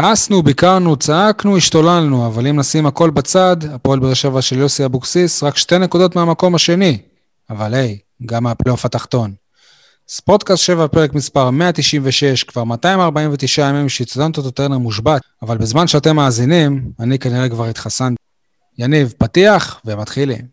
כעסנו, ביקרנו, צעקנו, השתוללנו, אבל אם נשים הכל בצד, הפועל באר שבע של יוסי אבוקסיס, רק שתי נקודות מהמקום השני. אבל היי, גם מהפלייאוף התחתון. ספורטקאסט 7, פרק מספר 196, כבר 249 ימים שאיצטדיון טוטו טרנר מושבת, אבל בזמן שאתם מאזינים, אני כנראה כבר התחסנתי. יניב, פתיח ומתחילים.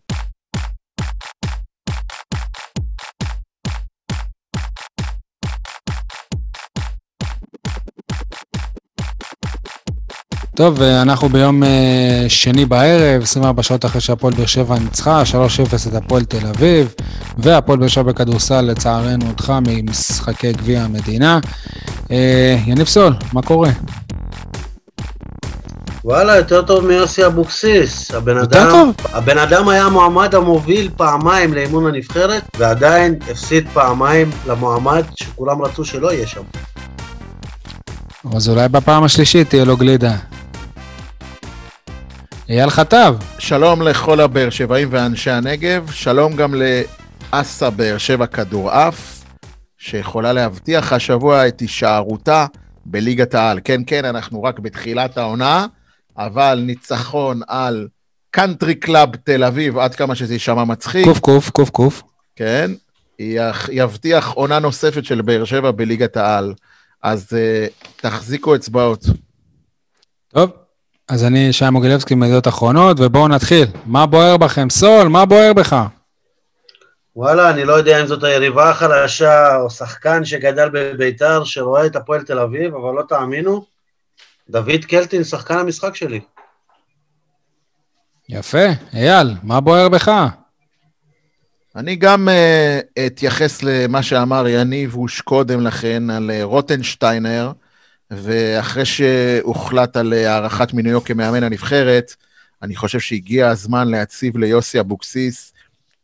טוב, אנחנו ביום אה, שני בערב, 24 שעות אחרי שהפועל באר שבע ניצחה, 3-0 את הפועל תל אביב, והפועל באר שבע בכדורסל לצערנו הודחה ממשחקי גביע המדינה. אה, יניב סול, מה קורה? וואלה, יותר טוב מיוסי אבוקסיס. הבן אדם, טוב? הבן אדם היה המועמד המוביל פעמיים לאימון הנבחרת, ועדיין הפסיד פעמיים למועמד שכולם רצו שלא יהיה שם. אז אולי בפעם השלישית תהיה לו גלידה. אייל חטב, שלום לכל הבאר שבעים ואנשי הנגב, שלום גם לאסה באר שבע כדורעף, שיכולה להבטיח השבוע את הישארותה בליגת העל. כן, כן, אנחנו רק בתחילת העונה, אבל ניצחון על קאנטרי קלאב תל אביב, עד כמה שזה יישמע מצחיק, קוף קוף, קוף קוף. כן, יח- יבטיח עונה נוספת של באר שבע בליגת העל. אז uh, תחזיקו אצבעות. טוב, אז אני שי מוגילבסקי מידיעות אחרונות, ובואו נתחיל. מה בוער בכם? סול, מה בוער בך? וואלה, אני לא יודע אם זאת היריבה החלשה או שחקן שגדל בביתר שרואה את הפועל תל אביב, אבל לא תאמינו, דוד קלטין שחקן המשחק שלי. יפה. אייל, מה בוער בך? אני גם uh, אתייחס למה שאמר יניב הוש קודם לכן על uh, רוטנשטיינר, ואחרי שהוחלט על הארכת מינויו כמאמן הנבחרת, אני חושב שהגיע הזמן להציב ליוסי אבוקסיס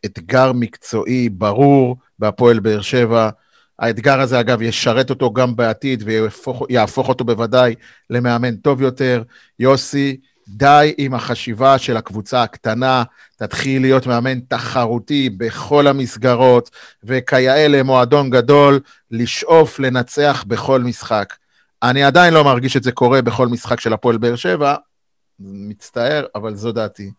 אתגר מקצועי ברור בהפועל באר שבע. האתגר הזה, אגב, ישרת אותו גם בעתיד ויהפוך אותו בוודאי למאמן טוב יותר. יוסי, די עם החשיבה של הקבוצה הקטנה, תתחיל להיות מאמן תחרותי בכל המסגרות, וכיאה למועדון גדול, לשאוף לנצח בכל משחק. אני עדיין לא מרגיש את זה קורה בכל משחק של הפועל באר שבע, מצטער, אבל זו דעתי.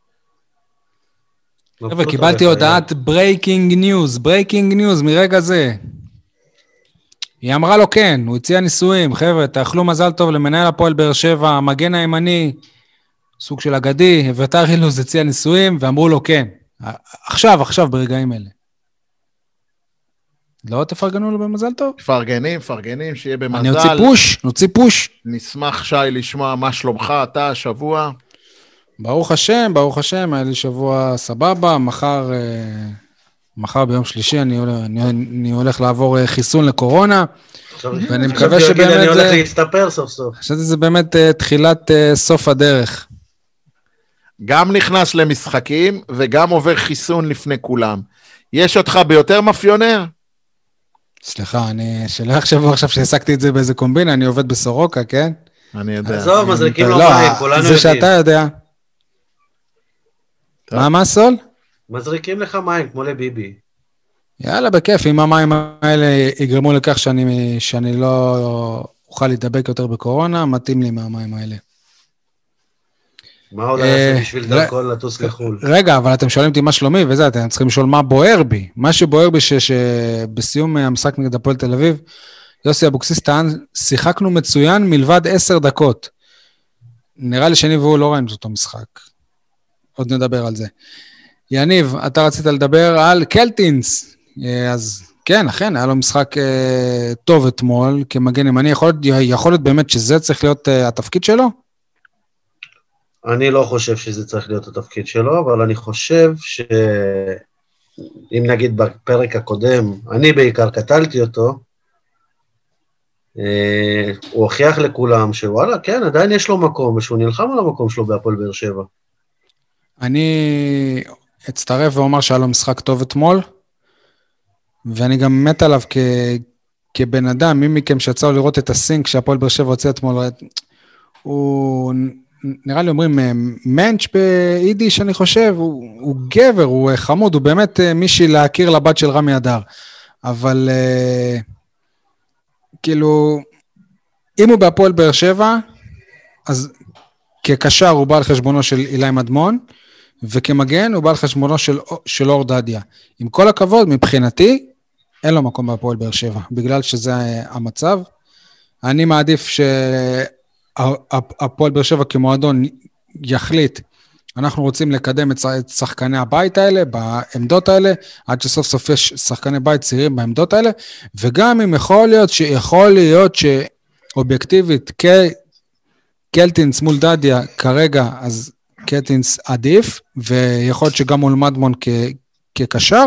חבר'ה, קיבלתי הודעת breaking news, breaking news מרגע זה. היא אמרה לו כן, הוא הציע נישואים, חבר'ה, תאחלו מזל טוב למנהל הפועל באר שבע, המגן הימני, סוג של אגדי, אביתר אילוז הציע נישואים, ואמרו לו כן. עכשיו, עכשיו, ברגעים אלה. לא תפרגנו לו במזל טוב? מפרגנים, מפרגנים, שיהיה במזל. אני אוציא פוש, נוציא פוש. נשמח, שי, לשמוע מה שלומך אתה השבוע. ברוך השם, ברוך השם, היה לי שבוע סבבה, מחר, אה, מחר ביום שלישי אני, הולך- אני, אני הולך לעבור אה, חיסון לקורונה. ואני מקווה שבאמת אני הולך להסתפר סוף סוף. חשבתי שזה באמת אה, תחילת סוף הדרך. גם נכנס למשחקים וגם עובר חיסון לפני כולם. יש אותך ביותר מאפיונר? סליחה, אני, שלא יחשבו עכשיו שהעסקתי את זה באיזה קומבינה, אני עובד בסורוקה, כן? אני יודע. עזוב, מזריקים לו לא, מים, כולנו זה יודעים. שאתה יודע. טוב. מה, מה, סול? מזריקים לך מים, כמו לביבי. יאללה, בכיף, אם המים האלה יגרמו לכך שאני, שאני לא אוכל להידבק יותר בקורונה, מתאים לי מהמים האלה. מה עוד אה, היה בשביל ר- דרכו לטוס לחו"ל? רגע, אבל אתם שואלים אותי מה שלומי וזה, אתם צריכים לשאול מה בוער בי. מה שבוער בי שבסיום המשחק נגד הפועל תל אביב, יוסי אבוקסיס טען, שיחקנו מצוין מלבד עשר דקות. נראה לי שאני והוא לא ראינו את אותו משחק. עוד נדבר על זה. יניב, אתה רצית לדבר על קלטינס. אה, אז כן, אכן, היה לו משחק אה, טוב אתמול כמגן ימני. יכול להיות, יכול להיות באמת שזה צריך להיות אה, התפקיד שלו? אני לא חושב שזה צריך להיות התפקיד שלו, אבל אני חושב שאם נגיד בפרק הקודם, אני בעיקר קטלתי אותו, אה, הוא הוכיח לכולם שוואלה, כן, עדיין יש לו מקום, ושהוא נלחם על המקום שלו בהפועל באר שבע. אני אצטרף ואומר שהיה לו משחק טוב אתמול, ואני גם מת עליו כ... כבן אדם, מי מכם שיצא לראות את הסינק שהפועל באר שבע הוציא אתמול, הוא, נראה לי אומרים אה, מענץ' ביידיש, אני חושב, הוא, הוא גבר, הוא אה, חמוד, הוא באמת אה, מישהי להכיר לבת של רמי אדר. אבל כאילו, אם הוא בהפועל באר שבע, אז כקשר הוא בא על חשבונו של אילי מדמון, וכמגן הוא בא על חשבונו של, של אור דדיה. עם כל הכבוד, מבחינתי, אין לו מקום בהפועל באר שבע, בגלל שזה המצב. אני מעדיף שהפועל באר שבע כמועדון יחליט, אנחנו רוצים לקדם את שחקני הבית האלה, בעמדות האלה, עד שסוף סוף יש שחקני בית צעירים בעמדות האלה, וגם אם יכול להיות שיכול להיות שאובייקטיבית, קלטינס מול דדיה כרגע, אז קלטינס עדיף, ויכול להיות שגם מול מדמון כקשר,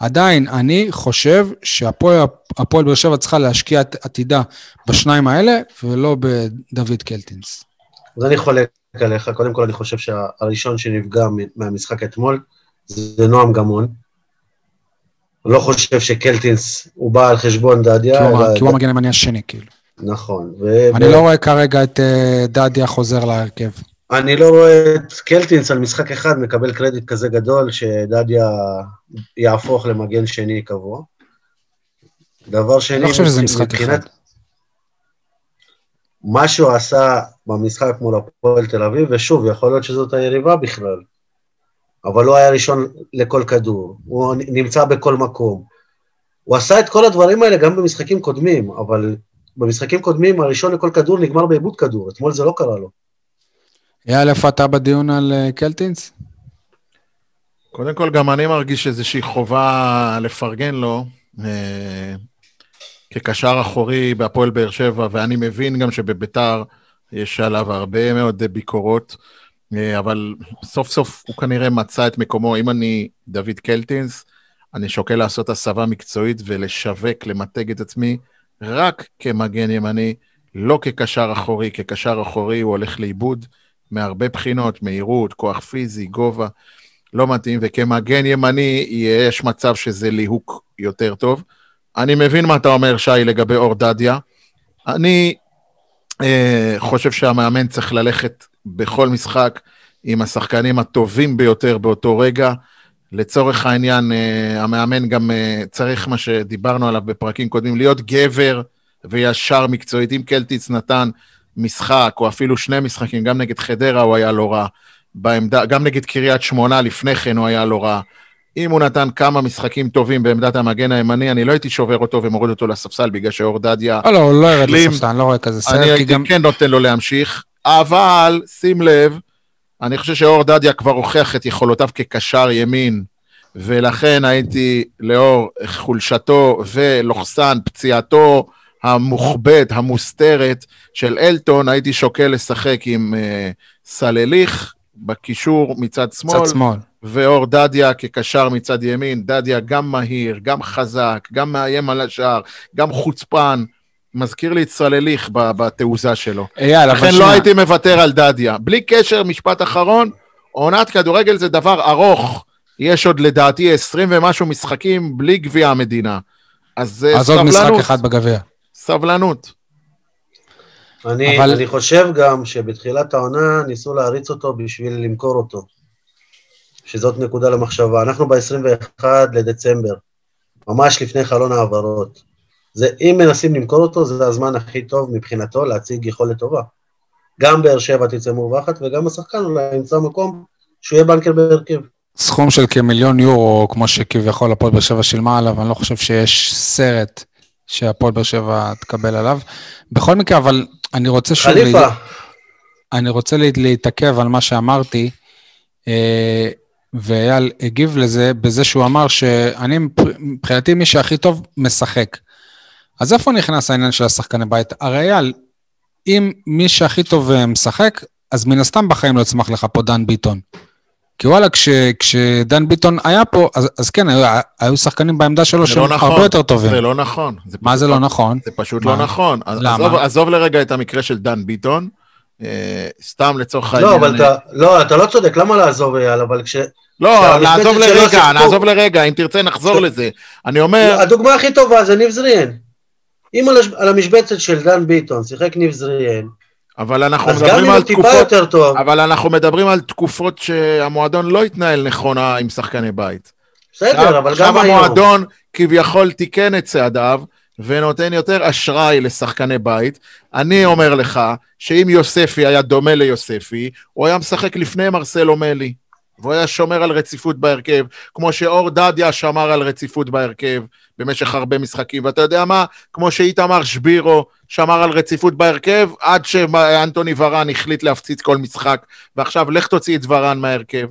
עדיין אני חושב שהפועל באר שבע צריכה להשקיע את עתידה בשניים האלה, ולא בדוד קלטינס. אז אני חולק עליך, קודם כל אני חושב שהראשון שנפגע מהמשחק אתמול זה נועם גמון. לא חושב שקלטינס הוא בא על חשבון דדיה. כי הוא המגן הימני השני, כאילו. נכון. אני לא רואה כרגע את אה, דדיה חוזר להרכב. אני לא רואה את קלטינס על משחק אחד מקבל קרדיט כזה גדול שדדיה יהפוך למגן שני קבוע. דבר שני, אני לא חושב שזה משחק אחד. מה שהוא עשה במשחק מול הפועל תל אביב, ושוב, יכול להיות שזאת היריבה בכלל, אבל הוא היה ראשון לכל כדור, הוא נמצא בכל מקום. הוא עשה את כל הדברים האלה גם במשחקים קודמים, אבל במשחקים קודמים הראשון לכל כדור נגמר בעיבוד כדור, אתמול זה לא קרה לו. יאללה, איפה אתה בדיון על אה, קלטינס? קודם כל, גם אני מרגיש איזושהי חובה לפרגן לו. אה, כקשר אחורי בהפועל באר שבע, ואני מבין גם שבביתר יש עליו הרבה מאוד ביקורות, אה, אבל סוף סוף הוא כנראה מצא את מקומו. אם אני דוד קלטינס, אני שוקל לעשות הסבה מקצועית ולשווק, למתג את עצמי רק כמגן ימני, לא כקשר אחורי. כקשר אחורי הוא הולך לאיבוד מהרבה בחינות, מהירות, כוח פיזי, גובה, לא מתאים, וכמגן ימני יש מצב שזה ליהוק יותר טוב. אני מבין מה אתה אומר, שי, לגבי אור דדיה. אני אה, חושב שהמאמן צריך ללכת בכל משחק עם השחקנים הטובים ביותר באותו רגע. לצורך העניין, אה, המאמן גם אה, צריך, מה שדיברנו עליו בפרקים קודמים, להיות גבר וישר מקצועית. אם קלטיץ נתן משחק, או אפילו שני משחקים, גם נגד חדרה הוא היה לא רע, בעמדה, גם נגד קריית שמונה לפני כן הוא היה לא רע. אם הוא נתן כמה משחקים טובים בעמדת המגן הימני, אני לא הייתי שובר אותו ומוריד אותו לספסל בגלל שאור דדיה... לא, לא, הוא לא ירד לספסל, אני לא רואה כזה סרט, אני הייתי גם... כן נותן לו להמשיך, אבל שים לב, אני חושב שאור דדיה כבר הוכיח את יכולותיו כקשר ימין, ולכן הייתי, לאור חולשתו ולוחסן פציעתו המוחבאת, המוסתרת של אלטון, הייתי שוקל לשחק עם uh, סלליך בקישור מצד שמאל. מצד שמאל. ואור דדיה כקשר מצד ימין, דדיה גם מהיר, גם חזק, גם מאיים על השער, גם חוצפן. מזכיר לי את סלליך בתעוזה שלו. אייל, אבל לכן לא הייתי מוותר על דדיה. בלי קשר, משפט אחרון, עונת כדורגל זה דבר ארוך. יש עוד לדעתי 20 ומשהו משחקים בלי גביע המדינה. אז סבלנות. אז עוד משחק אחד בגביע. סבלנות. אני, אבל... אני חושב גם שבתחילת העונה ניסו להריץ אותו בשביל למכור אותו. שזאת נקודה למחשבה. אנחנו ב-21 לדצמבר, ממש לפני חלון העברות. זה, אם מנסים למכור אותו, זה הזמן הכי טוב מבחינתו להציג יכולת טובה. גם באר שבע תצא מורווחת, וגם השחקן אולי ימצא מקום שהוא יהיה בנקר בהרכב. סכום של כמיליון יורו, כמו שכביכול הפועל באר שבע שילמה עליו, אני לא חושב שיש סרט שהפועל באר שבע תקבל עליו. בכל מקרה, אבל אני רוצה שוב... חליפה. לה... אני רוצה להתעכב על מה שאמרתי. אה, ואייל הגיב לזה בזה שהוא אמר שאני, מבחינתי, מי שהכי טוב משחק. אז איפה נכנס העניין של השחקני בית? הרי אייל, אם מי שהכי טוב אה, משחק, אז מן הסתם בחיים לא יצמח לך פה דן ביטון. כי וואלה, כש, כשדן ביטון היה פה, אז, אז כן, היו, היו שחקנים בעמדה שלו שהם לא נכון, הרבה יותר טובים. זה לא נכון. זה מה זה לא נכון? זה פשוט לא מה? לא נכון. למה? עזוב, עזוב לרגע את המקרה של דן ביטון. אה, סתם לצורך לא, העניין... לא, אבל אתה, לא, אתה לא צודק, למה לעזוב אייל? אבל כש... לא, נעזוב לרגע, נעזוב לרגע, אם תרצה נחזור לזה. אני אומר... הדוגמה הכי טובה זה ניב זריאן. אם על המשבצת של דן ביטון שיחק ניב זריאן, אבל אנחנו מדברים על תקופות, אבל אנחנו מדברים על תקופות שהמועדון לא התנהל נכונה עם שחקני בית. בסדר, אבל גם היום. עכשיו המועדון כביכול תיקן את צעדיו, ונותן יותר אשראי לשחקני בית. אני אומר לך שאם יוספי היה דומה ליוספי, הוא היה משחק לפני מרסלו מלי, והוא היה שומר על רציפות בהרכב, כמו שאור דדיה שמר על רציפות בהרכב במשך הרבה משחקים. ואתה יודע מה? כמו שאיתמר שבירו שמר על רציפות בהרכב, עד שאנטוני ורן החליט להפציץ כל משחק, ועכשיו לך תוציא את ורן מההרכב.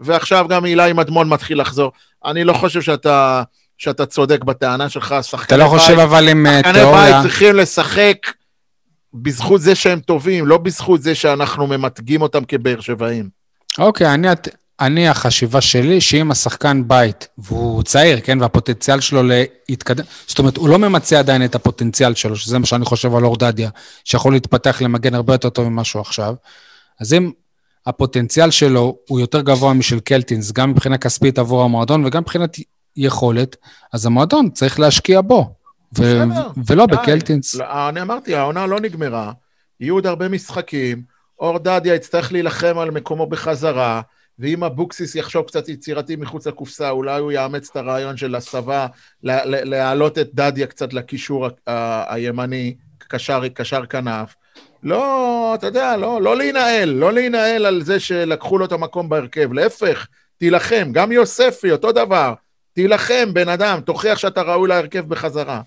ועכשיו גם אילי מדמון מתחיל לחזור. אני לא חושב שאתה... שאתה צודק בטענה שלך, שחקני בית... אתה לא חושב אבל עם אה, תיאוריה... שחקני בית צריכים לשחק בזכות זה שהם טובים, לא בזכות זה שאנחנו ממתגים אותם כבאר שבעים. אוקיי, אני, אני, החשיבה שלי, שאם השחקן בית, והוא צעיר, כן, והפוטנציאל שלו להתקדם, זאת אומרת, הוא לא ממצה עדיין את הפוטנציאל שלו, שזה מה שאני חושב על אורדדיה, שיכול להתפתח למגן הרבה יותר טוב ממה שהוא עכשיו, אז אם הפוטנציאל שלו הוא יותר גבוה משל קלטינס, גם מבחינה כספית עבור המועדון וגם מבחינת יכולת, אז המועדון צריך להשקיע בו, ו- ולא די. בקלטינס. לא, אני אמרתי, העונה לא נגמרה, יהיו עוד הרבה משחקים, אור דדיה יצטרך להילחם על מקומו בחזרה, ואם אבוקסיס יחשוב קצת יצירתי מחוץ לקופסה, אולי הוא יאמץ את הרעיון של הסבה, להעלות את דדיה קצת לקישור הימני, קשר, קשר כנף. לא, אתה יודע, לא, לא להינעל, לא להינעל על זה שלקחו לו את המקום בהרכב, להפך, תילחם, גם יוספי, אותו דבר. תילחם, בן אדם, תוכיח שאתה ראוי להרכב בחזרה.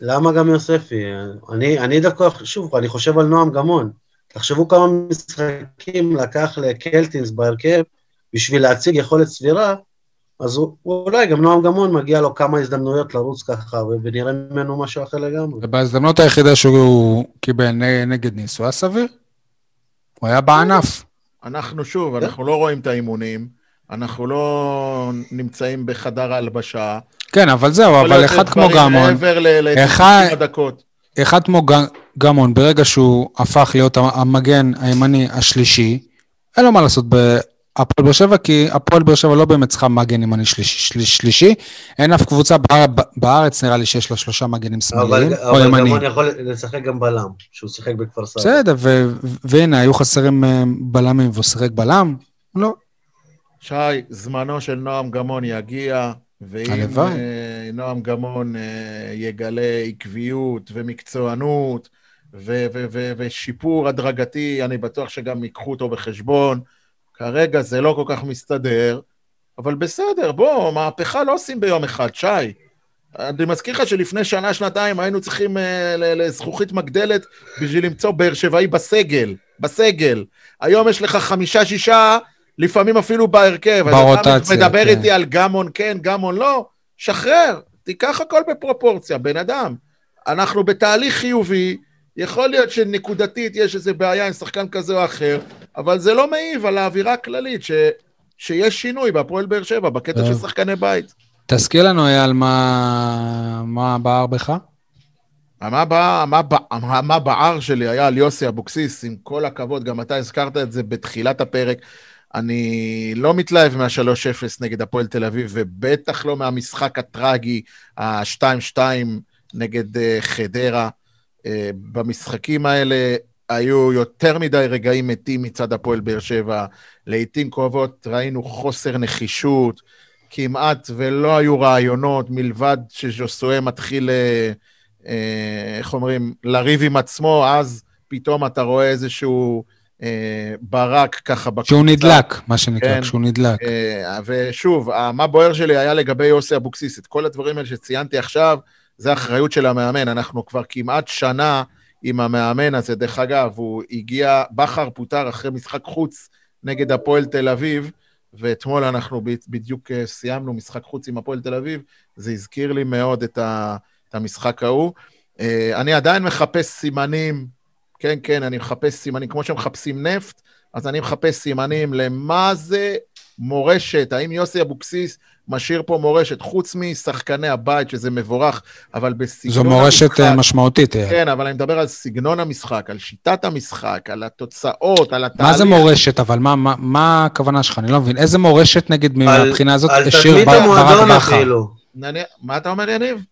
למה גם יוספי? אני, אני דווקא, שוב, אני חושב על נועם גמון. תחשבו כמה משחקים לקח לקלטינס בהרכב בשביל להציג יכולת סבירה, אז הוא, אולי גם נועם גמון מגיע לו כמה הזדמנויות לרוץ ככה, ונראה ממנו משהו אחר לגמרי. ובהזדמנות היחידה שהוא קיבל נגד ניס, הוא היה סביר. הוא היה בענף. אנחנו שוב, אנחנו לא רואים את האימונים. אנחנו לא נמצאים בחדר ההלבשה. כן, אבל זהו, אבל אחד כמו גמון, אחד כמו גמון, ברגע שהוא הפך להיות המגן הימני השלישי, אין לו מה לעשות בהפועל באר שבע, כי הפועל באר שבע לא באמת צריכה מגן ימני שלישי, שלישי. אין אף קבוצה בארץ, נראה לי, שיש לה שלושה מגנים שמאליים או ימניים. אבל גמון יכול לשחק גם בלם, שהוא שיחק בכפר סבא. בסדר, והנה, היו חסרים אה, בלמים והוא שיחק בלם? לא. שי, זמנו של נועם גמון יגיע, ואם uh, נועם גמון uh, יגלה עקביות ומקצוענות ו- ו- ו- ושיפור הדרגתי, אני בטוח שגם ייקחו אותו בחשבון. כרגע זה לא כל כך מסתדר, אבל בסדר, בוא, מהפכה לא עושים ביום אחד, שי. אני מזכיר לך שלפני שנה, שנתיים היינו צריכים uh, לזכוכית מגדלת בשביל למצוא באר שבעי בסגל, בסגל. היום יש לך חמישה, שישה לפעמים אפילו בהרכב. ברוטציה, אז אתה מדבר כן. איתי על גמון כן, גמון לא, שחרר, תיקח הכל בפרופורציה, בן אדם. אנחנו בתהליך חיובי, יכול להיות שנקודתית יש איזו בעיה עם שחקן כזה או אחר, אבל זה לא מעיב על האווירה הכללית, ש, שיש שינוי בהפועל באר שבע, בקטע של שחקני בית. תזכיר לנו, אייל, מה, מה בער בך? מה, בע, מה, מה, מה בער שלי היה על יוסי אבוקסיס, עם כל הכבוד, גם אתה הזכרת את זה בתחילת הפרק. אני לא מתלהב מה-3-0 נגד הפועל תל אביב, ובטח לא מהמשחק הטרגי, ה-2-2 נגד uh, חדרה. Uh, במשחקים האלה היו יותר מדי רגעים מתים מצד הפועל באר שבע. לעיתים קרובות ראינו חוסר נחישות, כמעט ולא היו רעיונות, מלבד שז'וסואה מתחיל, uh, איך אומרים, לריב עם עצמו, אז פתאום אתה רואה איזשהו... אה, ברק ככה בקבוצה. שהוא נדלק, מה שנקרא, כן, כשהוא נדלק. אה, ושוב, מה בוער שלי היה לגבי יוסי אבוקסיס. את כל הדברים האלה שציינתי עכשיו, זה אחריות של המאמן. אנחנו כבר כמעט שנה עם המאמן הזה. דרך אגב, הוא הגיע, בכר פוטר אחרי משחק חוץ נגד הפועל תל אביב, ואתמול אנחנו בדיוק אה, סיימנו משחק חוץ עם הפועל תל אביב. זה הזכיר לי מאוד את, ה, את המשחק ההוא. אני עדיין מחפש סימנים כן, כן, אני מחפש סימנים, כמו שמחפשים נפט, אז אני מחפש סימנים למה זה מורשת, האם יוסי אבוקסיס משאיר פה מורשת, חוץ משחקני הבית, שזה מבורך, אבל בסגנון המשחק... זו מורשת המשחק, משמעותית. אה. כן, אבל אני מדבר על סגנון המשחק, על שיטת המשחק, על התוצאות, על התהליך. מה זה מורשת, אבל מה, מה, מה הכוונה שלך? אני לא מבין. איזה מורשת, נגיד, מהבחינה הזאת, השאיר ברק בכר? על תדמית המועדון אפילו. מה אתה אומר, יניב?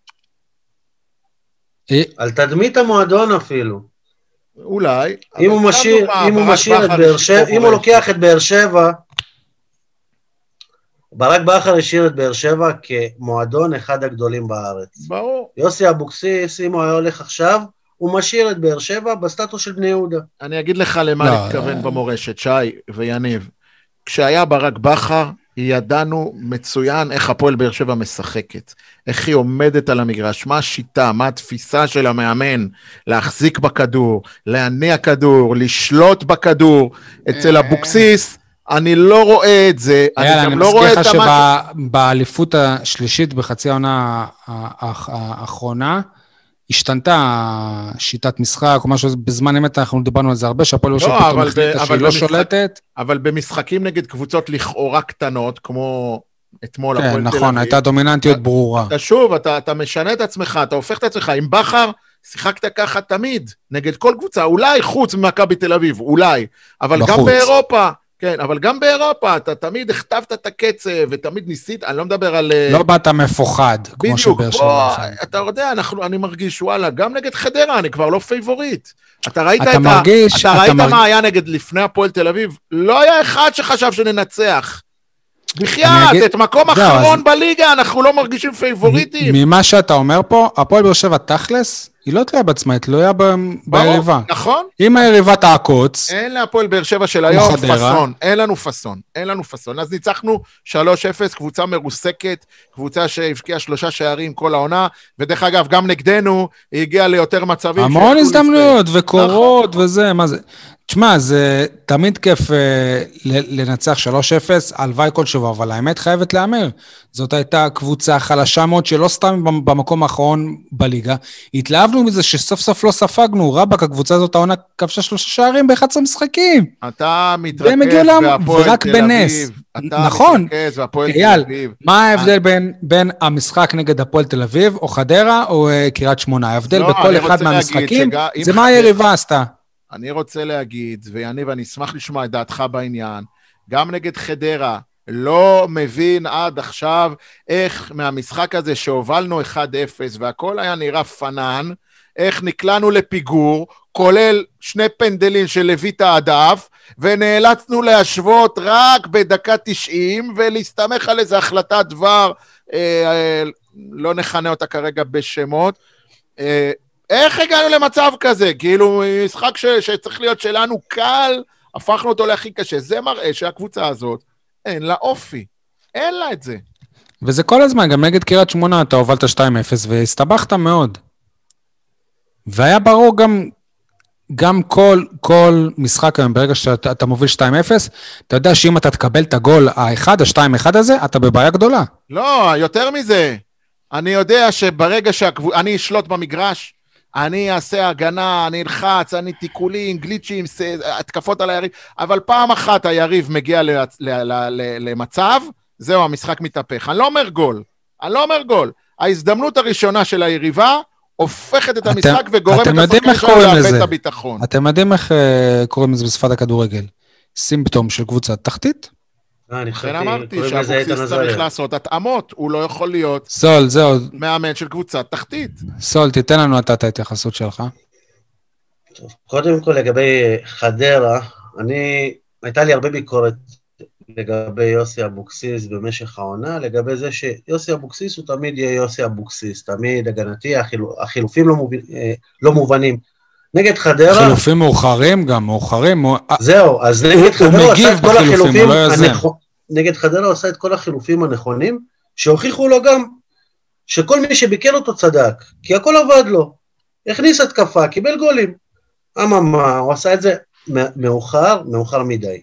אה? על תדמית המועדון אפילו. אולי. אם הוא משאיר, אם הוא משאיר את באר שבע, אם הוא לוקח את באר שבע ברק בכר השאיר את באר שבע כמועדון אחד הגדולים בארץ. ברור. יוסי אבוקסיס, אם הוא היה הולך עכשיו, הוא משאיר את באר שבע בסטטוס של בני יהודה. אני אגיד לך למה לא, אני מתכוון אה... במורשת, שי ויניב. כשהיה ברק בכר, ידענו מצוין איך הפועל באר שבע משחקת, איך היא עומדת על המגרש, מה השיטה, מה התפיסה של המאמן, להחזיק בכדור, להניע כדור, לשלוט בכדור. אצל אה. אבוקסיס, אני לא רואה את זה, אני גם לא רואה את המשהו... אני מזכיר לך שבאליפות השלישית בחצי העונה האחרונה, השתנתה שיטת משחק או משהו, בזמן אמת אנחנו דיברנו על זה הרבה, שהפועל יושב לא, פתאום החליטה שהיא לא שולטת. אבל במשחקים נגד קבוצות לכאורה קטנות, כמו אתמול כן, הפועל נכון, תל אביב. כן, נכון, הייתה דומיננטיות ברורה. אתה שוב, אתה, אתה משנה את עצמך, אתה הופך את עצמך. עם בכר, שיחקת ככה תמיד, נגד כל קבוצה, אולי חוץ ממכבי תל אביב, אולי, אבל בחוץ. גם באירופה. כן, אבל גם באירופה, אתה תמיד הכתבת את הקצב, ותמיד ניסית, אני לא מדבר על... אה, לא באת מפוחד, כמו שבאר שבע. בדיוק, אתה יודע, אנחנו, אני מרגיש, וואלה, גם נגד חדרה, אני כבר לא פייבוריט. אתה ראית אתה את מרגיש, ה... אתה, אתה ראית מרג... מה היה נגד לפני הפועל תל אביב? לא היה אחד שחשב שננצח. בחייאת, אגיד... את מקום אחרון אז... בליגה, אנחנו לא מרגישים פייבוריטים. ממה שאתה אומר פה, הפועל באר שבע תכלס, היא לא תלויה בעצמה, היא תלויה ביריבה. נכון. אם היריבה תעקוץ... אין להפועל באר שבע של היום פאסון. אין לנו פאסון. אין לנו פאסון. אז ניצחנו 3-0, קבוצה מרוסקת, קבוצה שהבקיעה שלושה שערים כל העונה, ודרך אגב, גם נגדנו, היא הגיעה ליותר מצבים. המון הזדמנויות, וקורות, נכון. וזה, מה זה. תשמע, זה תמיד כיף אה, לנצח 3-0, הלוואי כל שבוע, אבל האמת חייבת להיאמר. זאת הייתה קבוצה חלשה מאוד, שלא סתם במקום האחרון בליגה. התלהבנו מזה שסוף סוף לא ספגנו, רבאק, הקבוצה הזאת העונה כבשה שלושה שערים ב-11 משחקים. אתה מתרכז בהפועל תל אביב. אתה נכון. מתרכז בהפועל תל אביב. מה ההבדל בין, בין המשחק נגד הפועל תל אביב, או חדרה, או uh, קריית שמונה? ההבדל לא, בכל אחד מהמשחקים, זה מה היריבה עשתה. אני רוצה להגיד, ויניב, אני אשמח לשמוע את דעתך בעניין, גם נגד חדרה, לא מבין עד עכשיו איך מהמשחק הזה שהובלנו 1-0 והכל היה נראה פנן, איך נקלענו לפיגור, כולל שני פנדלים של לויטה הדף, ונאלצנו להשוות רק בדקה 90 ולהסתמך על איזו החלטת דבר, אה, אה, לא נכנה אותה כרגע בשמות. אה, איך הגענו למצב כזה? כאילו, משחק ש, שצריך להיות שלנו קל, הפכנו אותו להכי קשה. זה מראה שהקבוצה הזאת, אין לה אופי. אין לה את זה. וזה כל הזמן, גם נגד קריית שמונה אתה הובלת 2-0 והסתבכת מאוד. והיה ברור גם, גם כל, כל משחק היום, ברגע שאתה אתה מוביל 2-0, אתה יודע שאם אתה תקבל את הגול האחד, ה-2-1 הזה, אתה בבעיה גדולה. לא, יותר מזה. אני יודע שברגע שהקבוצה, אני אשלוט במגרש, אני אעשה הגנה, אני אלחץ, אני תיקולים, גליצ'ים, התקפות על היריב, אבל פעם אחת היריב מגיע למצב, זהו, המשחק מתהפך. אני לא אומר גול, אני לא אומר גול. ההזדמנות הראשונה של היריבה הופכת את המשחק אתם, וגורמת לשחקן שלו לאבד את הביטחון. אתם יודעים איך uh, קוראים לזה בשפת הכדורגל? סימפטום של קבוצת תחתית? אה, לכן אמרתי שאבוקסיס צריך לעשות התאמות, הוא לא יכול להיות סול, זהו. מאמן של קבוצת תחתית. סול, תיתן לנו אתה את ההתייחסות שלך. טוב, קודם כל לגבי חדרה, אני, הייתה לי הרבה ביקורת לגבי יוסי אבוקסיס במשך העונה, לגבי זה שיוסי אבוקסיס הוא תמיד יהיה יוסי אבוקסיס, תמיד הגנתי, החילו, החילופים לא, מוב, אה, לא מובנים. נגד חדרה... חילופים מאוחרים גם, מאוחרים. זהו, אז נגד חדרה הוא עשה את כל החילופים הנכונים. נגד חדרה הוא עשה את כל החילופים הנכונים, שהוכיחו לו גם שכל מי שביקר אותו צדק, כי הכל עבד לו. הכניס התקפה, קיבל גולים. אממה, הוא עשה את זה מאוחר, מאוחר מדי.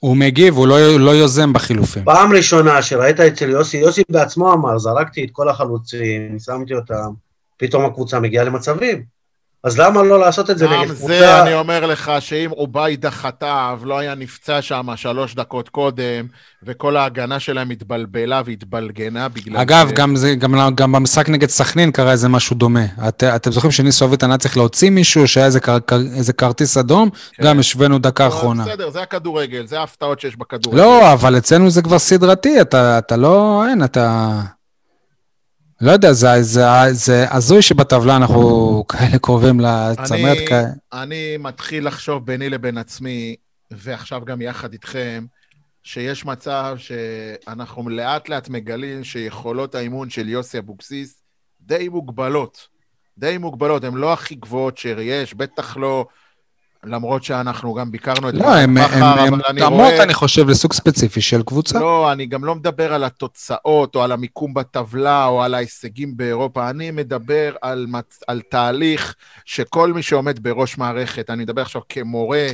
הוא מגיב, הוא לא, לא יוזם בחילופים. פעם ראשונה שראית אצל יוסי, יוסי בעצמו אמר, זרקתי את כל החלוצים, שמתי אותם, פתאום הקבוצה מגיעה למצבים. אז למה לא לעשות את זה נגד קבוצה... גם זה אני אומר לך, שאם עוביידה חטב לא היה נפצע שם שלוש דקות קודם, וכל ההגנה שלהם התבלבלה והתבלגנה בגלל אגב, זה... גם, זה, גם, גם במשחק נגד סכנין קרה איזה משהו דומה. את, אתם זוכרים שניסו אביטן היה צריך להוציא מישהו, שהיה איזה, כר, איזה כרטיס אדום? כן. גם השווינו דקה לא, אחרונה. בסדר, זה הכדורגל, זה ההפתעות שיש בכדורגל. לא, אבל אצלנו זה כבר סדרתי, אתה, אתה לא... אין, אתה... לא יודע, זה, זה, זה הזוי שבטבלה אנחנו כאלה קרובים לצמרת. אני, אני מתחיל לחשוב ביני לבין עצמי, ועכשיו גם יחד איתכם, שיש מצב שאנחנו לאט לאט מגלים שיכולות האימון של יוסי אבוקסיס די מוגבלות. די מוגבלות, הן לא הכי גבוהות שיש, בטח לא למרות שאנחנו גם ביקרנו את לא, הן מותאמות, אני חושב, לסוג ספציפי של קבוצה. לא, אני גם לא מדבר על התוצאות, או על המיקום בטבלה, או על ההישגים באירופה. אני מדבר על, מצ... על תהליך שכל מי שעומד בראש מערכת, אני מדבר עכשיו כמורה,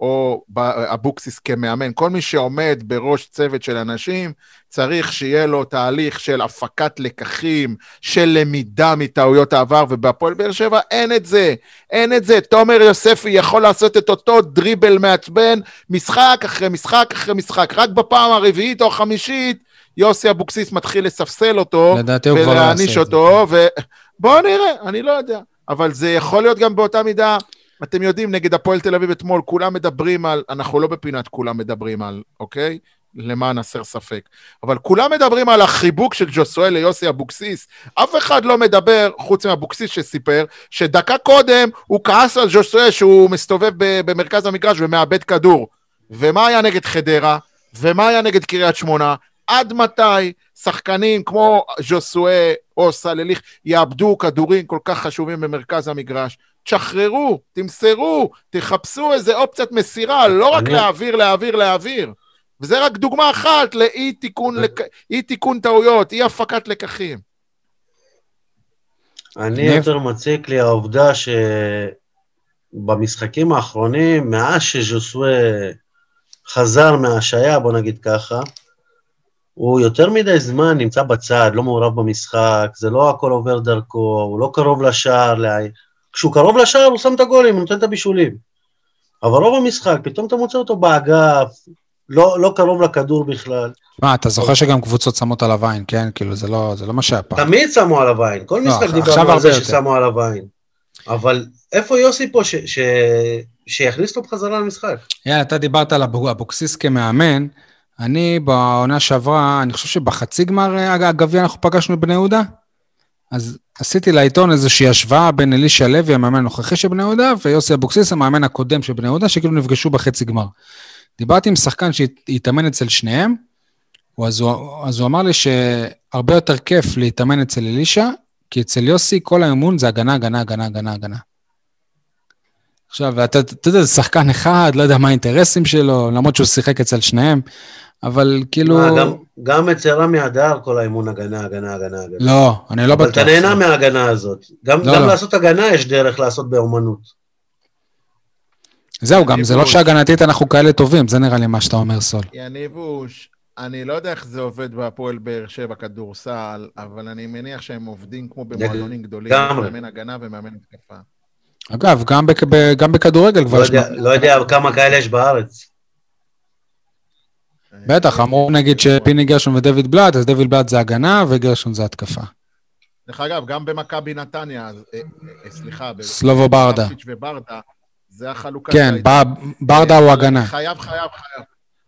או אבוקסיס כמאמן, כל מי שעומד בראש צוות של אנשים, צריך שיהיה לו תהליך של הפקת לקחים, של למידה מטעויות העבר, ובהפועל באר שבע אין את זה, אין את זה. תומר יוספי יכול לעשות את אותו דריבל מעצבן, משחק אחרי משחק אחרי משחק. רק בפעם הרביעית או החמישית, יוסי אבוקסיס מתחיל לספסל אותו, ולהעניש אותו, ובואו נראה, אני לא יודע. אבל זה יכול להיות גם באותה מידה... אתם יודעים, נגד הפועל תל אביב אתמול, כולם מדברים על, אנחנו לא בפינת כולם מדברים על, אוקיי? למען הסר ספק. אבל כולם מדברים על החיבוק של ג'וסואל ליוסי אבוקסיס. אף אחד לא מדבר, חוץ מאבוקסיס שסיפר, שדקה קודם הוא כעס על ג'וסואל שהוא מסתובב במרכז המגרש ומאבד כדור. ומה היה נגד חדרה? ומה היה נגד קריית שמונה? עד מתי שחקנים כמו ז'וסואה או סלליך יאבדו כדורים כל כך חשובים במרכז המגרש? תשחררו, תמסרו, תחפשו איזה אופציית מסירה, לא רק להעביר, להעביר, להעביר. וזה רק דוגמה אחת לאי תיקון, לק... אי תיקון טעויות, אי הפקת לקחים. אני יותר מציק לי העובדה שבמשחקים האחרונים, מאז שז'וסווה חזר מההשעיה, בוא נגיד ככה, הוא יותר מדי זמן נמצא בצד, לא מעורב במשחק, זה לא הכל עובר דרכו, הוא לא קרוב לשער, כשהוא קרוב לשער הוא שם את הגולים, הוא נותן את הבישולים. אבל רוב המשחק, פתאום אתה מוצא אותו באגף, לא, לא קרוב לכדור בכלל. מה, אתה זוכר שגם קבוצות שמות עליו עין, כן? כאילו, זה לא, זה לא מה שהיה פעם. תמיד שמו עליו עין, כל לא, משחק דיברנו על זה ששמו עליו עין. אבל איפה יוסי פה ש, ש, שיכניס אותו בחזרה למשחק? יאללה, אתה דיברת על אבוקסיס כמאמן. אני בעונה שעברה, אני חושב שבחצי גמר הגביע אנחנו פגשנו בני יהודה. אז עשיתי לעיתון איזושהי השוואה בין אלישע לוי, המאמן הנוכחי של בני יהודה, ויוסי אבוקסיס, המאמן הקודם של בני יהודה, שכאילו נפגשו בחצי גמר. דיברתי עם שחקן שהתאמן אצל שניהם, אז הוא, אז הוא אמר לי שהרבה יותר כיף להתאמן אצל אלישע, כי אצל יוסי כל האמון זה הגנה, הגנה, הגנה, הגנה, הגנה. עכשיו, אתה, יודע, זה שחקן אחד, לא יודע מה האינטרסים שלו, למרות שהוא שיחק אצל שניהם. אבל כאילו... מה, גם, גם אצל רמי אדר כל האימון הגנה, הגנה, הגנה, הגנה. לא, אני לא בטוח. אבל אתה נהנה מההגנה הזאת. גם, לא, גם לא. לעשות הגנה יש דרך לעשות באומנות. זהו, גם זה לא שהגנתית אנחנו כאלה טובים, זה נראה לי מה שאתה אומר, סול. יניבוש, אני לא יודע איך זה עובד בהפועל באר שבע כדורסל, אבל אני מניח שהם עובדים כמו במועדונים גדולים, מאמן הגנה ומאמן התקפה. אגב, גם, בכ... גם בכדורגל כבר לא יש... לא יודע כמה כאלה יש בארץ. בטח, אמרו נגיד שפיני גרשון ודויד בלאט, אז דויד בלאט זה הגנה וגרשון זה התקפה. דרך אגב, גם במכבי נתניה, אה, אה, סליחה, סלובו ברדה. וברדה, זה החלוקה. כן, ברדה הוא הגנה. אני חייב, חייב, חייב.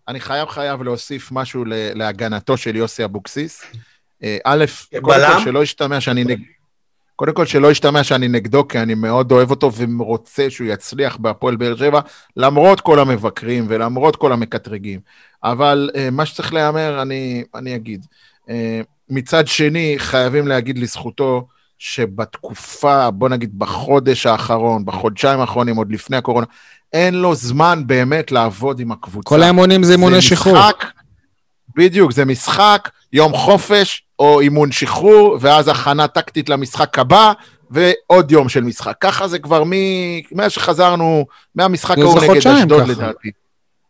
אני חייב, חייב להוסיף משהו להגנתו של יוסי אבוקסיס. אה, א', קודם כל שלא ישתמע שאני נגד... קודם כל, שלא ישתמע שאני נגדו, כי אני מאוד אוהב אותו ורוצה שהוא יצליח בהפועל באר שבע, למרות כל המבקרים ולמרות כל המקטרגים. אבל uh, מה שצריך להיאמר, אני, אני אגיד. Uh, מצד שני, חייבים להגיד לזכותו שבתקופה, בוא נגיד בחודש האחרון, בחודשיים האחרונים, עוד לפני הקורונה, אין לו זמן באמת לעבוד עם הקבוצה. כל האימונים זה אימוני שחרור. משחק, בדיוק, זה משחק, יום חופש או אימון שחרור, ואז הכנה טקטית למשחק הבא, ועוד יום של משחק. ככה זה כבר מ... מאז שחזרנו, מהמשחק ההוא נגד אשדוד לדעתי.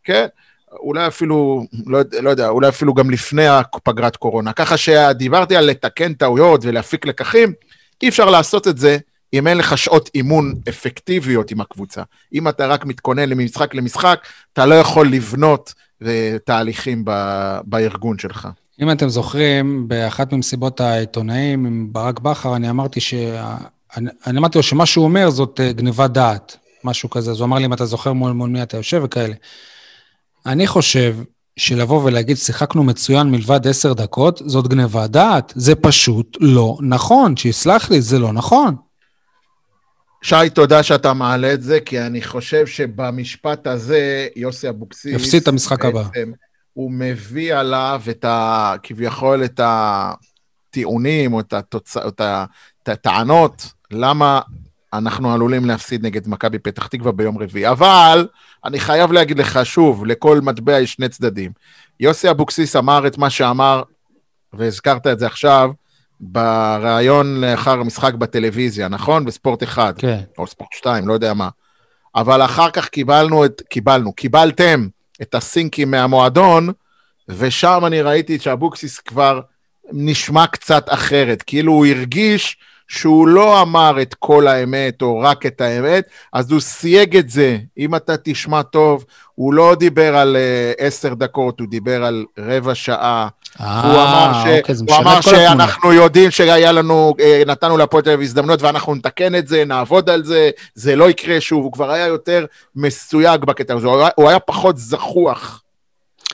כן? אולי אפילו, לא, לא יודע, אולי אפילו גם לפני הפגרת קורונה. ככה שדיברתי על לתקן טעויות ולהפיק לקחים, אי אפשר לעשות את זה אם אין לך שעות אימון אפקטיביות עם הקבוצה. אם אתה רק מתכונן ממשחק למשחק, אתה לא יכול לבנות תהליכים ב, בארגון שלך. אם אתם זוכרים, באחת ממסיבות העיתונאים עם ברק בכר, אני אמרתי ש... אני, אני אמרתי לו שמה שהוא אומר זאת אה, גניבת דעת, משהו כזה. אז הוא אמר לי, אם אתה זוכר מול, מול מי אתה יושב וכאלה. אני חושב שלבוא ולהגיד, שיחקנו מצוין מלבד עשר דקות, זאת גניבת דעת. זה פשוט לא נכון. שיסלח לי, זה לא נכון. שי, תודה שאתה מעלה את זה, כי אני חושב שבמשפט הזה, יוסי אבוקסיס... יפסיד את המשחק הבא. הוא מביא עליו את ה... כביכול את הטיעונים או את, התוצ... את הטענות למה אנחנו עלולים להפסיד נגד מכבי פתח תקווה ביום רביעי. אבל אני חייב להגיד לך שוב, לכל מטבע יש שני צדדים. יוסי אבוקסיס אמר את מה שאמר, והזכרת את זה עכשיו, בריאיון לאחר המשחק בטלוויזיה, נכון? בספורט אחד. כן. או ספורט שתיים, לא יודע מה. אבל אחר כך קיבלנו את, קיבלנו, קיבלתם את הסינקים מהמועדון, ושם אני ראיתי שאבוקסיס כבר נשמע קצת אחרת, כאילו הוא הרגיש שהוא לא אמר את כל האמת או רק את האמת, אז הוא סייג את זה. אם אתה תשמע טוב, הוא לא דיבר על uh, עשר דקות, הוא דיבר על רבע שעה. אה, הוא אמר, ש... אוקיי, הוא אמר כל התמונה. שאנחנו יודעים שהיה לנו, אה, נתנו להפועל תל אביב הזדמנות ואנחנו נתקן את זה, נעבוד על זה, זה לא יקרה שוב. הוא כבר היה יותר מסויג בקטע הזה, הוא היה, הוא היה פחות זחוח.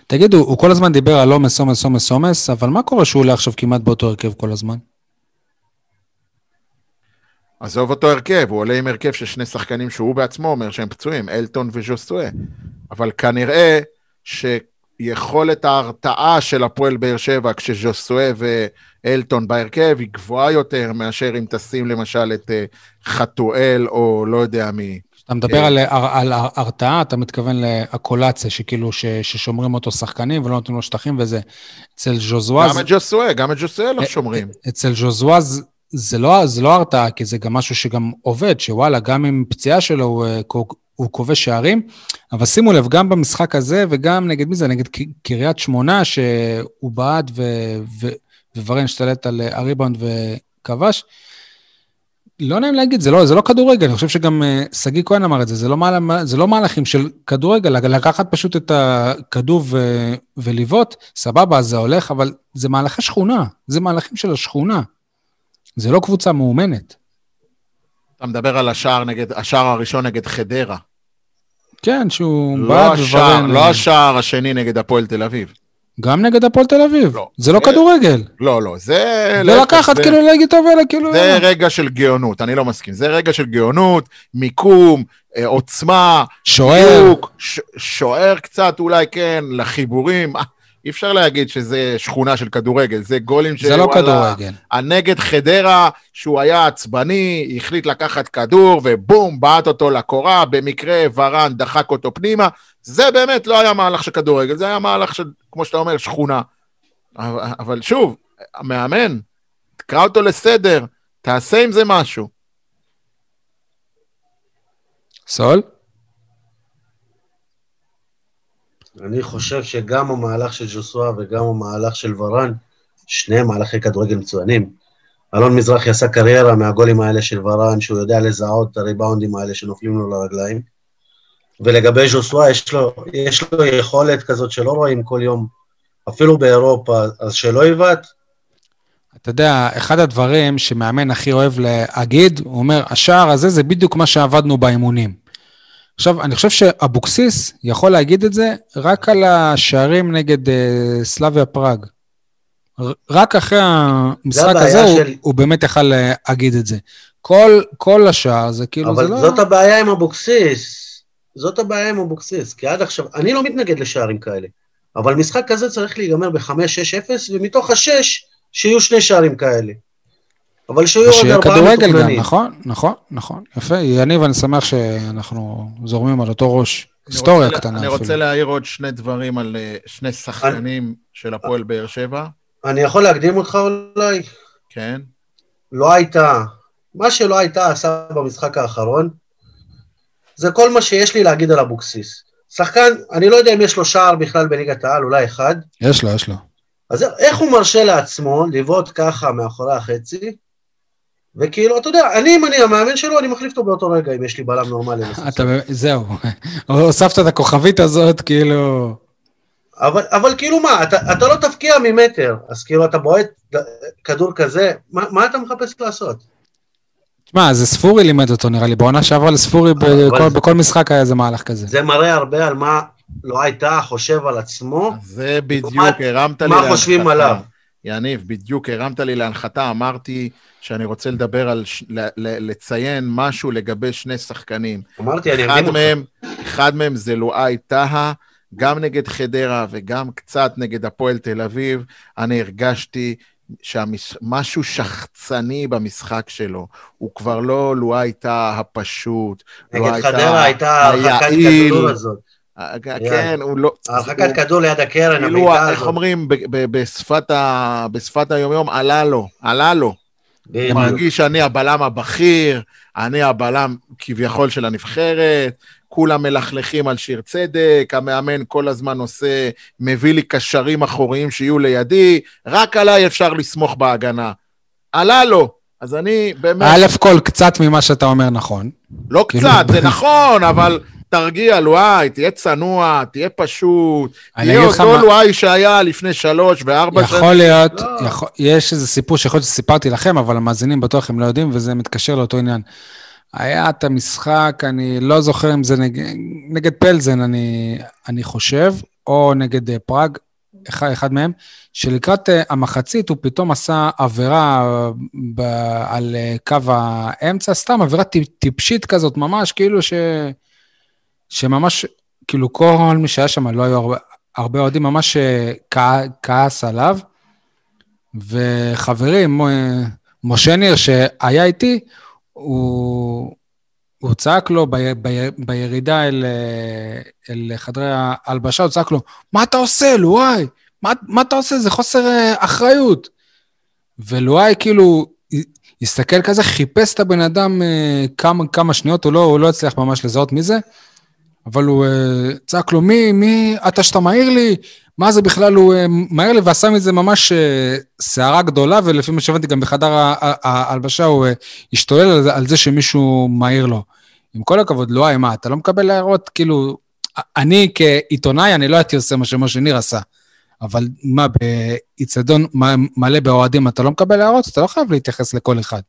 תגידו, הוא כל הזמן דיבר על עומס, עומס, עומס, עומס, אבל מה קורה שהוא עולה עכשיו כמעט באותו הרכב כל הזמן? עזוב אותו הרכב, הוא עולה עם הרכב של שני שחקנים שהוא בעצמו אומר שהם פצועים, אלטון וז'וסואה. אבל כנראה שיכולת ההרתעה של הפועל באר שבע כשז'וסואה ואלטון בהרכב היא גבוהה יותר מאשר אם תשים למשל את אה, חתואל או לא יודע מי. אתה מדבר אה. על, על, על הרתעה, אתה מתכוון לאקולציה, שכאילו ש, ששומרים אותו שחקנים ולא נותנים לו שטחים וזה. אצל ז'וזואז, גם את ג'וסואה, גם את ג'וסואה לא שומרים. אצל ז'וזואז זה לא, זה לא הרתעה, כי זה גם משהו שגם עובד, שוואלה, גם עם פציעה שלו הוא, אה, הוא כובש שערים. אבל שימו לב, גם במשחק הזה וגם נגד מי זה? נגד קריית שמונה, שהוא בעט ו- ו- וורן השתלט על אה, הריבאונד וכבש. לא נעים להגיד, זה לא, זה לא כדורגל, אני חושב שגם אה, שגיא כהן אמר את זה, זה לא, מהל, זה לא מהלכים של כדורגל, לקחת פשוט את הכדור ולבעוט, סבבה, זה הולך, אבל זה מהלכי שכונה, זה מהלכים של השכונה. זה לא קבוצה מאומנת. אתה מדבר על השער, נגד, השער הראשון נגד חדרה. כן, שהוא לא בעט השער, וורן... לא השער השני נגד הפועל תל אביב. גם נגד הפועל תל אביב. לא. זה לא זה- כדורגל. לא, לא, זה... לא להפך, לקחת זה- כאילו להגיד טוב, אלא כאילו... זה יאללה. רגע של גאונות, אני לא מסכים. זה רגע של גאונות, מיקום, אה, עוצמה, שוער. דיוק, ש- שוער קצת אולי, כן, לחיבורים. אי אפשר להגיד שזה שכונה של כדורגל, זה גולים זה לא כדורגל. הנגד חדרה, שהוא היה עצבני, החליט לקחת כדור ובום, בעט אותו לקורה, במקרה ורן דחק אותו פנימה. זה באמת לא היה מהלך של כדורגל, זה היה מהלך של, כמו שאתה אומר, שכונה. אבל שוב, המאמן, תקרא אותו לסדר, תעשה עם זה משהו. סול? אני חושב שגם המהלך של ג'וסווה וגם המהלך של ורן, שניהם מהלכי כדורגל מצוינים. אלון מזרחי עשה קריירה מהגולים האלה של ורן, שהוא יודע לזהות את הריבאונדים האלה שנופלים לו לרגליים. ולגבי ז'וסווה, יש לו, יש לו יכולת כזאת שלא רואים כל יום, אפילו באירופה, אז שלא יבעט. אתה יודע, אחד הדברים שמאמן הכי אוהב להגיד, הוא אומר, השער הזה זה בדיוק מה שעבדנו באימונים. עכשיו, אני חושב שאבוקסיס יכול להגיד את זה רק על השערים נגד אה, סלאביה פראג. רק אחרי המשחק הזה הוא, של- הוא באמת יכל להגיד את זה. כל, כל השער זה כאילו, אבל זה לא... זאת הבעיה עם אבוקסיס. זאת הבעיה עם אבוקסיס, כי עד עכשיו, אני לא מתנגד לשערים כאלה, אבל משחק כזה צריך להיגמר ב-5-6-0, ומתוך השש, שיהיו שני שערים כאלה. אבל שיהיו עוד ושיהיה ארבעה כדורגל גם, מתוכננים. נכון, נכון, נכון. יפה, יניב, אני שמח שאנחנו זורמים על אותו ראש. היסטוריה אני רוצה- קטנה אני אפילו. רוצה להעיר עוד שני דברים על אה, שני שחקנים של הפועל באר שבע, אני יכול להקדים אותך אולי? כן? לא הייתה, מה שלא הייתה עשה במשחק האחרון, זה כל מה שיש לי להגיד על אבוקסיס. שחקן, אני לא יודע אם יש לו שער בכלל בליגת העל, אולי אחד, יש לו, יש לו. אז איך הוא מרשה לעצמו לבעוט ככה מאחורי החצי, וכאילו, אתה יודע, אני, אם אני המאמן שלו, אני מחליף אותו באותו רגע, אם יש לי בלם נורמלי. בספסל. אתה, זהו, הוספת את הכוכבית הזאת, כאילו... אבל, אבל כאילו מה, אתה, אתה לא תפקיע ממטר, אז כאילו אתה בועט כדור כזה, מה, מה אתה מחפש לעשות? תשמע, זה ספורי לימד אותו, נראה לי. בעונה שעברה לספורי, בכל, זה- בכל משחק היה איזה מהלך כזה. זה מראה הרבה על מה לא הייתה חושב על עצמו, זה בדיוק, מה- הרמת לי מה להנחתה. חושבים עליו? יניב, בדיוק הרמת לי להנחתה, אמרתי שאני רוצה לדבר על, ש- ל- ל- לציין משהו לגבי שני שחקנים. אמרתי, אני אחד אקדים אותך. אחד מהם זה לואי טהא, גם נגד חדרה וגם קצת נגד הפועל תל אביב, אני הרגשתי שמשהו שחצני במשחק שלו. הוא כבר לא לו הייתה הפשוט, נגד חדרה הייתה הרחקת כדור הזאת. כן, הוא לא... הרחקת כדור ליד הקרן, כאילו, איך אומרים, בשפת היומיום, עלה לו, עלה לו. הוא מרגיש שאני הבלם הבכיר, אני הבלם כביכול של הנבחרת, כולם מלכלכים על שיר צדק, המאמן כל הזמן עושה, מביא לי קשרים אחוריים שיהיו לידי, רק עליי אפשר לסמוך בהגנה. עלה לו, אז אני באמת... א' כל קצת ממה שאתה אומר נכון. לא כאילו- קצת, זה נכון, אבל תרגיע, לואי, תהיה צנוע, תהיה פשוט, תהיה אותו מה... לואי שהיה לפני שלוש וארבע שנים. יכול להיות, לא. יכול, יש איזה סיפור שיכול להיות שסיפרתי לכם, אבל המאזינים בטוח הם לא יודעים, וזה מתקשר לאותו עניין. היה את המשחק, אני לא זוכר אם זה נג... נגד פלזן, אני, אני חושב, או נגד אה, פראג, אחד, אחד מהם, שלקראת אה, המחצית הוא פתאום עשה עבירה ב, על אה, קו האמצע, סתם עבירה טיפשית כזאת, ממש כאילו ש... שממש, כאילו כל מי שהיה שם, לא היו הרבה, הרבה אוהדים, ממש כעס עליו. וחברי, משה ניר, שהיה איתי, הוא, הוא צעק לו ב, ב, בירידה אל, אל חדרי ההלבשה, הוא צעק לו, מה אתה עושה, לואי? מה, מה אתה עושה? זה חוסר אה, אחריות. ולואי כאילו הסתכל כזה, חיפש את הבן אדם אה, כמה, כמה שניות, הוא לא, הוא לא הצליח ממש לזהות מי זה, אבל הוא אה, צעק לו, מי, מי, אתה שאתה מעיר לי? מה זה בכלל, הוא אה, מהר לי ועשה מזה ממש סערה גדולה, ולפי מה שהבנתי, גם בחדר ההלבשה הוא השתולל על זה שמישהו מעיר לו. עם כל הכבוד, לא, מה, אתה לא מקבל הערות? כאילו, אני כעיתונאי, אני לא הייתי עושה מה שמשה ניר עשה. אבל מה, באיצטדיון מלא באוהדים אתה לא מקבל הערות? אתה לא חייב להתייחס לכל אחד.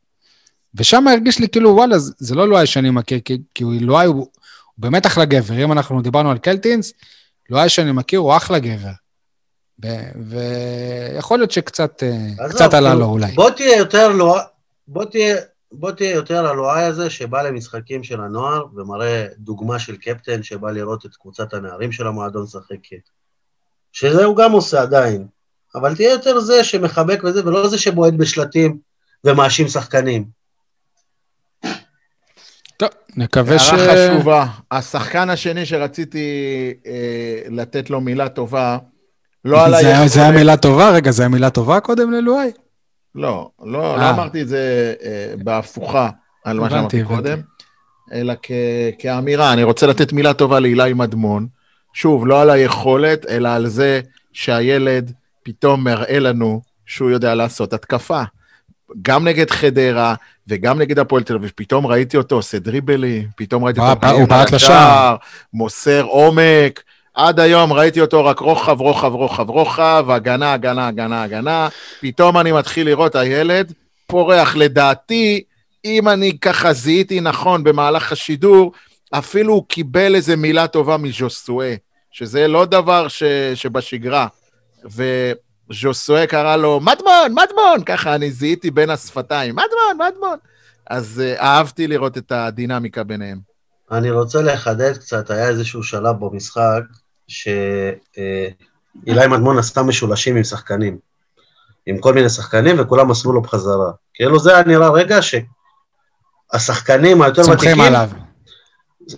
ושם הרגיש לי כאילו, וואלה, זה לא לואי שאני מכיר, כי, כי לואי הוא, הוא באמת אחלה גבר. אם אנחנו דיברנו על קלטינס, לואי שאני מכיר הוא אחלה גבר. ויכול להיות שקצת אה, קצת עלה לו אולי. בוא תהיה יותר לואי, בוא תהיה... בוא תהיה יותר הלואי הזה שבא למשחקים של הנוער ומראה דוגמה של קפטן שבא לראות את קבוצת הנערים של המועדון משחקת. שזה הוא גם עושה עדיין, אבל תהיה יותר זה שמחבק וזה, ולא זה שבועט בשלטים ומאשים שחקנים. טוב, נקווה ש... הערה חשובה. השחקן השני שרציתי אה, לתת לו מילה טובה, לא על היכולת... זה היה מילה טובה? רגע, זה היה מילה טובה קודם ללואי? לא, לא, לא אה. אמרתי את זה אה, בהפוכה על מה שאמרתי קודם, אלא כ, כאמירה. אני רוצה לתת מילה טובה לאילי מדמון. שוב, לא על היכולת, אלא על זה שהילד פתאום מראה לנו שהוא יודע לעשות התקפה. גם נגד חדרה וגם נגד הפועל תל אביב, פתאום ראיתי אותו עושה דריבלים, פתאום ראיתי אותו... הוא בעט לשער. מוסר עומק. עד היום ראיתי אותו רק רוחב, רוחב, רוחב, רוחב, הגנה, הגנה, הגנה, הגנה. פתאום אני מתחיל לראות הילד פורח. לדעתי, אם אני ככה זיהיתי נכון במהלך השידור, אפילו הוא קיבל איזה מילה טובה מז'וסואה, שזה לא דבר ש, שבשגרה. וז'וסואה קרא לו, מדמון, מדמון, ככה אני זיהיתי בין השפתיים, מדמון, מדמון. אז uh, אהבתי לראות את הדינמיקה ביניהם. אני רוצה לחדד קצת, היה איזשהו שלב במשחק, שאילי מדמון עשתה משולשים עם שחקנים, עם כל מיני שחקנים, וכולם מסרו לו בחזרה. כאילו זה היה נראה רגע שהשחקנים היותר ותיקים... סומכים עליו.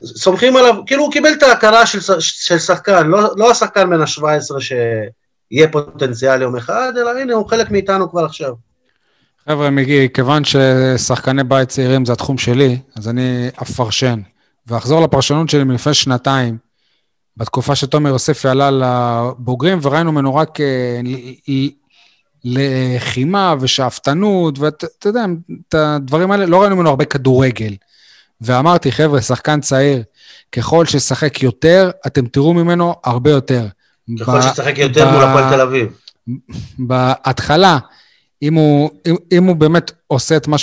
סומכים עליו, כאילו הוא קיבל את ההכרה של, של שחקן, לא, לא השחקן בן ה-17 שיהיה פוטנציאל יום אחד, אלא הנה הוא חלק מאיתנו כבר עכשיו. חבר'ה, מגיע, כיוון ששחקני בית צעירים זה התחום שלי, אז אני אפרשן, ואחזור לפרשנות שלי מלפני שנתיים, בתקופה שתומר יוספי עלה לבוגרים, וראינו ממנו רק לחימה ושאפתנות, ואתה יודע, את הדברים האלה, לא ראינו ממנו הרבה כדורגל. ואמרתי, חבר'ה, שחקן צעיר, ככל שישחק יותר, אתם תראו ממנו הרבה יותר. ככל שישחק יותר מול הפועל תל אביב. בהתחלה, אם הוא, אם, אם הוא באמת עושה את מה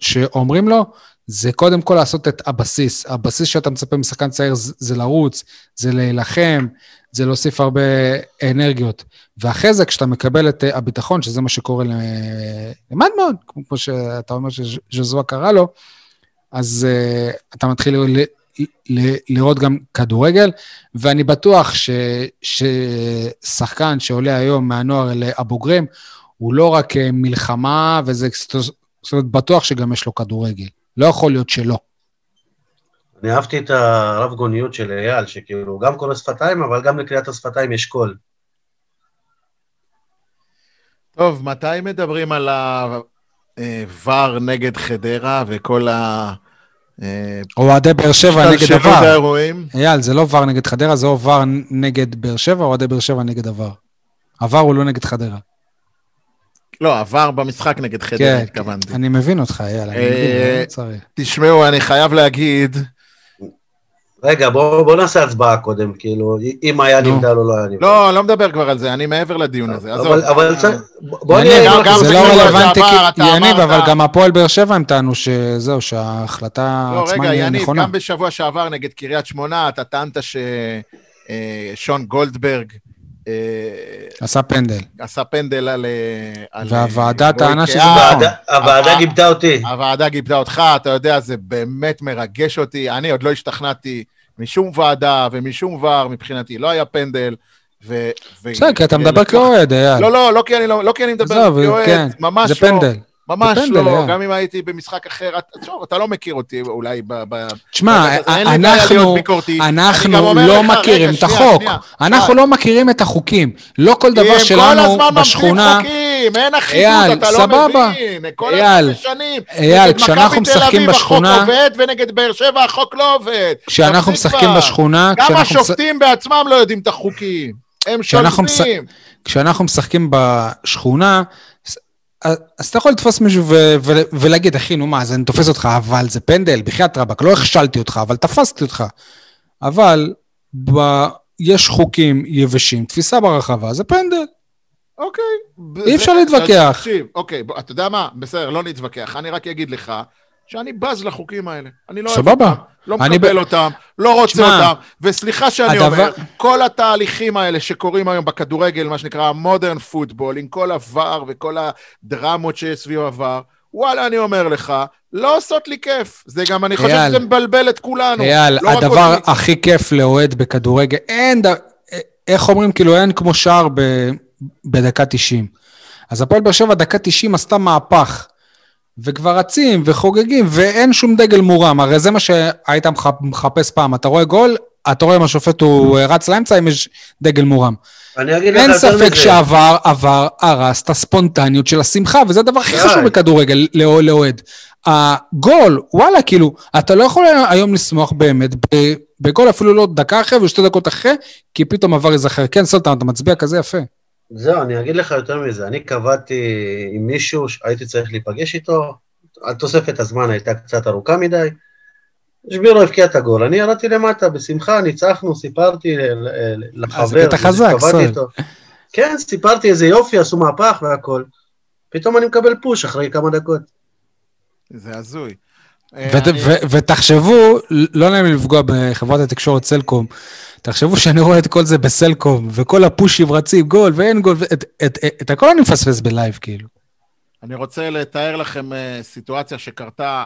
שאומרים לו, זה קודם כל לעשות את הבסיס. הבסיס שאתה מצפה משחקן צעיר זה, זה לרוץ, זה להילחם, זה להוסיף הרבה אנרגיות. ואחרי זה, כשאתה מקבל את הביטחון, שזה מה שקורה למדמון, כמו שאתה אומר שז'זואה קרא לו, אז uh, אתה מתחיל לראות גם כדורגל, ואני בטוח ש, ששחקן שעולה היום מהנוער לבוגרים, הוא לא רק אה, מלחמה, וזה, זאת אומרת, בטוח שגם יש לו כדורגל. לא יכול להיות שלא. אני אהבתי את הרב גוניות של אייל, שכאילו, הוא גם קורא שפתיים, אבל גם לקריאת השפתיים יש קול. טוב, מתי מדברים על הוואר נגד חדרה וכל ה... אה, אוהדי באר שבע נגד הוואר. אייל, זה לא וואר נגד חדרה, זה או וואר נגד באר שבע, או אוהדי באר שבע נגד הוואר. הוואר הוא לא נגד חדרה. לא, עבר במשחק נגד חדרה, כן, התכוונתי. אני מבין אותך, אייל, אני מבין, לא צריך. תשמעו, אני חייב להגיד, רגע, בואו בוא נעשה הצבעה קודם, כאילו, אם היה נבדל או לא היה נבדל. לא, אני לא מדבר כבר על זה, אני מעבר לדיון הזה. אבל, אבל בוא נראה... זה לא רלוונטי, יניב, אבל גם הפועל באר שבע הם טענו שזהו, שההחלטה לא, עצמה היא נכונה. רגע, יניב, גם בשבוע שעבר נגד קריית שמונה, אתה טענת ששון אה, גולדברג... אה, עשה פנדל. עשה פנדל על... אה, והוועדה טענה שזה נכון. הוועדה גיבתה אותי. הוועדה גיבתה אותך, אתה יודע, זה באמת מרגש אותי. אני עוד לא השתכנעתי משום ועדה ומשום ור מבחינתי, לא היה פנדל. בסדר, כי אתה מדבר כאוהד, אייל. לא, לא, לא כי אני, לא, לא כי אני מדבר כאוהד, כן, ממש לא. זה פנדל. ממש לא, גם אם הייתי במשחק אחר, טוב, אתה לא מכיר אותי אולי ב... תשמע, אנחנו, אנחנו לא מכירים את החוק. אנחנו לא מכירים את החוקים. לא כל דבר שלנו בשכונה... אין אחידות, אתה לא מבין. כל הזמן משנים. אייל, כשאנחנו משחקים בשכונה... החוק עובד, ונגד באר שבע החוק לא עובד. כשאנחנו משחקים בשכונה... גם השופטים בעצמם לא יודעים את החוקים. הם שולטים. כשאנחנו משחקים בשכונה, אז אתה יכול לתפוס מישהו ו- ו- ולהגיד, אחי, נו מה, אז אני תופס אותך, אבל זה פנדל, בחייאת רבאק, לא הכשלתי אותך, אבל תפסתי אותך. אבל ב- יש חוקים יבשים, תפיסה ברחבה, זה פנדל. אוקיי. אי אפשר להתווכח. תקשיב, אוקיי, אתה יודע מה? בסדר, לא נתווכח. אני רק אגיד לך שאני בז לחוקים האלה. אני לא אוהב אותם, לא מקבל ב... אותם, לא רוצה שמה, אותם. וסליחה שאני הדבר... אומר, כל התהליכים האלה שקורים היום בכדורגל, מה שנקרא מודרן פוטבול, עם כל עבר וכל הדרמות שיש סביב עבר, וואלה, אני אומר לך, לא עושות לי כיף. זה גם, אני חושב שזה מבלבל את כולנו. אייל, לא הדבר הכי כיף לאוהד בכדורגל, אין, ד... איך אומרים, כאילו, אין כמו שער ב... בדקה 90. אז הפועל באר שבע, דקה 90 עשתה מהפך. וכבר רצים וחוגגים, ואין שום דגל מורם. הרי זה מה שהיית מחפש פעם. אתה רואה גול, אתה רואה אם השופט הוא רץ לאמצע, אם יש דגל מורם. אין ספק שעבר, עבר, הרס את הספונטניות של השמחה, וזה הדבר הכי חשוב בכדורגל לאוהד. הגול, וואלה, כאילו, אתה לא יכול היום לשמוח באמת בגול אפילו לא דקה אחרי ושתי דקות אחרי, כי פתאום עבר ייזכר. כן, סולטן, אתה מצביע כזה יפה. זהו, אני אגיד לך יותר מזה. אני קבעתי עם מישהו שהייתי צריך להיפגש איתו, תוספת הזמן הייתה קצת ארוכה מדי. שבירו הבקיע את הגול, אני ירדתי למטה, בשמחה, ניצחנו, סיפרתי לחבר, שקבעתי איתו. כן, סיפרתי איזה יופי, עשו מהפך והכל. פתאום אני מקבל פוש אחרי כמה דקות. זה הזוי. ותחשבו, לא נעים לי לפגוע בחברת התקשורת סלקום, תחשבו שאני רואה את כל זה בסלקום, וכל הפושים רצים, גול ואין גול, את, את, את, את הכל אני מפספס בלייב, כאילו. אני רוצה לתאר לכם uh, סיטואציה שקרתה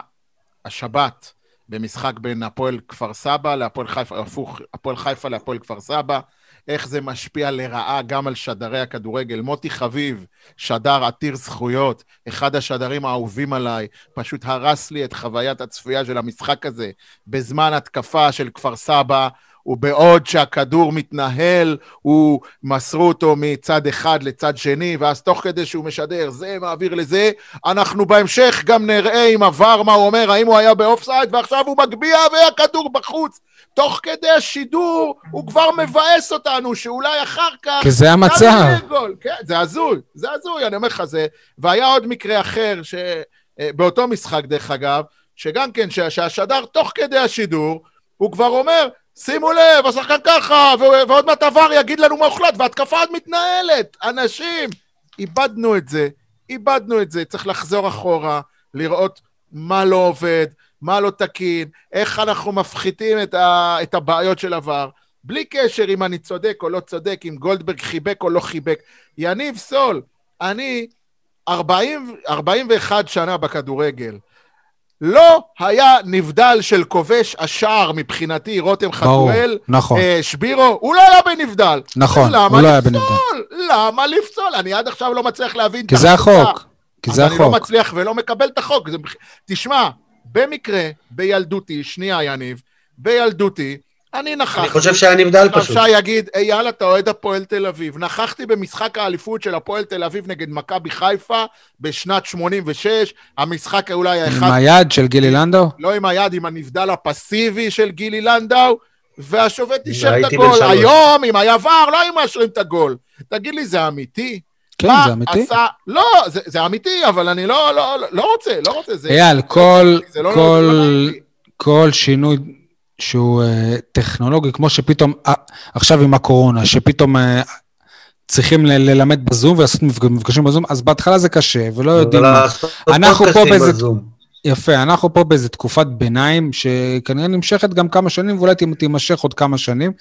השבת במשחק בין הפועל כפר סבא להפועל חיפה, הפוך, הפועל חיפה להפועל כפר סבא. איך זה משפיע לרעה גם על שדרי הכדורגל. מוטי חביב, שדר עתיר זכויות, אחד השדרים האהובים עליי, פשוט הרס לי את חוויית הצפייה של המשחק הזה. בזמן התקפה של כפר סבא, ובעוד שהכדור מתנהל, הוא מסרו אותו מצד אחד לצד שני, ואז תוך כדי שהוא משדר זה מעביר לזה, אנחנו בהמשך גם נראה עם עבר מה הוא אומר, האם הוא היה באופסייד, ועכשיו הוא מגביה והכדור בחוץ. תוך כדי השידור הוא כבר מבאס אותנו, שאולי אחר כך... כי זה המצב. כן, זה הזוי, זה הזוי, אני אומר לך זה. והיה עוד מקרה אחר, ש... אה, באותו משחק דרך אגב, שגם כן, שהשדר תוך כדי השידור, הוא כבר אומר, שימו לב, השחקן ככה, ועוד מעט עבר יגיד לנו מה הוחלט, והתקפה עוד מתנהלת. אנשים, איבדנו את זה, איבדנו את זה. צריך לחזור אחורה, לראות מה לא עובד, מה לא תקין, איך אנחנו מפחיתים את, ה, את הבעיות של עבר. בלי קשר אם אני צודק או לא צודק, אם גולדברג חיבק או לא חיבק. יניב סול, אני 40, 41 שנה בכדורגל. לא היה נבדל של כובש השער מבחינתי, רותם חתואל, נכון. אה, שבירו, הוא לא היה בנבדל. נכון, הוא לא היה בנבדל. למה לפסול? אני עד עכשיו לא מצליח להבין כי זה החוק. כי זה החוק. אני לא מצליח ולא מקבל את החוק. זה... תשמע, במקרה, בילדותי, שנייה יניב, בילדותי, אני נכחתי. אני חושב שהיה נבדל פשוט. עכשיו שי יגיד, אייל, אתה אוהד הפועל תל אביב. נכחתי במשחק האליפות של הפועל תל אביב נגד מכבי חיפה בשנת 86. המשחק אולי היה אחד... עם היד של גילי לנדאו? לא עם היד, עם הנבדל הפסיבי של גילי לנדאו, והשופט אישר את הגול. היום, אם היה ור, לא היו מאשרים את הגול. תגיד לי, זה אמיתי? כן, זה אמיתי. עשה... לא, זה, זה אמיתי, אבל אני לא, לא, לא, לא רוצה, לא רוצה. אייל, כל, לא כל, כל שינוי שהוא uh, טכנולוגי, כמו שפתאום, uh, עכשיו עם הקורונה, שפתאום uh, צריכים ל- ללמד בזום ולעשות מפגשים בזום, אז בהתחלה זה קשה, ולא יודעים מה. אנחנו פה באיזה... יפה, אנחנו פה באיזה תקופת ביניים, שכנראה נמשכת גם כמה שנים, ואולי תימשך עוד כמה שנים,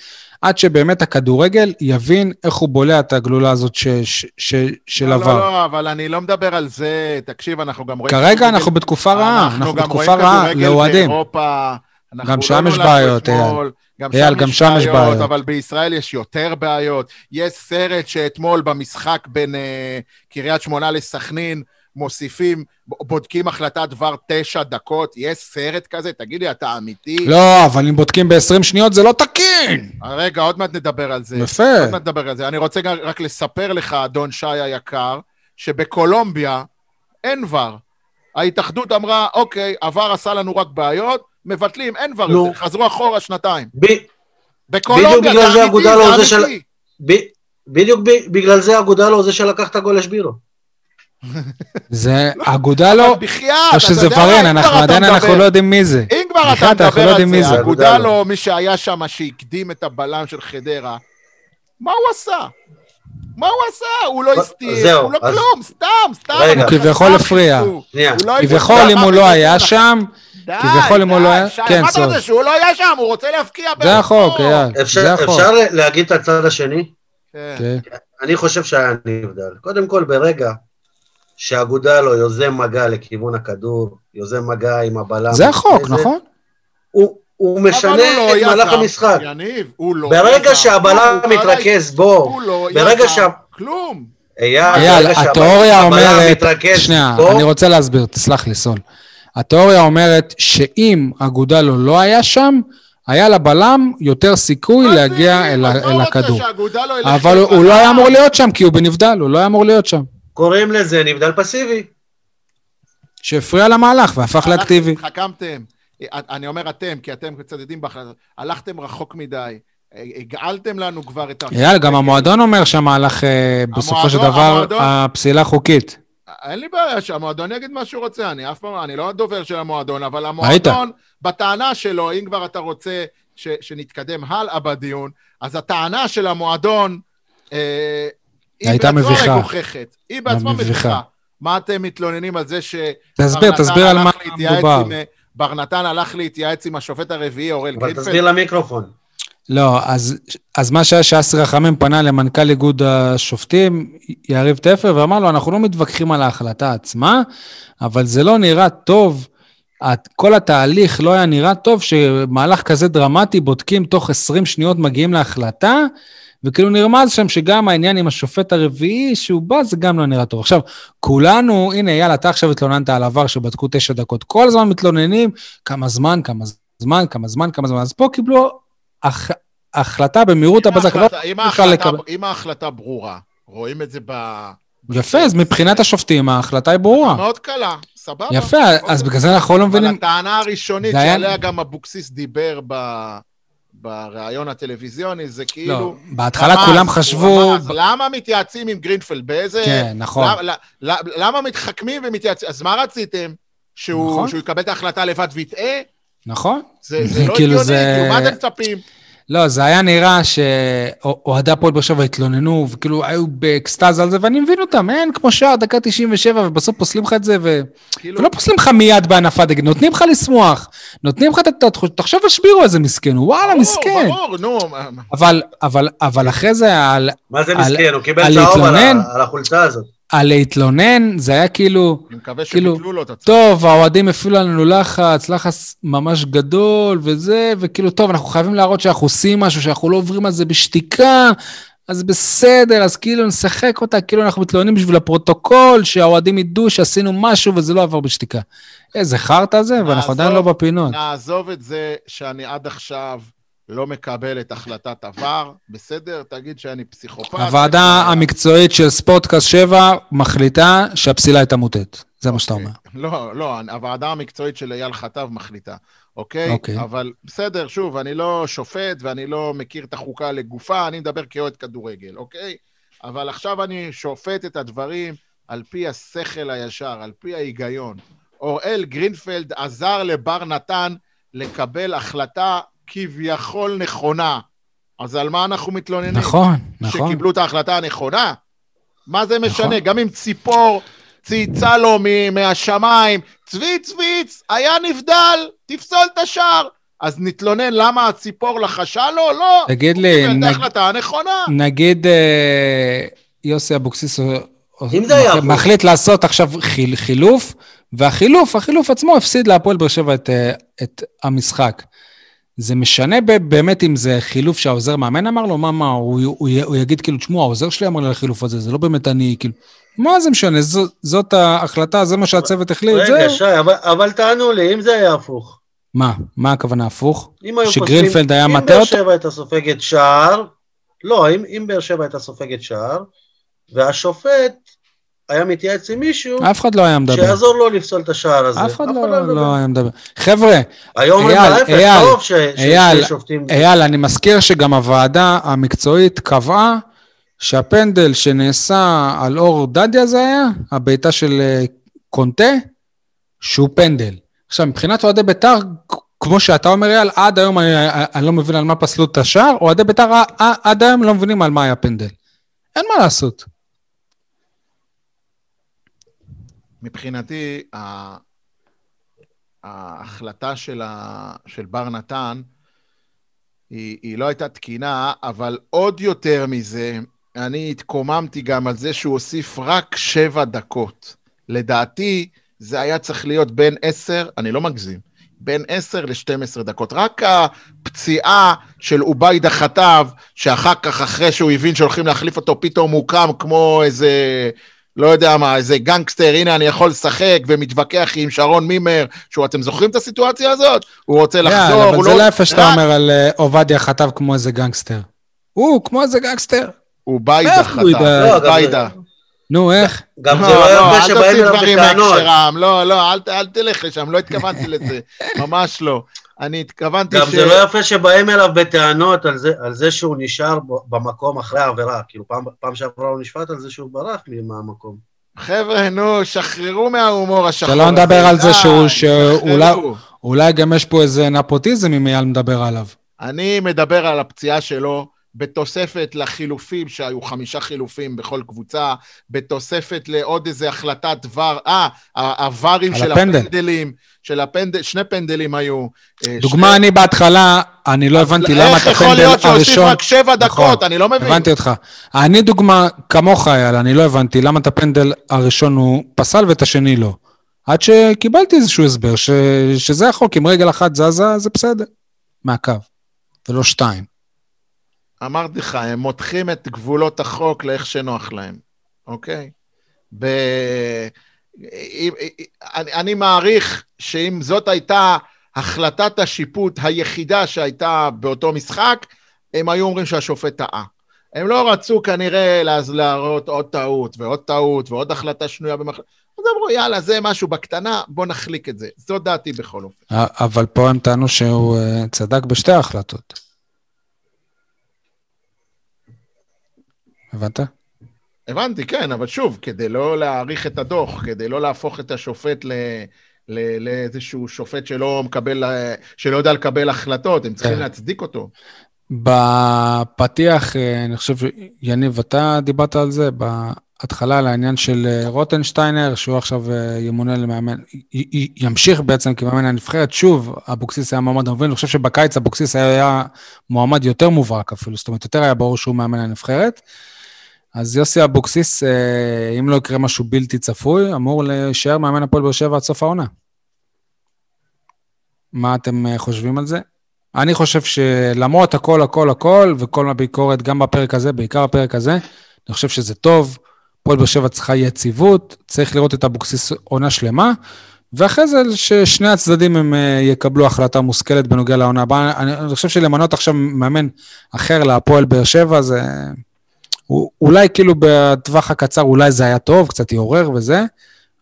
עד שבאמת הכדורגל יבין איך הוא בולע את הגלולה הזאת ש, ש, ש, של עבר. לא, לא, לא, אבל אני לא מדבר על זה, תקשיב, אנחנו גם רואים... כרגע אנחנו בתקופה רעה, אנחנו בתקופה רעה לאוהדים. גם שם יש בעיות, אייל. גם אייל, גם שם יש בעיות, אבל בישראל יש יותר בעיות. יש סרט שאתמול במשחק בין uh, קריית שמונה לסכנין, מוסיפים, בודקים החלטת דבר תשע דקות, יש סרט כזה? תגיד לי, אתה אמיתי? לא, אבל אם בודקים ב-20 שניות זה לא תקין! רגע, עוד מעט נדבר על זה. יפה. עוד מעט נדבר על זה. אני רוצה רק לספר לך, אדון שי היקר, שבקולומביה אין ור. ההתאחדות אמרה, אוקיי, עבר עשה לנו רק בעיות, מבטלים, אין כבר יותר, חזרו אחורה שנתיים. ב... בקולומביה, זה אמיתי, זה אמיתי. של... ב... בדיוק ב... בגלל זה אגודלו זה שלקח את הגול לשבירו. זה אגודלו, או שזה ורן, אנחנו עדיין אנחנו לא יודעים מי זה. אם כבר אתה מדבר לא על זה, אגודלו, מי שהיה שם, שהקדים את הבלם של חדרה, מה הוא עשה? מה הוא עשה? הוא לא הסתיר, הוא לא כלום, סתם, סתם. הוא כביכול הפריע. לא כביכול אם הוא לא היה שם, כביכול אם הוא לא היה... כן. מה אתה רוצה, שהוא לא היה שם, הוא רוצה להפקיע זה החוק, אייל. אפשר להגיד את הצד השני? כן. כן. אני חושב שהיה נבדל. קודם כל, ברגע שאגודה לו יוזם מגע לכיוון הכדור, יוזם מגע עם הבלם. זה החוק, נכון? הוא משנה לא את מהלך המשחק. יניב, הוא לא... ברגע שהבלם מתרכז בו, הוא לא ברגע שה... כלום. אייל, התיאוריה אומרת... שנייה, אני רוצה להסביר, תסלח לי, סול. התיאוריה אומרת שאם אגודלו לא היה שם, היה לבלם יותר סיכוי להגיע אל, אל הכדור. אבל הוא לא היה אמור להיות שם, כי הוא בנבדל, הוא לא היה אמור להיות שם. קוראים לזה נבדל פסיבי. שהפריע למהלך והפך לאקטיבי. התחכמתם. אני אומר אתם, כי אתם קצת יודעים בהחלטה. הלכתם רחוק מדי. הגעלתם לנו כבר את... אייל, גם המועדון אומר שהמהלך, אה, בסופו של דבר, הפסילה חוקית. אין לי בעיה שהמועדון יגיד מה שהוא רוצה, אני אף פעם, אני לא הדובר של המועדון, אבל המועדון, בטענה שלו, אם כבר אתה רוצה ש, שנתקדם הלאה בדיון, אז הטענה של המועדון, אה, היא הייתה מביכה. מגוחכת. היא בעצמה מביכה. מה אתם מתלוננים על זה ש... תסביר, תסביר על מה מדובר. בר נתן הלך להתייעץ עם השופט הרביעי, אוראל גרינפלד. אבל תסביר למיקרופון. לא, אז, אז מה שהיה שאסי רחמים פנה למנכ"ל איגוד השופטים, יריב תפר, ואמר לו, אנחנו לא מתווכחים על ההחלטה עצמה, אבל זה לא נראה טוב, כל התהליך לא היה נראה טוב, שמהלך כזה דרמטי בודקים תוך 20 שניות מגיעים להחלטה, וכאילו נרמז שם שגם העניין עם השופט הרביעי שהוא בא, זה גם לא נראה טוב. עכשיו, כולנו, הנה, יאללה, אתה עכשיו התלוננת על עבר שבדקו תשע דקות. כל הזמן מתלוננים, כמה זמן, כמה זמן, כמה זמן, כמה זמן. אז פה קיבלו הח... החלטה במהירות הבזק. לא אם ההחלטה ברורה, רואים את זה ב... יפה, אז מבחינת השופטים ההחלטה היא ברורה. מאוד קלה, סבבה. יפה, אז בגלל זה אנחנו לא מבינים... אבל הטענה הראשונית שעליה גם אבוקסיס דיבר ב... בריאיון הטלוויזיוני, זה כאילו... לא, בהתחלה ממש, כולם חשבו... ממש, למה מתייעצים עם גרינפלד? באיזה... כן, נכון. למה, למה, למה מתחכמים ומתייעצים? אז מה רציתם? שהוא, נכון. שהוא יקבל את ההחלטה לבד ויטעה? נכון. זה, זה לא כאילו הגיוני, זה... כאילו, מה אתם מצפים? לא, זה היה נראה שאוהדי הפועל באר שבע התלוננו, וכאילו היו באקסטאזה על זה, ואני מבין אותם, אין כמו שער, דקה 97, ובסוף פוסלים לך את זה, ו... כאילו... ולא פוסלים לך מיד בהנפה דגל, נותנים לך לשמוח, נותנים לך את התחושה, תחשוב על שבירו איזה מסכן, הוא וואלה, ברור, מסכן. ברור, נו. אבל, אבל, אבל אחרי זה, על... מה זה מסכן? הוא קיבל צהוב על, על החולצה הזאת. הלהתלונן, זה היה כאילו... אני מקווה כאילו, שביטלו לו את עצמם. טוב, האוהדים הפעילו לנו לחץ, לחץ ממש גדול וזה, וכאילו, טוב, אנחנו חייבים להראות שאנחנו עושים משהו, שאנחנו לא עוברים על זה בשתיקה, אז בסדר, אז כאילו נשחק אותה, כאילו אנחנו מתלוננים בשביל הפרוטוקול, שהאוהדים ידעו שעשינו משהו וזה לא עבר בשתיקה. איזה חרטא זה, ואנחנו עדיין לא בפינות. נעזוב את זה שאני עד עכשיו לא מקבל את החלטת עבר, בסדר? תגיד שאני פסיכופת. הוועדה המקצועית של ספורטקאסט 7 מחליטה שהפסילה הייתה מוטט. זה מה שאתה אוקיי. אומר. לא, לא, הוועדה המקצועית של אייל חטב מחליטה, אוקיי? אוקיי. אבל בסדר, שוב, אני לא שופט ואני לא מכיר את החוקה לגופה, אני מדבר כאוהד כדורגל, אוקיי? אבל עכשיו אני שופט את הדברים על פי השכל הישר, על פי ההיגיון. אוראל גרינפלד עזר לבר נתן לקבל החלטה כביכול נכונה. אז על מה אנחנו מתלוננים? נכון, נכון. שקיבלו את ההחלטה הנכונה? מה זה משנה? נכון. גם אם ציפור צייצה לו מהשמיים, צוויץ צוויץ, היה נבדל, תפסול את השער. אז נתלונן למה הציפור לחשה לו? לא. תגיד לי, נג... ההחלטה הנכונה. נגיד אה, יוסי אבוקסיס מחליט לעשות עכשיו חיל, חילוף, והחילוף, החילוף עצמו הפסיד להפועל באר שבע את, אה, את המשחק. זה משנה באמת אם זה חילוף שהעוזר מאמן אמר לו? מה, מה, הוא, הוא, הוא יגיד כאילו, תשמעו, העוזר שלי אמר לי על החילוף הזה, זה לא באמת אני, כאילו... מה זה משנה? ז, זאת ההחלטה, זה מה שהצוות החליט, זהו. רגע, שי, אבל, אבל תענו לי, אם זה היה הפוך. מה? מה הכוונה הפוך? שגרינפלד היה מטה אותו? אם באר שבע הייתה סופגת שער, לא, אם, אם באר שבע הייתה סופגת שער, והשופט היה מתייעץ עם מישהו, אף אחד לא היה מדבר. שיעזור לו לפסול את השער הזה. אף אחד לא, לא, לא היה מדבר. חבר'ה, היום אומרים להפך, טוב שיש שופטים... אייל, אני מזכיר שגם הוועדה המקצועית קבעה שהפנדל שנעשה על אור דדיה זה היה, הבעיטה של אה, קונטה, שהוא פנדל. עכשיו, מבחינת אוהדי בית"ר, כמו שאתה אומר, אייל, עד היום אני, אני לא מבין על מה פסלו את השער, אוהדי בית"ר עד היום לא מבינים על מה היה פנדל. אין מה לעשות. מבחינתי, ההחלטה של, ה... של בר נתן היא, היא לא הייתה תקינה, אבל עוד יותר מזה, אני התקוממתי גם על זה שהוא הוסיף רק שבע דקות. לדעתי, זה היה צריך להיות בין עשר, אני לא מגזים, בין עשר לשתים עשרה דקות. רק הפציעה של עוביידה חטב, שאחר כך, אחרי שהוא הבין שהולכים להחליף אותו, פתאום הוא קם כמו איזה לא יודע מה, איזה גנגסטר, הנה אני יכול לשחק, ומתווכח עם שרון מימר, שהוא, אתם זוכרים את הסיטואציה הזאת? הוא רוצה לחזור, הוא לא... אבל זה לא יפה שאתה אומר על אה, עוביידה חטאב כמו איזה גנגסטר. הוא כמו איזה גנגסטר. הוא עוביידה חטאב, לא, עוביידה. נו, איך? גם זה לא יפה שבאים אליו בטענות. לא, לא, אל תלך לשם, לא התכוונתי לזה, ממש לא. אני התכוונתי גם ש... גם זה לא יפה שבאים אליו בטענות על זה, על זה שהוא נשאר במקום אחרי העבירה. כאילו, פעם, פעם שעברה הוא נשפט על זה שהוא ברח מהמקום. חבר'ה, נו, שחררו מההומור השחור. שלא נדבר על זה שהוא, שאולי אולי גם יש פה איזה נפוטיזם אם אייל מדבר עליו. אני מדבר על הפציעה שלו. בתוספת לחילופים, שהיו חמישה חילופים בכל קבוצה, בתוספת לעוד איזה החלטת דבר, אה, הווארים של הפנדל. הפנדלים, של הפנדל, שני פנדלים היו. אה, דוגמה, שני... אני בהתחלה, אני לא הבנתי למה את הפנדל הראשון... איך יכול להיות שהוסיף רק שבע דקות? נכון, אני לא מבין. הבנתי אותך. אני דוגמה כמוך, אייל, אני לא הבנתי למה את הפנדל הראשון הוא פסל ואת השני לא. עד שקיבלתי איזשהו הסבר, ש... שזה החוק, אם רגל אחת זזה, זה בסדר. מהקו, ולא שתיים. אמרתי לך, הם מותחים את גבולות החוק לאיך שנוח להם, אוקיי? ב... אני, אני מעריך שאם זאת הייתה החלטת השיפוט היחידה שהייתה באותו משחק, הם היו אומרים שהשופט טעה. הם לא רצו כנראה להראות עוד טעות ועוד טעות ועוד החלטה שנויה במחלקה. אז אמרו, יאללה, זה משהו בקטנה, בוא נחליק את זה. זו דעתי בכל אופן. אבל פה הם טענו שהוא אה, צדק בשתי ההחלטות. הבנת? הבנתי, כן, אבל שוב, כדי לא להעריך את הדוח, כדי לא להפוך את השופט ל... לאיזשהו שופט שלא מקבל, שלא יודע לקבל החלטות, הם צריכים כן. להצדיק אותו. בפתיח, אני חושב, יניב, אתה דיברת על זה, בהתחלה על העניין של אה, רוטנשטיינר, שהוא עכשיו אה, ימונה למאמן, ימשיך בעצם כמאמן הנבחרת. שוב, אבוקסיס היה מועמד המוביל, אני חושב שבקיץ אבוקסיס היה מועמד יותר מובהק אפילו, זאת אומרת, יותר היה ברור שהוא מאמן הנבחרת. אז יוסי אבוקסיס, אה, אם לא יקרה משהו בלתי צפוי, אמור להישאר מאמן הפועל באר שבע עד סוף העונה. מה אתם אה, חושבים על זה? אני חושב שלמרות הכל, הכל, הכל, וכל הביקורת, גם בפרק הזה, בעיקר בפרק הזה, אני חושב שזה טוב. הפועל באר שבע צריכה יציבות, צריך לראות את אבוקסיס עונה שלמה, ואחרי זה ששני הצדדים הם אה, יקבלו החלטה מושכלת בנוגע לעונה הבאה. אני חושב שלמנות עכשיו מאמן אחר להפועל באר שבע, זה... אולי כאילו בטווח הקצר אולי זה היה טוב, קצת יעורר וזה,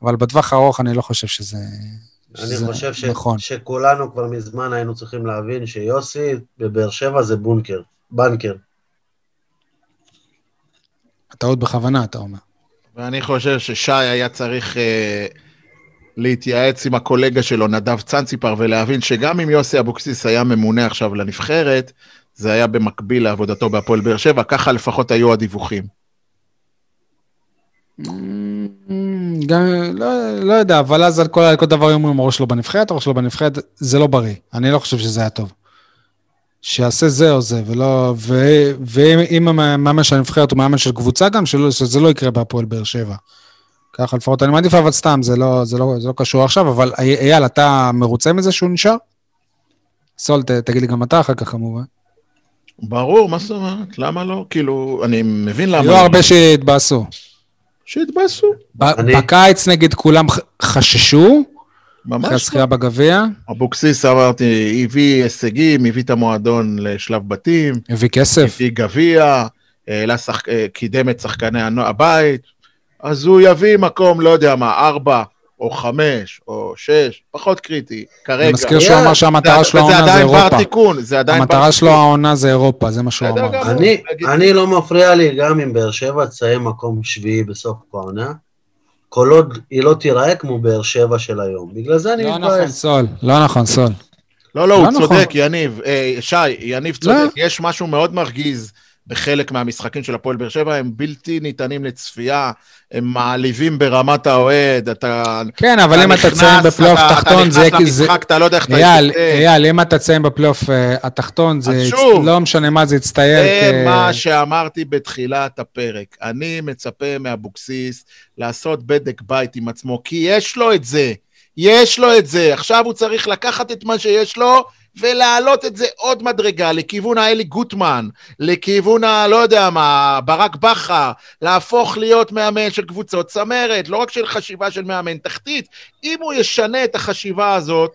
אבל בטווח הארוך אני לא חושב שזה, שזה אני חושב ש, נכון. שכולנו כבר מזמן היינו צריכים להבין שיוסי בבאר שבע זה בונקר, בנקר. טעות בכוונה, אתה אומר. ואני חושב ששי היה צריך אה, להתייעץ עם הקולגה שלו, נדב צאנציפר, ולהבין שגם אם יוסי אבוקסיס היה ממונה עכשיו לנבחרת, זה היה במקביל לעבודתו בהפועל באר שבע, ככה לפחות היו הדיווחים. Mm, גם, לא, לא יודע, אבל אז על כל, על כל דבר אומרים הראש שלו בנבחרת, הראש שלו בנבחרת, זה לא בריא. אני לא חושב שזה היה טוב. שיעשה זה או זה, ולא... ואם המאמן של הנבחרת הוא מאמן של קבוצה גם, שלא, שזה לא יקרה בהפועל באר שבע. ככה לפחות אני מעדיף, אבל סתם, זה לא, זה, לא, זה לא קשור עכשיו, אבל אייל, אתה מרוצה מזה שהוא נשאר? סול, ת, תגיד לי גם אתה אחר כך כמובן. ברור, מה זאת אומרת? למה לא? כאילו, אני מבין למה... לא הרבה שהתבאסו. שהתבאסו. בקיץ נגיד כולם חששו, ממש אחרי הזכייה לא. בגביע. אבוקסיס, אמרתי, הביא הישגים, הביא את המועדון לשלב בתים. הביא כסף. הביא גביע, קידם את שחקני הבית, אז הוא יביא מקום, לא יודע מה, ארבע, או חמש, או שש, פחות קריטי, כרגע. אני מזכיר שהוא אמר שהמטרה שלו העונה זה אירופה. וזה עדיין בר תיקון, זה עדיין בר תיקון. המטרה שלו העונה זה אירופה, זה מה שהוא אמר. אני לא מפריע לי גם אם באר שבע תסיים מקום שביעי בסוף העונה, כל עוד היא לא תיראה כמו באר שבע של היום. בגלל זה אני מתבאס. לא נכון, סול, לא נכון, סול. לא, לא, הוא לא צודק, נכון. יניב. אה, שי, יניב צודק, לא. יש משהו מאוד מרגיז. בחלק מהמשחקים של הפועל באר שבע, הם בלתי ניתנים לצפייה, הם מעליבים ברמת האוהד, אתה... כן, אבל אם אתה תציין בפלייאוף תחתון, זה... אתה נכנס למשחק, אתה לא יודע איך אתה... אייל, אייל, אם אתה תציין בפלייאוף אה, התחתון, זה לא משנה מה זה יצטייר זה מה שאמרתי בתחילת הפרק. אני מצפה מאבוקסיס לעשות בדק בית עם עצמו, כי יש לו את זה. יש לו את זה. עכשיו הוא צריך לקחת את מה שיש לו ולהעלות את זה עוד מדרגה לכיוון האלי גוטמן, לכיוון ה... לא יודע מה, ברק בכר, להפוך להיות מאמן של קבוצות צמרת, לא רק של חשיבה של מאמן תחתית. אם הוא ישנה את החשיבה הזאת,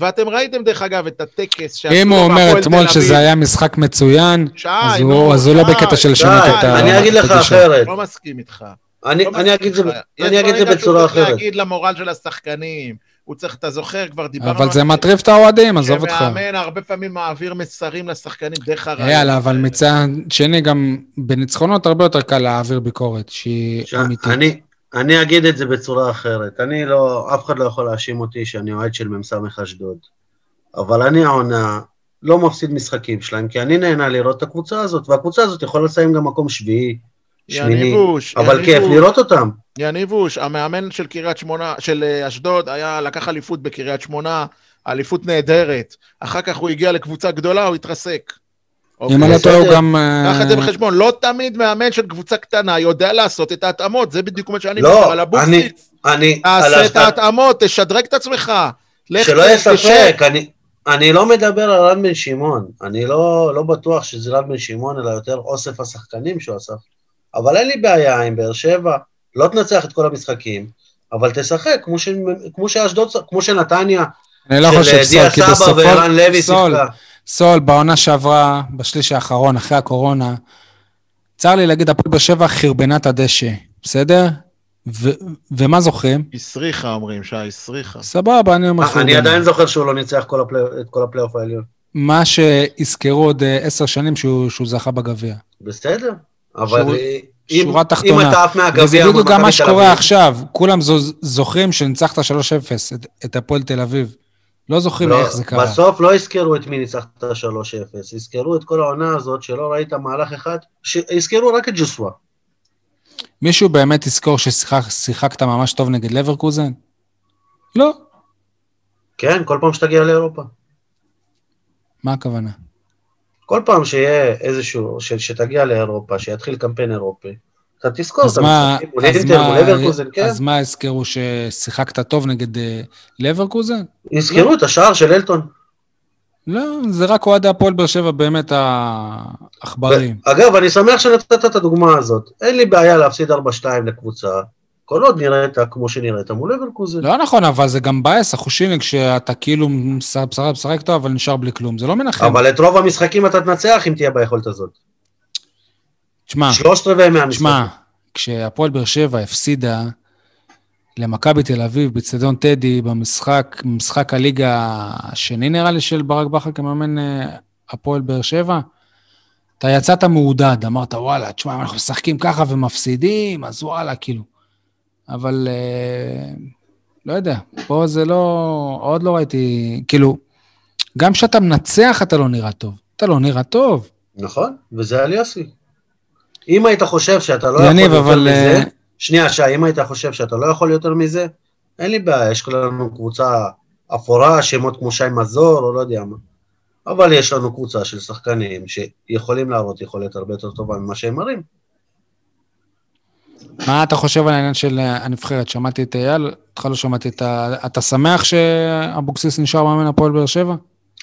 ואתם ראיתם דרך אגב את הטקס אם הוא אומר אתמול שזה היה משחק מצוין, שי, אז, נו, הוא, אז הוא לא בקטע של לשנות את ה... אני אגיד לך אחרת. לא מסכים איתך. אני, לא אני אגיד את זה בצורה אחרת. יש דברים שהוא צריך להגיד למורל של השחקנים. הוא צריך, אתה זוכר, כבר דיברנו... אבל זה מטריף את האוהדים, עזוב אותך. שמאמן הרבה פעמים מעביר מסרים לשחקנים דרך הרעיון. יאללה, אבל מצד שני, גם בניצחונות הרבה יותר קל להעביר ביקורת שהיא אמיתית. אני, אני אגיד את זה בצורה אחרת. אני לא, אף אחד לא יכול להאשים אותי שאני אוהד של מ"ס אשדוד. אבל אני העונה לא מפסיד משחקים שלהם, כי אני נהנה לראות את הקבוצה הזאת, והקבוצה הזאת יכולה לסיים גם מקום שביעי, שמיני, אבל כיף לראות אותם. יניבוש, המאמן של קריית שמונה, של אה, אשדוד, היה, לקח אליפות בקריית שמונה, אליפות נהדרת. אחר כך הוא הגיע לקבוצה גדולה, הוא התרסק. אם אני לא טועה, הוא גם... קח את זה אה, בחשבון, לא תמיד מאמן של קבוצה קטנה יודע לעשות את ההתאמות, זה בדיוק מה שאני לא, אומר, על אבוקסיס. אני... תעשה את ההתאמות, תשדרג את עצמך. שלא יהיה ספק, אני... אני לא מדבר על רן בן שמעון, אני לא, לא בטוח שזה רן בן שמעון, אלא יותר אוסף השחקנים שהוא אסף. אבל אין לי בעיה עם באר שבע, לא תנצח את כל המשחקים, אבל תשחק כמו, ש... כמו שאשדוד, כמו שנתניה, אני לא חושב, סול, כי בסופו... סול, סול, בעונה שעברה, בשליש האחרון, אחרי הקורונה, צר לי להגיד, הפועל באר שבע חרבנה את הדשא, בסדר? ו- ומה זוכרים? הסריחה אומרים, שי, הסריחה. סבבה, אני אומר חרבנה. אני עדיין זוכר שהוא לא ניצח כל הפלי... את כל הפלייאוף העליון. מה שיזכרו עוד אה, עשר שנים שהוא, שהוא זכה בגביע. בסדר. אבל שהוא, אם, שורה תחתונה. אם אתה עף מהגביע, וזה בדיוק גם מה שקורה עכשיו. כולם זוכרים שניצחת 3-0 את, את הפועל תל אביב. לא זוכרים לא, איך זה קרה. בסוף לא יזכרו את מי ניצחת 3-0, יזכרו את כל העונה הזאת שלא ראית מהלך אחד, יזכרו רק את ג'וסווה. מישהו באמת יזכור ששיחקת ממש טוב נגד לברקוזן? לא. כן, כל פעם שתגיע לאירופה. מה הכוונה? כל פעם שיהיה איזשהו, ש, שתגיע לאירופה, שיתחיל קמפיין אירופי, אתה תזכור את המשחקים מול אינטר, מול לברקוזן, כן. אז מה יזכרו, ששיחקת טוב נגד אה, לברקוזן? יזכרו את השער של אלטון. לא, זה רק אוהדי הפועל באר שבע באמת העכברים. אגב, אני שמח שנתת את הדוגמה הזאת. אין לי בעיה להפסיד 4-2 לקבוצה, כל עוד נראית כמו שנראית מול לברקוזן. לא נכון, אבל זה גם בייס, החושיניק, שאתה כאילו משחק טוב, אבל נשאר בלי כלום, זה לא מנחם. אבל את רוב המשחקים אתה תנצח אם תהיה ביכולת הזאת. תשמע, שלושת רבעי מהמשחק. תשמע, כשהפועל באר שבע הפסידה למכבי תל אביב בצדון טדי במשחק, משחק הליגה השני נראה לי של ברק בכר כמאמן אה, הפועל באר שבע, אתה יצאת מעודד, אמרת וואלה, תשמע, אנחנו משחקים ככה ומפסידים, אז וואלה, כאילו. אבל אה, לא יודע, פה זה לא, עוד לא ראיתי, כאילו, גם כשאתה מנצח אתה לא נראה טוב. אתה לא נראה טוב. נכון, וזה על יוסי. אם היית חושב שאתה לא יניב, יכול יותר אבל... מזה, uh... שנייה, שי, אם היית חושב שאתה לא יכול יותר מזה, אין לי בעיה, יש לנו קבוצה אפורה, שמות כמו שי מזור, או לא יודע מה. אבל יש לנו קבוצה של שחקנים שיכולים להראות יכולת הרבה יותר טובה ממה שהם מראים. מה אתה חושב על העניין של הנבחרת? שמעתי את אייל, אותך לא שמעתי את ה... אתה שמח שאבוקסיס נשאר מאמן הפועל באר שבע?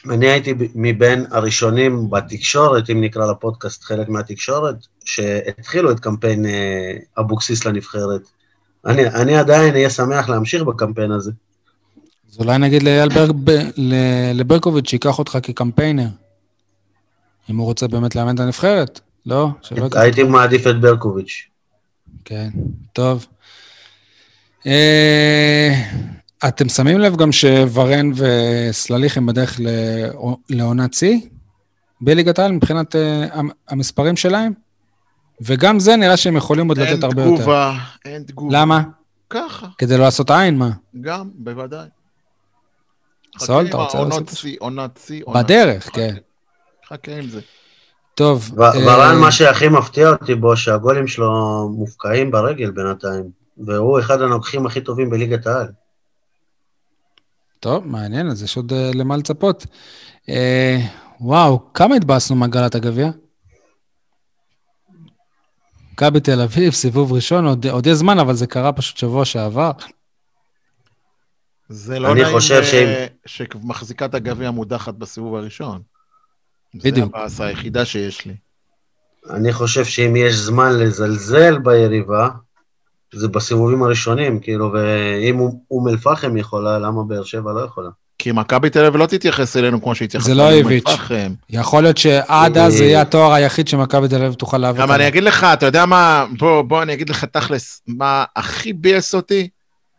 אני הייתי מבין הראשונים בתקשורת, אם נקרא לפודקאסט חלק מהתקשורת, שהתחילו את קמפיין אה, אבוקסיס לנבחרת. אני, אני עדיין אהיה שמח להמשיך בקמפיין הזה. אז אולי נגיד לאייל ברג, לברקוביץ' שייקח אותך כקמפיינר, אם הוא רוצה באמת לאמן את הנבחרת, לא? הייתי מעדיף את ברקוביץ'. כן, טוב. אה, אתם שמים לב גם שוורן וסלליך הם בדרך לעונת שיא בליגת העל מבחינת uh, המספרים שלהם? וגם זה נראה שהם יכולים עוד לתת הרבה תגובה, יותר. אין תגובה, למה? ככה. כדי לא לעשות עין, מה? גם, בוודאי. סול, אתה רוצה לעשות? עונת שיא, עונת שיא. בדרך, כן. חכה עם זה. טוב. ורן, מה שהכי מפתיע אותי בו, שהגולים שלו מופקעים ברגל בינתיים, והוא אחד הנוקחים הכי טובים בליגת העל. טוב, מעניין, אז יש עוד uh, למה לצפות. Uh, וואו, כמה התבאסנו מהגרלת הגביע? מכבי תל אביב, סיבוב ראשון, עוד, עוד יש זמן, אבל זה קרה פשוט שבוע שעבר. זה לא נעים ש... שמחזיקת הגביע מודחת בסיבוב הראשון. בדיוק. זה הבאסה היחידה שיש לי. אני חושב שאם יש זמן לזלזל ביריבה, זה בסיבובים הראשונים, כאילו, ואם אום אל-פחם יכולה, למה באר שבע לא יכולה? כי מכבי תל אביב לא תתייחס אלינו כמו שהתייחסה זה לא איביץ'. יכול להיות שעד אז זה יהיה התואר היחיד שמכבי תל אביב תוכל להעביר. גם אני אגיד לך, אתה יודע מה, בוא, בוא אני אגיד לך תכלס, מה הכי ביאס אותי?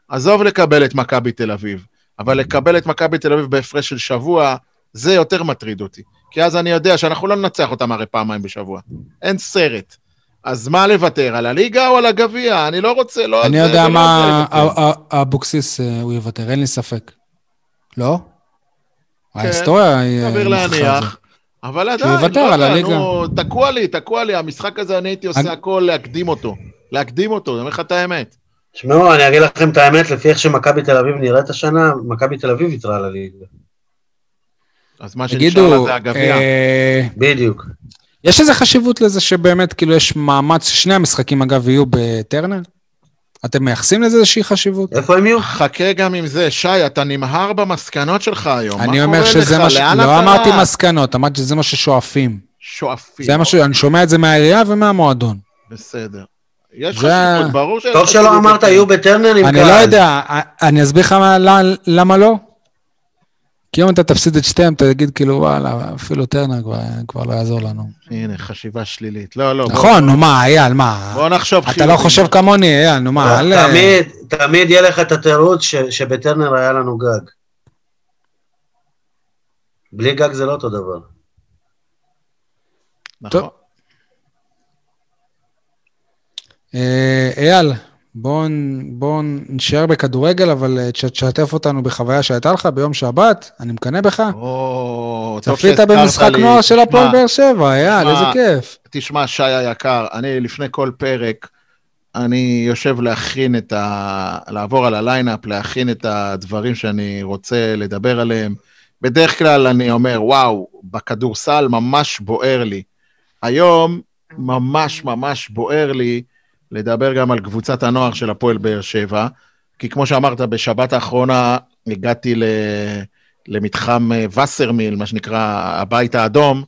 עזוב לקבל את מכבי תל אביב, אבל לקבל את מכבי תל אביב בהפרש של שבוע, זה יותר מטריד אותי. כי אז אני יודע שאנחנו לא ננצח אותם הרי פעמיים בשבוע. אין סרט. אז מה לוותר, על הליגה או על הגביע? אני לא רוצה, לא... אני יודע מה אבוקסיס אה, הוא יוותר, אין לי ספק. לא? כן, ההיסטוריה היא... סביר להניח. אבל עדיין, לא יודע, נו, תקוע לי, תקוע לי, המשחק הזה, אני הייתי עושה הכל להקדים אותו. להקדים אותו, אני אומר לך את האמת. תשמעו, אני אגיד לכם את האמת, לפי איך שמכבי תל אביב נראית השנה, מכבי תל אביב יתרה על הליגה. אז מה שנשאר לה זה הגביע. אה, בדיוק. יש איזה חשיבות לזה שבאמת, כאילו, יש מאמץ, שני המשחקים, אגב, יהיו בטרנר? אתם מייחסים לזה איזושהי חשיבות? איפה הם יהיו? חכה גם עם זה. שי, אתה נמהר במסקנות שלך היום. אני אומר שזה מה ש... לא אמרתי מסקנות, אמרתי שזה מה ששואפים. שואפים. זה מה ש... אני שומע את זה מהעירייה ומהמועדון. בסדר. יש חשיבות, ברור חשיבות. טוב שלא אמרת, יהיו בטרנר עם קהל. אני לא יודע, אני אסביר לך למה לא. כי אם אתה תפסיד את שתיהם, אתה תגיד כאילו, וואלה, אפילו טרנר כבר, כבר לא יעזור לנו. הנה, חשיבה שלילית. לא, לא. נכון, נו מה, אייל, מה? בוא נחשוב חיובי. אתה לא חושב כמוני, אייל, נו מה, אל... תמיד, תמיד יהיה לך את התירוץ שבטרנר היה לנו גג. בלי גג זה לא אותו דבר. נכון. אה, אייל, בואו בוא נשאר בכדורגל, אבל אה, תשתף אותנו בחוויה שהייתה לך ביום שבת, אני מקנא בך. או, צפית במשחק נוער של הפועל באר שבע, אייל, איזה כיף. תשמע, שי היקר, אני לפני כל פרק, אני יושב להכין את ה... לעבור על ה line-up, להכין את הדברים שאני רוצה לדבר עליהם. בדרך כלל אני אומר, וואו, בכדורסל ממש בוער לי. היום ממש ממש בוער לי לדבר גם על קבוצת הנוער של הפועל באר שבע, כי כמו שאמרת, בשבת האחרונה הגעתי ל... למתחם אה, וסרמיל, מה שנקרא הבית האדום,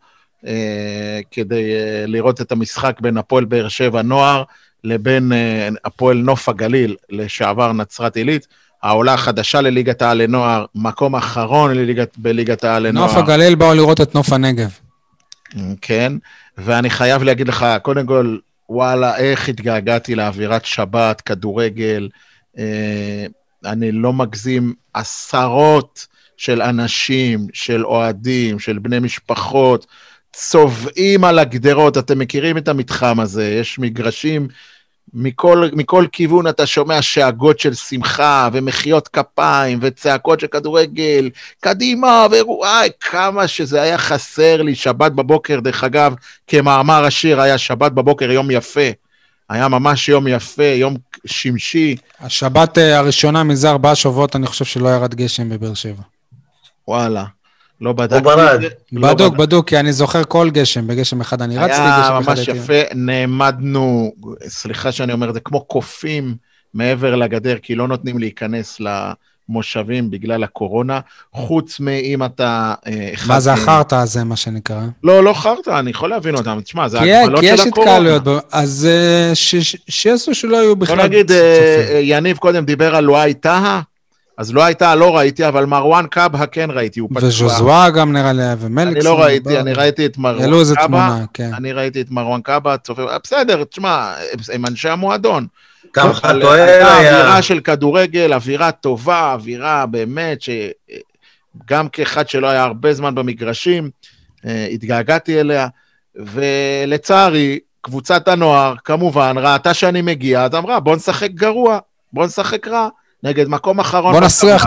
אה, כדי אה, לראות את המשחק בין הפועל באר שבע נוער לבין הפועל נוף הגליל, לשעבר נצרת עילית. העולה החדשה לליגת העל לנוער, מקום אחרון לליגת, בליגת העל לנוער. נוף הגליל באו לראות את נוף הנגב. כן, ואני חייב להגיד לך, קודם כל, וואלה, איך התגעגעתי לאווירת שבת, כדורגל. אה, אני לא מגזים, עשרות של אנשים, של אוהדים, של בני משפחות, צובעים על הגדרות. אתם מכירים את המתחם הזה, יש מגרשים מכל, מכל כיוון אתה שומע שאגות של שמחה, ומחיאות כפיים, וצעקות של כדורגל, קדימה, וואי, כמה שזה היה חסר לי. שבת בבוקר, דרך אגב, כמאמר השיר, היה שבת בבוקר יום יפה. היה ממש יום יפה, יום שמשי. השבת אה, הראשונה מזה ארבעה שבועות, אני חושב שלא ירד גשם בבאר שבע. וואלה. לא בדקתי. הוא ברד. לא בדוק, בדוק, כי אני זוכר כל גשם, בגשם אחד אני רצתי, גשם אחד הייתי... היה ממש יפה, נעמדנו, סליחה שאני אומר את זה, כמו קופים מעבר לגדר, כי לא נותנים להיכנס למושבים בגלל הקורונה, חוץ מאם אתה... אה, מה זה החרטא הזה, מה שנקרא? לא, לא חרטא, אני יכול להבין אותם. תשמע, זה הגבלות של הקורונה. כי יש התקהלויות, אז אה, שיעשו שלא היו בכלל... בוא נגיד, אה, יניב קודם דיבר על לואי טהא. אז לא הייתה, לא ראיתי, אבל מרואן קאבה כן ראיתי, הוא פצוע. וז'וזוואה גם נראה לי, ומליקסון. אני לא ראיתי, אני ראיתי את מרואן קאבה. העלו איזה תמונה, כן. אני ראיתי את מרואן קאבה, צופה, בסדר, תשמע, הם אנשי המועדון. כמה אחד טוען היה... אווירה של כדורגל, אווירה טובה, אווירה באמת, שגם כאחד שלא היה הרבה זמן במגרשים, אה, התגעגעתי אליה, ולצערי, קבוצת הנוער, כמובן, ראתה שאני מגיע, אז אמרה, בוא נשחק גרוע, בוא נשחק רע. נגד מקום אחרון. בוא נסריח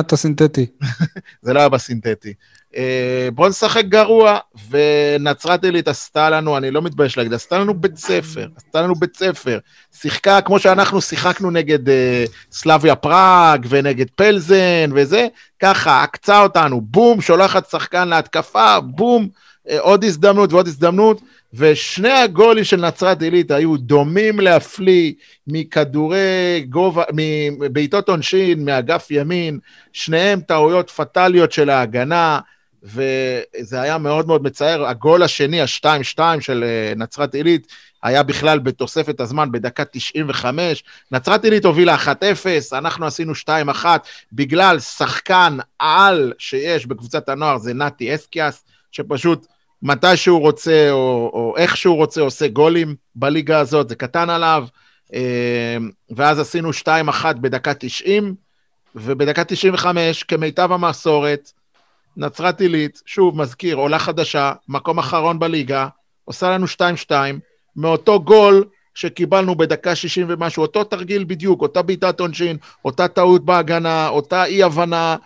את הסינתטי. זה לא היה בסינתטי. אה, בוא נשחק גרוע, ונצרת עילית עשתה לנו, אני לא מתבייש להגיד, עשתה לנו בית ספר, עשתה לנו בית ספר. שיחקה כמו שאנחנו שיחקנו נגד אה, סלאביה פראג ונגד פלזן וזה, ככה, עקצה אותנו, בום, שולחת שחקן להתקפה, בום, אה, עוד הזדמנות ועוד הזדמנות. ושני הגולים של נצרת עילית היו דומים להפליא מכדורי גובה, מבעיטות עונשין, מאגף ימין, שניהם טעויות פטאליות של ההגנה, וזה היה מאוד מאוד מצער. הגול השני, ה-2-2 של אה, נצרת עילית, היה בכלל בתוספת הזמן בדקה 95. נצרת עילית הובילה 1-0, אנחנו עשינו 2-1, בגלל שחקן על שיש בקבוצת הנוער, זה נתי אסקיאס, שפשוט... מתי שהוא רוצה, או, או איך שהוא רוצה, עושה גולים בליגה הזאת, זה קטן עליו. אה, ואז עשינו 2-1 בדקה 90, ובדקה 95, כמיטב המסורת, נצרת עילית, שוב, מזכיר, עולה חדשה, מקום אחרון בליגה, עושה לנו 2-2, מאותו גול שקיבלנו בדקה 60 ומשהו, אותו תרגיל בדיוק, אותה בעיטת עונשין, אותה טעות בהגנה, אותה אי-הבנה,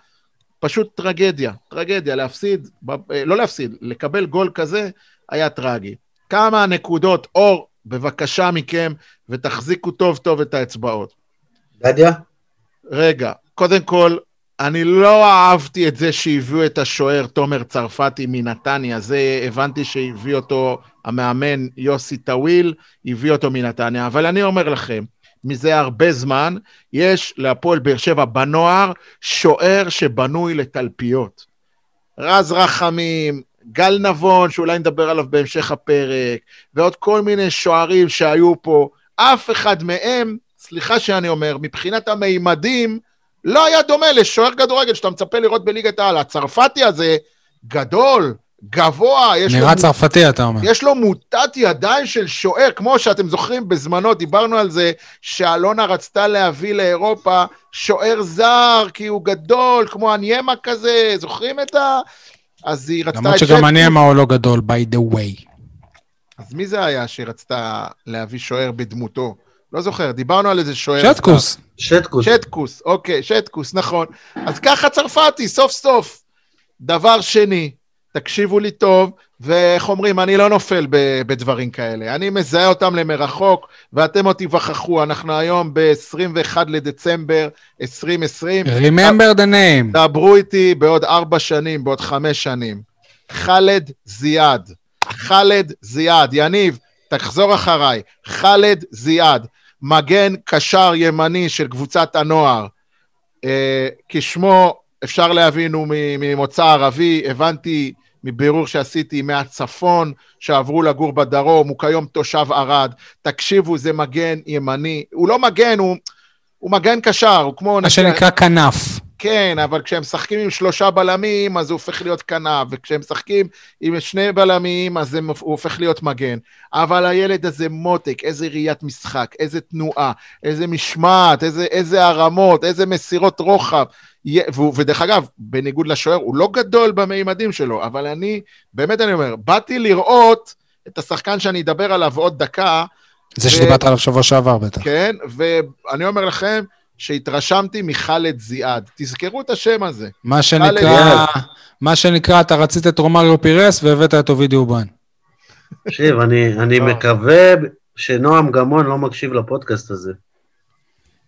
פשוט טרגדיה, טרגדיה, להפסיד, אה, לא להפסיד, לקבל גול כזה היה טרגי. כמה נקודות אור, בבקשה מכם, ותחזיקו טוב טוב את האצבעות. גדיה? רגע, קודם כל, אני לא אהבתי את זה שהביאו את השוער תומר צרפתי מנתניה, זה הבנתי שהביא אותו המאמן יוסי טוויל, הביא אותו מנתניה, אבל אני אומר לכם, מזה הרבה זמן, יש להפועל באר שבע בנוער שוער שבנוי לתלפיות. רז רחמים, גל נבון, שאולי נדבר עליו בהמשך הפרק, ועוד כל מיני שוערים שהיו פה, אף אחד מהם, סליחה שאני אומר, מבחינת המימדים, לא היה דומה לשוער כדורגל שאתה מצפה לראות בליגת העל. הצרפתי הזה גדול, גבוה, יש נראה לו... צרפתי, אתה אומר. יש לו מוטת ידיים של שוער, כמו שאתם זוכרים בזמנו, דיברנו על זה, שאלונה רצתה להביא לאירופה שוער זר, כי הוא גדול, כמו אניימה כזה, זוכרים את ה... אז היא רצתה... למרות שגם אניימה הוא לא גדול, by the way. אז מי זה היה שרצתה להביא שוער בדמותו? לא זוכר, דיברנו על איזה שוער. שטקוס. שטקוס. שטקוס, אוקיי, שטקוס, נכון. אז ככה צרפתי, סוף סוף. דבר שני, תקשיבו לי טוב, ואיך אומרים, אני לא נופל בדברים כאלה. אני מזהה אותם למרחוק, ואתם עוד תיווכחו, אנחנו היום ב-21 לדצמבר 2020. Remember the name. דברו איתי בעוד ארבע שנים, בעוד חמש שנים. חאלד זיאד. חאלד זיאד. יניב, תחזור אחריי, ח'אלד זיאד, מגן קשר ימני של קבוצת הנוער, אה, כשמו אפשר להבין הוא ממוצא ערבי, הבנתי מבירור שעשיתי מהצפון, שעברו לגור בדרום, הוא כיום תושב ערד. תקשיבו, זה מגן ימני. הוא לא מגן, הוא, הוא מגן קשר, הוא כמו... מה שנקרא כנף. כן, אבל כשהם משחקים עם שלושה בלמים, אז הוא הופך להיות כנף, וכשהם משחקים עם שני בלמים, אז הוא הופך להיות מגן. אבל הילד הזה מותק, איזה ראיית משחק, איזה תנועה, איזה משמעת, איזה, איזה הרמות, איזה מסירות רוחב. ודרך אגב, בניגוד לשוער, הוא לא גדול במימדים שלו, אבל אני, באמת אני אומר, באתי לראות את השחקן שאני אדבר עליו עוד דקה. זה ו... שדיברת עליו שבוע שעבר בטח. כן, ואני אומר לכם, שהתרשמתי מח'אלד זיאד. תזכרו את השם הזה. מה שנקרא, מה שנקרא, אתה רצית את רומריו פירס והבאת את אובידי אובן. תקשיב, אני, אני מקווה שנועם גמון לא מקשיב לפודקאסט הזה.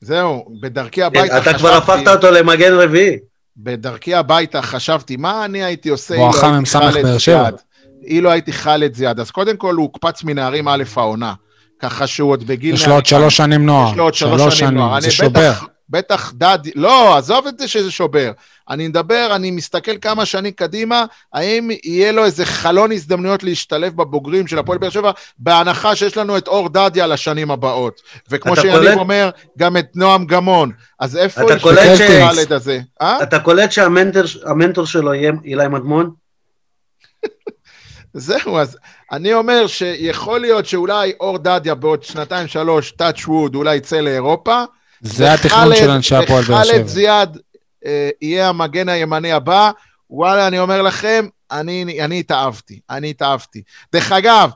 זהו, בדרכי הביתה חשבתי... אתה כבר הפכת אותו למגן רביעי. בדרכי הביתה חשבתי, מה אני הייתי עושה אילו הייתי ח'אלד זיאד? אילו הייתי ח'אלד זיאד. אז קודם כל הוא הוקפץ מנערים א' העונה. ככה שהוא עוד בגיל... יש לו עוד שלוש שנים נוער. יש לו עוד שלוש שנים נוער. זה שובר. בטח דדי, לא, עזוב את זה שזה שובר. אני מדבר, אני מסתכל כמה שנים קדימה, האם יהיה לו איזה חלון הזדמנויות להשתלב בבוגרים של הפועל באר שבע, בהנחה שיש לנו את אור דדיה לשנים הבאות. וכמו שיניב קולט... אומר, גם את נועם גמון. אז איפה יש את הילד הזה? אה? אתה קולט שהמנטור שלו יהיה אילי מדמון? זהו, אז אני אומר שיכול להיות שאולי אור דדיה בעוד שנתיים, שלוש, touch wood, אולי יצא לאירופה. זה התכנון של אנשי הפועל באר שבע. וחאלד זיאד אה, יהיה המגן הימני הבא. וואלה, אני אומר לכם, אני, אני התאהבתי, אני התאהבתי. דרך אגב,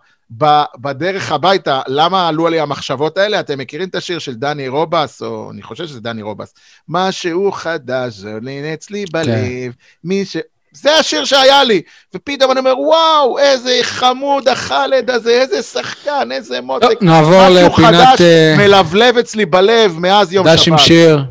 בדרך הביתה, למה עלו עלי המחשבות האלה? אתם מכירים את השיר של דני רובס, או אני חושב שזה דני רובס. משהו חדש זולין אצלי בלב, כן. מי ש... זה השיר שהיה לי. ופתאום אני אומר, וואו, איזה חמוד החאלד הזה, איזה שחקן, איזה מותק. נעבור לפינת... משהו חדש אה, מלבלב אצלי בלב מאז יום שבת. דש עם שיר.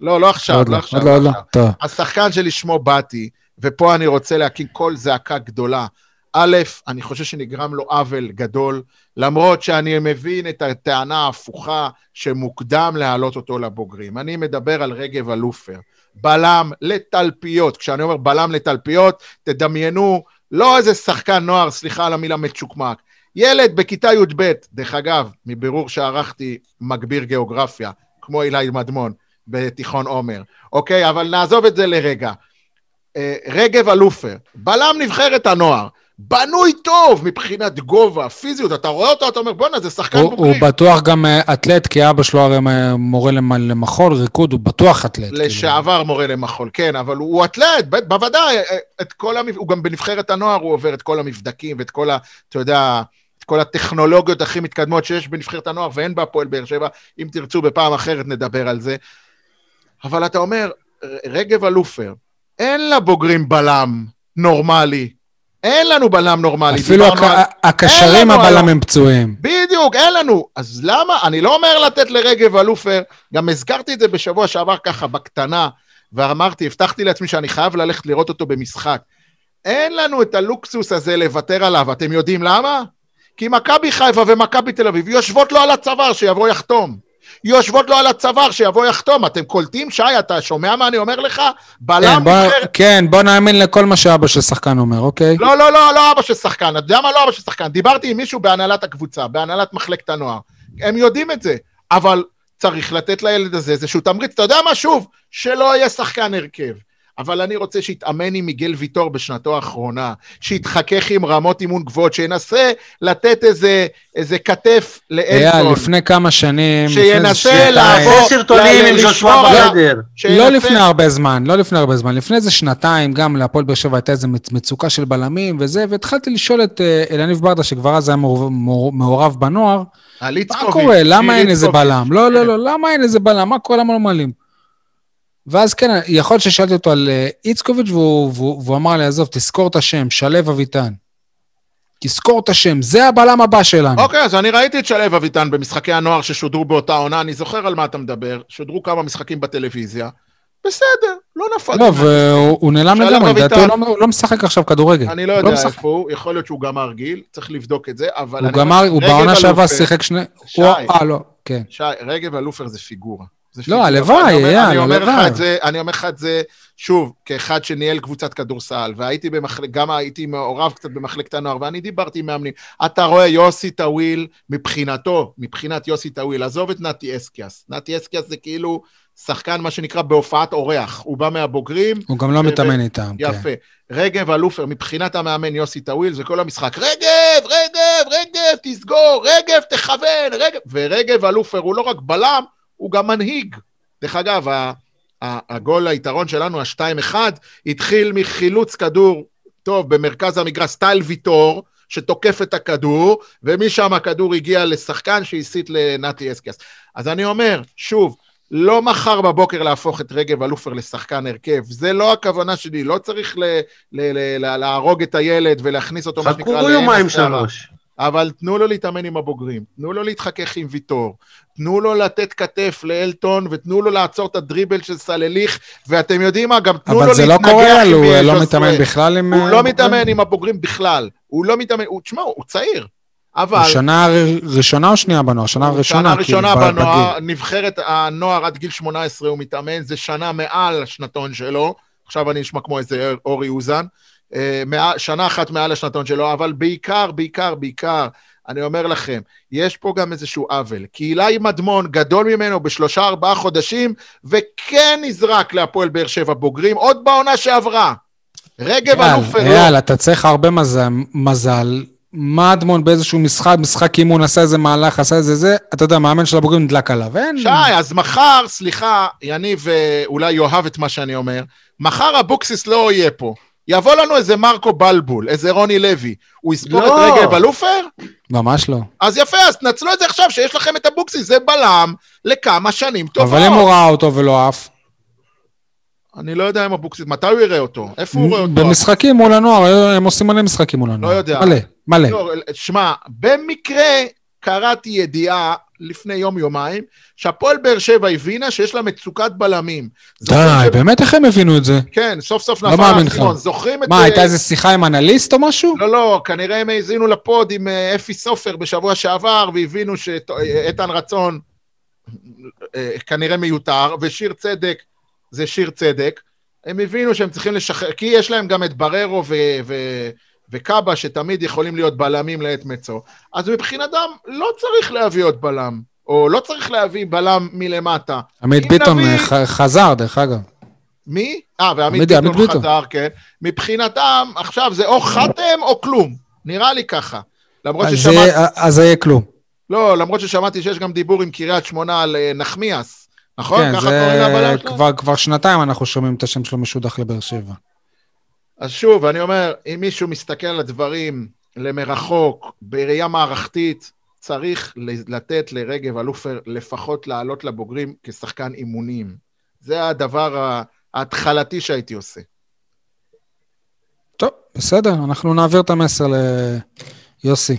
לא, לא עכשיו, לא, לא עכשיו. לא, לא, לא. השחקן שלשמו באתי, ופה אני רוצה להקים קול זעקה גדולה. א', אני חושב שנגרם לו עוול גדול, למרות שאני מבין את הטענה ההפוכה שמוקדם להעלות אותו לבוגרים. אני מדבר על רגב אלופר. בלם לתלפיות. כשאני אומר בלם לתלפיות, תדמיינו לא איזה שחקן נוער, סליחה על המילה מצ'וקמק, ילד בכיתה י"ב, דרך אגב, מבירור שערכתי, מגביר גיאוגרפיה, כמו אילי מדמון בתיכון עומר, אוקיי? אבל נעזוב את זה לרגע. אה, רגב אלופר, בלם נבחרת הנוער, בנוי טוב מבחינת גובה, פיזיות, אתה רואה אותו, אתה אומר, בואנה, זה שחקן בוגרי. הוא בטוח גם אה, אתלט, כי אבא שלו הרי מורה למחול, ריקוד, הוא בטוח אתלט. כאילו. לשעבר כאילו. מורה למחול, כן, אבל הוא אתלט, בוודאי, אה, את כל המב... הוא גם בנבחרת הנוער, הוא עובר את כל המבדקים ואת כל ה... אתה יודע... את כל הטכנולוגיות הכי מתקדמות שיש בנבחרת הנוער ואין בהפועל באר שבע, אם תרצו בפעם אחרת נדבר על זה. אבל אתה אומר, רגב אלופר, אין לבוגרים בלם נורמלי, אין לנו בלם נורמלי. אפילו הק... על... הקשרים הבלם הם פצועים. בדיוק, אין לנו. אז למה? אני לא אומר לתת לרגב אלופר, גם הזכרתי את זה בשבוע שעבר ככה, בקטנה, ואמרתי, הבטחתי לעצמי שאני חייב ללכת לראות אותו במשחק. אין לנו את הלוקסוס הזה לוותר עליו, אתם יודעים למה? כי מכבי חיפה ומכבי תל אביב יושבות לו על הצוואר שיבוא יחתום. יושבות לו על הצוואר, שיבוא יחתום. אתם קולטים, שי, אתה שומע מה אני אומר לך? בלם כן, בוא, כן, בוא נאמין לכל מה שאבא של שחקן אומר, אוקיי? לא, לא, לא, לא אבא של שחקן. אתה יודע מה? לא אבא של שחקן. דיברתי עם מישהו בהנהלת הקבוצה, בהנהלת מחלקת הנוער. הם יודעים את זה, אבל צריך לתת לילד הזה איזשהו תמריץ. אתה יודע מה? שוב, שלא יהיה שחקן הרכב. אבל אני רוצה שיתאמן עם מיגל ויטור בשנתו האחרונה, שיתחכך עם רמות אימון גבוהות, שינסה לתת איזה, איזה כתף לאלטון. היה, לפני כמה שנים, שינסה לעבור... לפני סרטונים עם ז'ושוע בחדר. לא לפני הרבה זמן, לא לפני הרבה זמן. לפני איזה שנתיים, גם להפועל באר שבע הייתה איזו מצוקה של בלמים וזה, והתחלתי לשאול את אה, אלניב ברדה, שכבר אז היה מעורב בנוער, מה קורה? למה אין איזה בלם? לא, לא, לא, למה אין איזה בלם? מה קורה? למה לא מעלים? ואז כן, יכול להיות ששאלתי אותו על אה, איצקוביץ', והוא, והוא, והוא אמר לי, עזוב, תזכור את השם, שלו אביטן. תזכור את השם, זה הבלם הבא שלנו. אוקיי, okay, אז אני ראיתי את שלו אביטן במשחקי הנוער ששודרו באותה עונה, אני זוכר על מה אתה מדבר, שודרו כמה משחקים בטלוויזיה, בסדר, לא נפל. לא, והוא נעלם לגמרי, לדעתי הוא לא, לא משחק עכשיו כדורגל. אני לא יודע איפה הוא, יכול להיות שהוא גמר גיל, צריך לבדוק את זה, אבל... הוא גמר, הוא בעונה שעברה שיחק שני... שי, אה, לא, כן. שי, רגב אלופר זה פיגורה. לא, הלוואי, אייל, הלוואי. אני אומר לך את זה, שוב, כאחד שניהל קבוצת כדורסל, והייתי במחלק, גם הייתי מעורב קצת במחלקת הנוער, ואני דיברתי עם מאמנים. אתה רואה, יוסי טאוויל, מבחינתו, מבחינת יוסי טאוויל, עזוב את נתי אסקיאס. נתי אסקיאס זה כאילו שחקן, מה שנקרא, בהופעת אורח. הוא בא מהבוגרים. הוא גם לא מתאמן איתם, כן. יפה. רגב אלופר, מבחינת המאמן יוסי טאוויל, זה כל המשחק. רגב, רגב, רגב, תסגור, רגב, תכוון, רגב. ורגב אלופר הוא לא רק בלם, הוא גם מנהיג. דרך אגב, הגול היתרון שלנו, ה-2-1, התחיל מחילוץ כדור, טוב, במרכז המגרש, סטייל ויטור, שתוקף את הכדור, ומשם הכדור הגיע לשחקן שהסית לנתי אסקיאס. אז אני אומר, שוב, לא מחר בבוקר להפוך את רגב אלופר לשחקן הרכב, זה לא הכוונה שלי, לא צריך ל- ל- ל- להרוג את הילד ולהכניס אותו, מה שנקרא, חכו יומיים שלוש. אבל תנו לו להתאמן עם הבוגרים, תנו לו להתחכך עם ויטור, תנו לו לתת כתף לאלטון, ותנו לו לעצור את הדריבל של סלליך, ואתם יודעים מה, גם תנו לו להתנגח עם אבל זה לא קורה, הוא לא מתאמן בכלל עם... הוא לא מתאמן עם הבוגרים בכלל, הוא לא מתאמן, תשמע, הוא צעיר. אבל... שנה ראשונה או שנייה בנוער? שנה ראשונה. שנה ראשונה כאילו, בנוער, נבחרת הנוער עד גיל 18 הוא מתאמן, זה שנה מעל השנתון שלו. עכשיו אני נשמע כמו איזה אורי אוזן. אה, שנה אחת מעל השנתון שלו, אבל בעיקר, בעיקר, בעיקר, אני אומר לכם, יש פה גם איזשהו עוול. כי אילי מדמון גדול ממנו בשלושה ארבעה חודשים, וכן נזרק להפועל באר שבע בוגרים, עוד בעונה שעברה. רגב אלוף לא. יאללה, אתה צריך הרבה מזל. מזל. מדמון באיזשהו משחק, משחק אימון, עשה איזה מהלך, עשה איזה זה, אתה יודע, מאמן של הבוגרים נדלק עליו, אין... שי, אז מחר, סליחה, יניב אולי יאהב את מה שאני אומר, מחר אבוקסיס לא יהיה פה. יבוא לנו איזה מרקו בלבול, איזה רוני לוי, הוא יספור לא. את רגל בלופר? ממש לא. אז יפה, אז תנצלו את זה עכשיו, שיש לכם את אבוקסיס, זה בלם לכמה שנים טובות. אבל אם הוא ראה אותו ולא עף? אני לא יודע אם אבוקסיס, מתי הוא יראה אותו? איפה הוא רואה אותו? במשחקים מול הנוער, הם עושים מלא משחקים מול הנוער. לא יודע. מלא, מלא. לא, שמע, במקרה קראתי ידיעה לפני יום-יומיים, שהפועל באר שבע הבינה שיש לה מצוקת בלמים. די, ש... באמת איך הם הבינו את זה? כן, סוף סוף לא נפל האסימון. זוכרים את... מה, הייתה איזה שיחה עם אנליסט או משהו? לא, לא, כנראה הם האזינו לפוד עם אה, אפי סופר בשבוע שעבר, והבינו שאיתן רצון אה, כנראה מיותר, ושיר צדק זה שיר צדק. הם הבינו שהם צריכים לשחרר, כי יש להם גם את בררו ו... ו... וקאבה, שתמיד יכולים להיות בלמים לעת מצו, אז מבחינתם לא צריך להביא עוד בלם, או לא צריך להביא בלם מלמטה. עמית ביטון נביא... חזר, דרך אגב. מי? אה, ועמית ביטון, ביטון חזר, כן. מבחינתם, עכשיו זה או חתם או כלום. נראה לי ככה. למרות ששמעתי... אז זה יהיה כלום. לא, למרות ששמעתי שיש גם דיבור עם קריית שמונה על אה, נחמיאס. נכון? כן, זה כבר, כבר שנתיים אנחנו שומעים את השם שלו משודח לבאר שבע. אז שוב, אני אומר, אם מישהו מסתכל על הדברים למרחוק, בראייה מערכתית, צריך לתת לרגב אלופר לפחות לעלות לבוגרים כשחקן אימונים. זה הדבר ההתחלתי שהייתי עושה. טוב, בסדר, אנחנו נעביר את המסר ליוסי.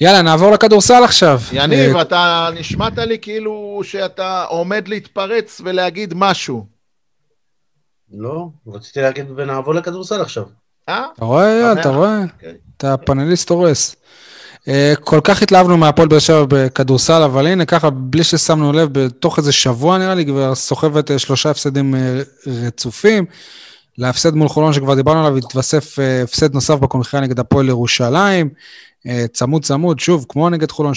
יאללה, נעבור לכדורסל עכשיו. יניב, אתה נשמעת לי כאילו שאתה עומד להתפרץ ולהגיד משהו. לא, רציתי להגיד ונעבור לכדורסל עכשיו. אה? אתה רואה, אייל, אתה רואה? אוקיי. אתה פאנליסט הורס. אה, כל כך התלהבנו מהפועל באר שבע בכדורסל, אבל הנה ככה, בלי ששמנו לב, בתוך איזה שבוע נראה לי, כבר סוחבת אה, שלושה הפסדים אה, רצופים. להפסד מול חולון שכבר דיברנו עליו, התווסף הפסד נוסף בקונחייה נגד הפועל ירושלים. צמוד צמוד, שוב, כמו נגד חולון,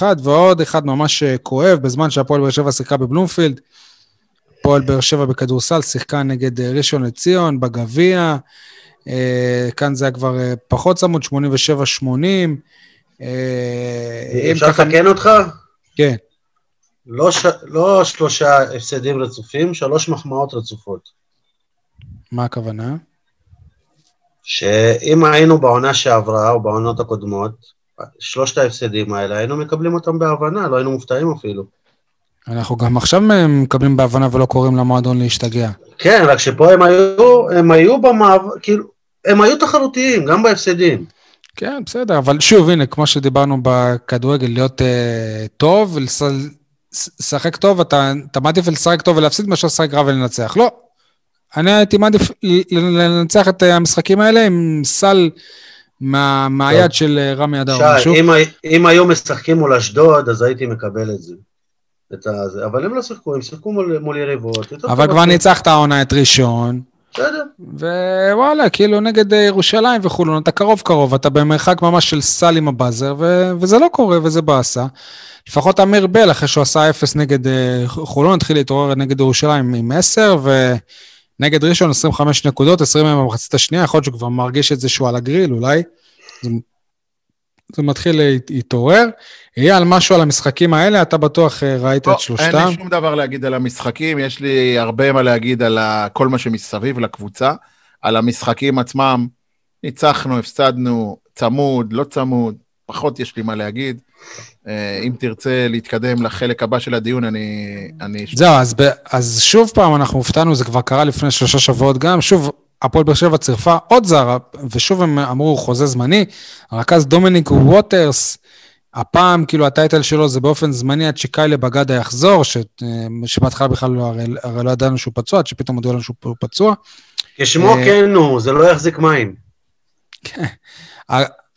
83-81, ועוד אחד ממש כואב, בזמן שהפועל באר שבע שיחקה בבלומפילד. הפועל באר שבע בכדורסל, שיחקה נגד אה, ראשון לציון בגביע. אה, כאן זה היה כבר אה, פחות צמוד, 87-80. אפשר לתקן אותך? כן. לא, ש... לא שלושה הפסדים רצופים, שלוש מחמאות רצופות. מה הכוונה? שאם היינו בעונה שעברה, או בעונות הקודמות, שלושת ההפסדים האלה, היינו מקבלים אותם בהבנה, לא היינו מופתעים אפילו. אנחנו גם עכשיו מקבלים בהבנה ולא קוראים למועדון להשתגע. כן, רק שפה הם היו, הם היו במעבר, כאילו, הם היו תחרותיים, גם בהפסדים. כן, בסדר, אבל שוב, הנה, כמו שדיברנו בכדורגל, להיות uh, טוב, שחק טוב, אתה, אתה מעדיף לשחק טוב ולהפסיד מאשר לשחק רע ולנצח. לא. אני הייתי מעדיף לנצח את המשחקים האלה עם סל מה, מהיד של אה, רמי אדר. שי, אם, אם היו משחקים מול אשדוד, אז הייתי מקבל את זה. את הזה. אבל הם לא שיחקו, הם שיחקו מול, מול יריבות. אבל כבר ניצחת העונה את ראשון. בסדר. ווואלה, כאילו נגד אה, ירושלים וחולון, אתה קרוב קרוב, אתה במרחק ממש של סל עם הבאזר, ו- וזה לא קורה וזה באסה. לפחות אמיר בל, אחרי שהוא עשה אפס נגד uh, חולון, התחיל להתעורר נגד ירושלים עם 10, ונגד ראשון 25 נקודות, 20 מהם במחצית השנייה, יכול להיות שהוא כבר מרגיש את זה שהוא על הגריל אולי. זה, מתחיל להתעורר. על משהו על המשחקים האלה, אתה בטוח אה, ראית לא, את שלושתם. אין לי שום דבר להגיד על המשחקים, יש לי הרבה מה להגיד על כל מה שמסביב לקבוצה. על המשחקים עצמם, ניצחנו, הפסדנו, צמוד, לא צמוד, פחות יש לי מה להגיד. אה, אם תרצה להתקדם לחלק הבא של הדיון, אני... אני... זהו, אז, ב, אז שוב פעם אנחנו הופתענו, זה כבר קרה לפני שלושה שבועות גם, שוב, הפועל באר שבע צירפה עוד זר, ושוב הם אמרו חוזה זמני, הרכז דומיניק ווטרס, הפעם, כאילו, הטייטל שלו זה באופן זמני עד שקיילה בגדה יחזור, ש... אה, שבהתחלה בכלל לא, הרי, הרי לא ידענו שהוא פצוע, עד שפתאום הודיעו לנו שהוא פצוע. כשמו אה, כן הוא, זה לא יחזיק מים. כן.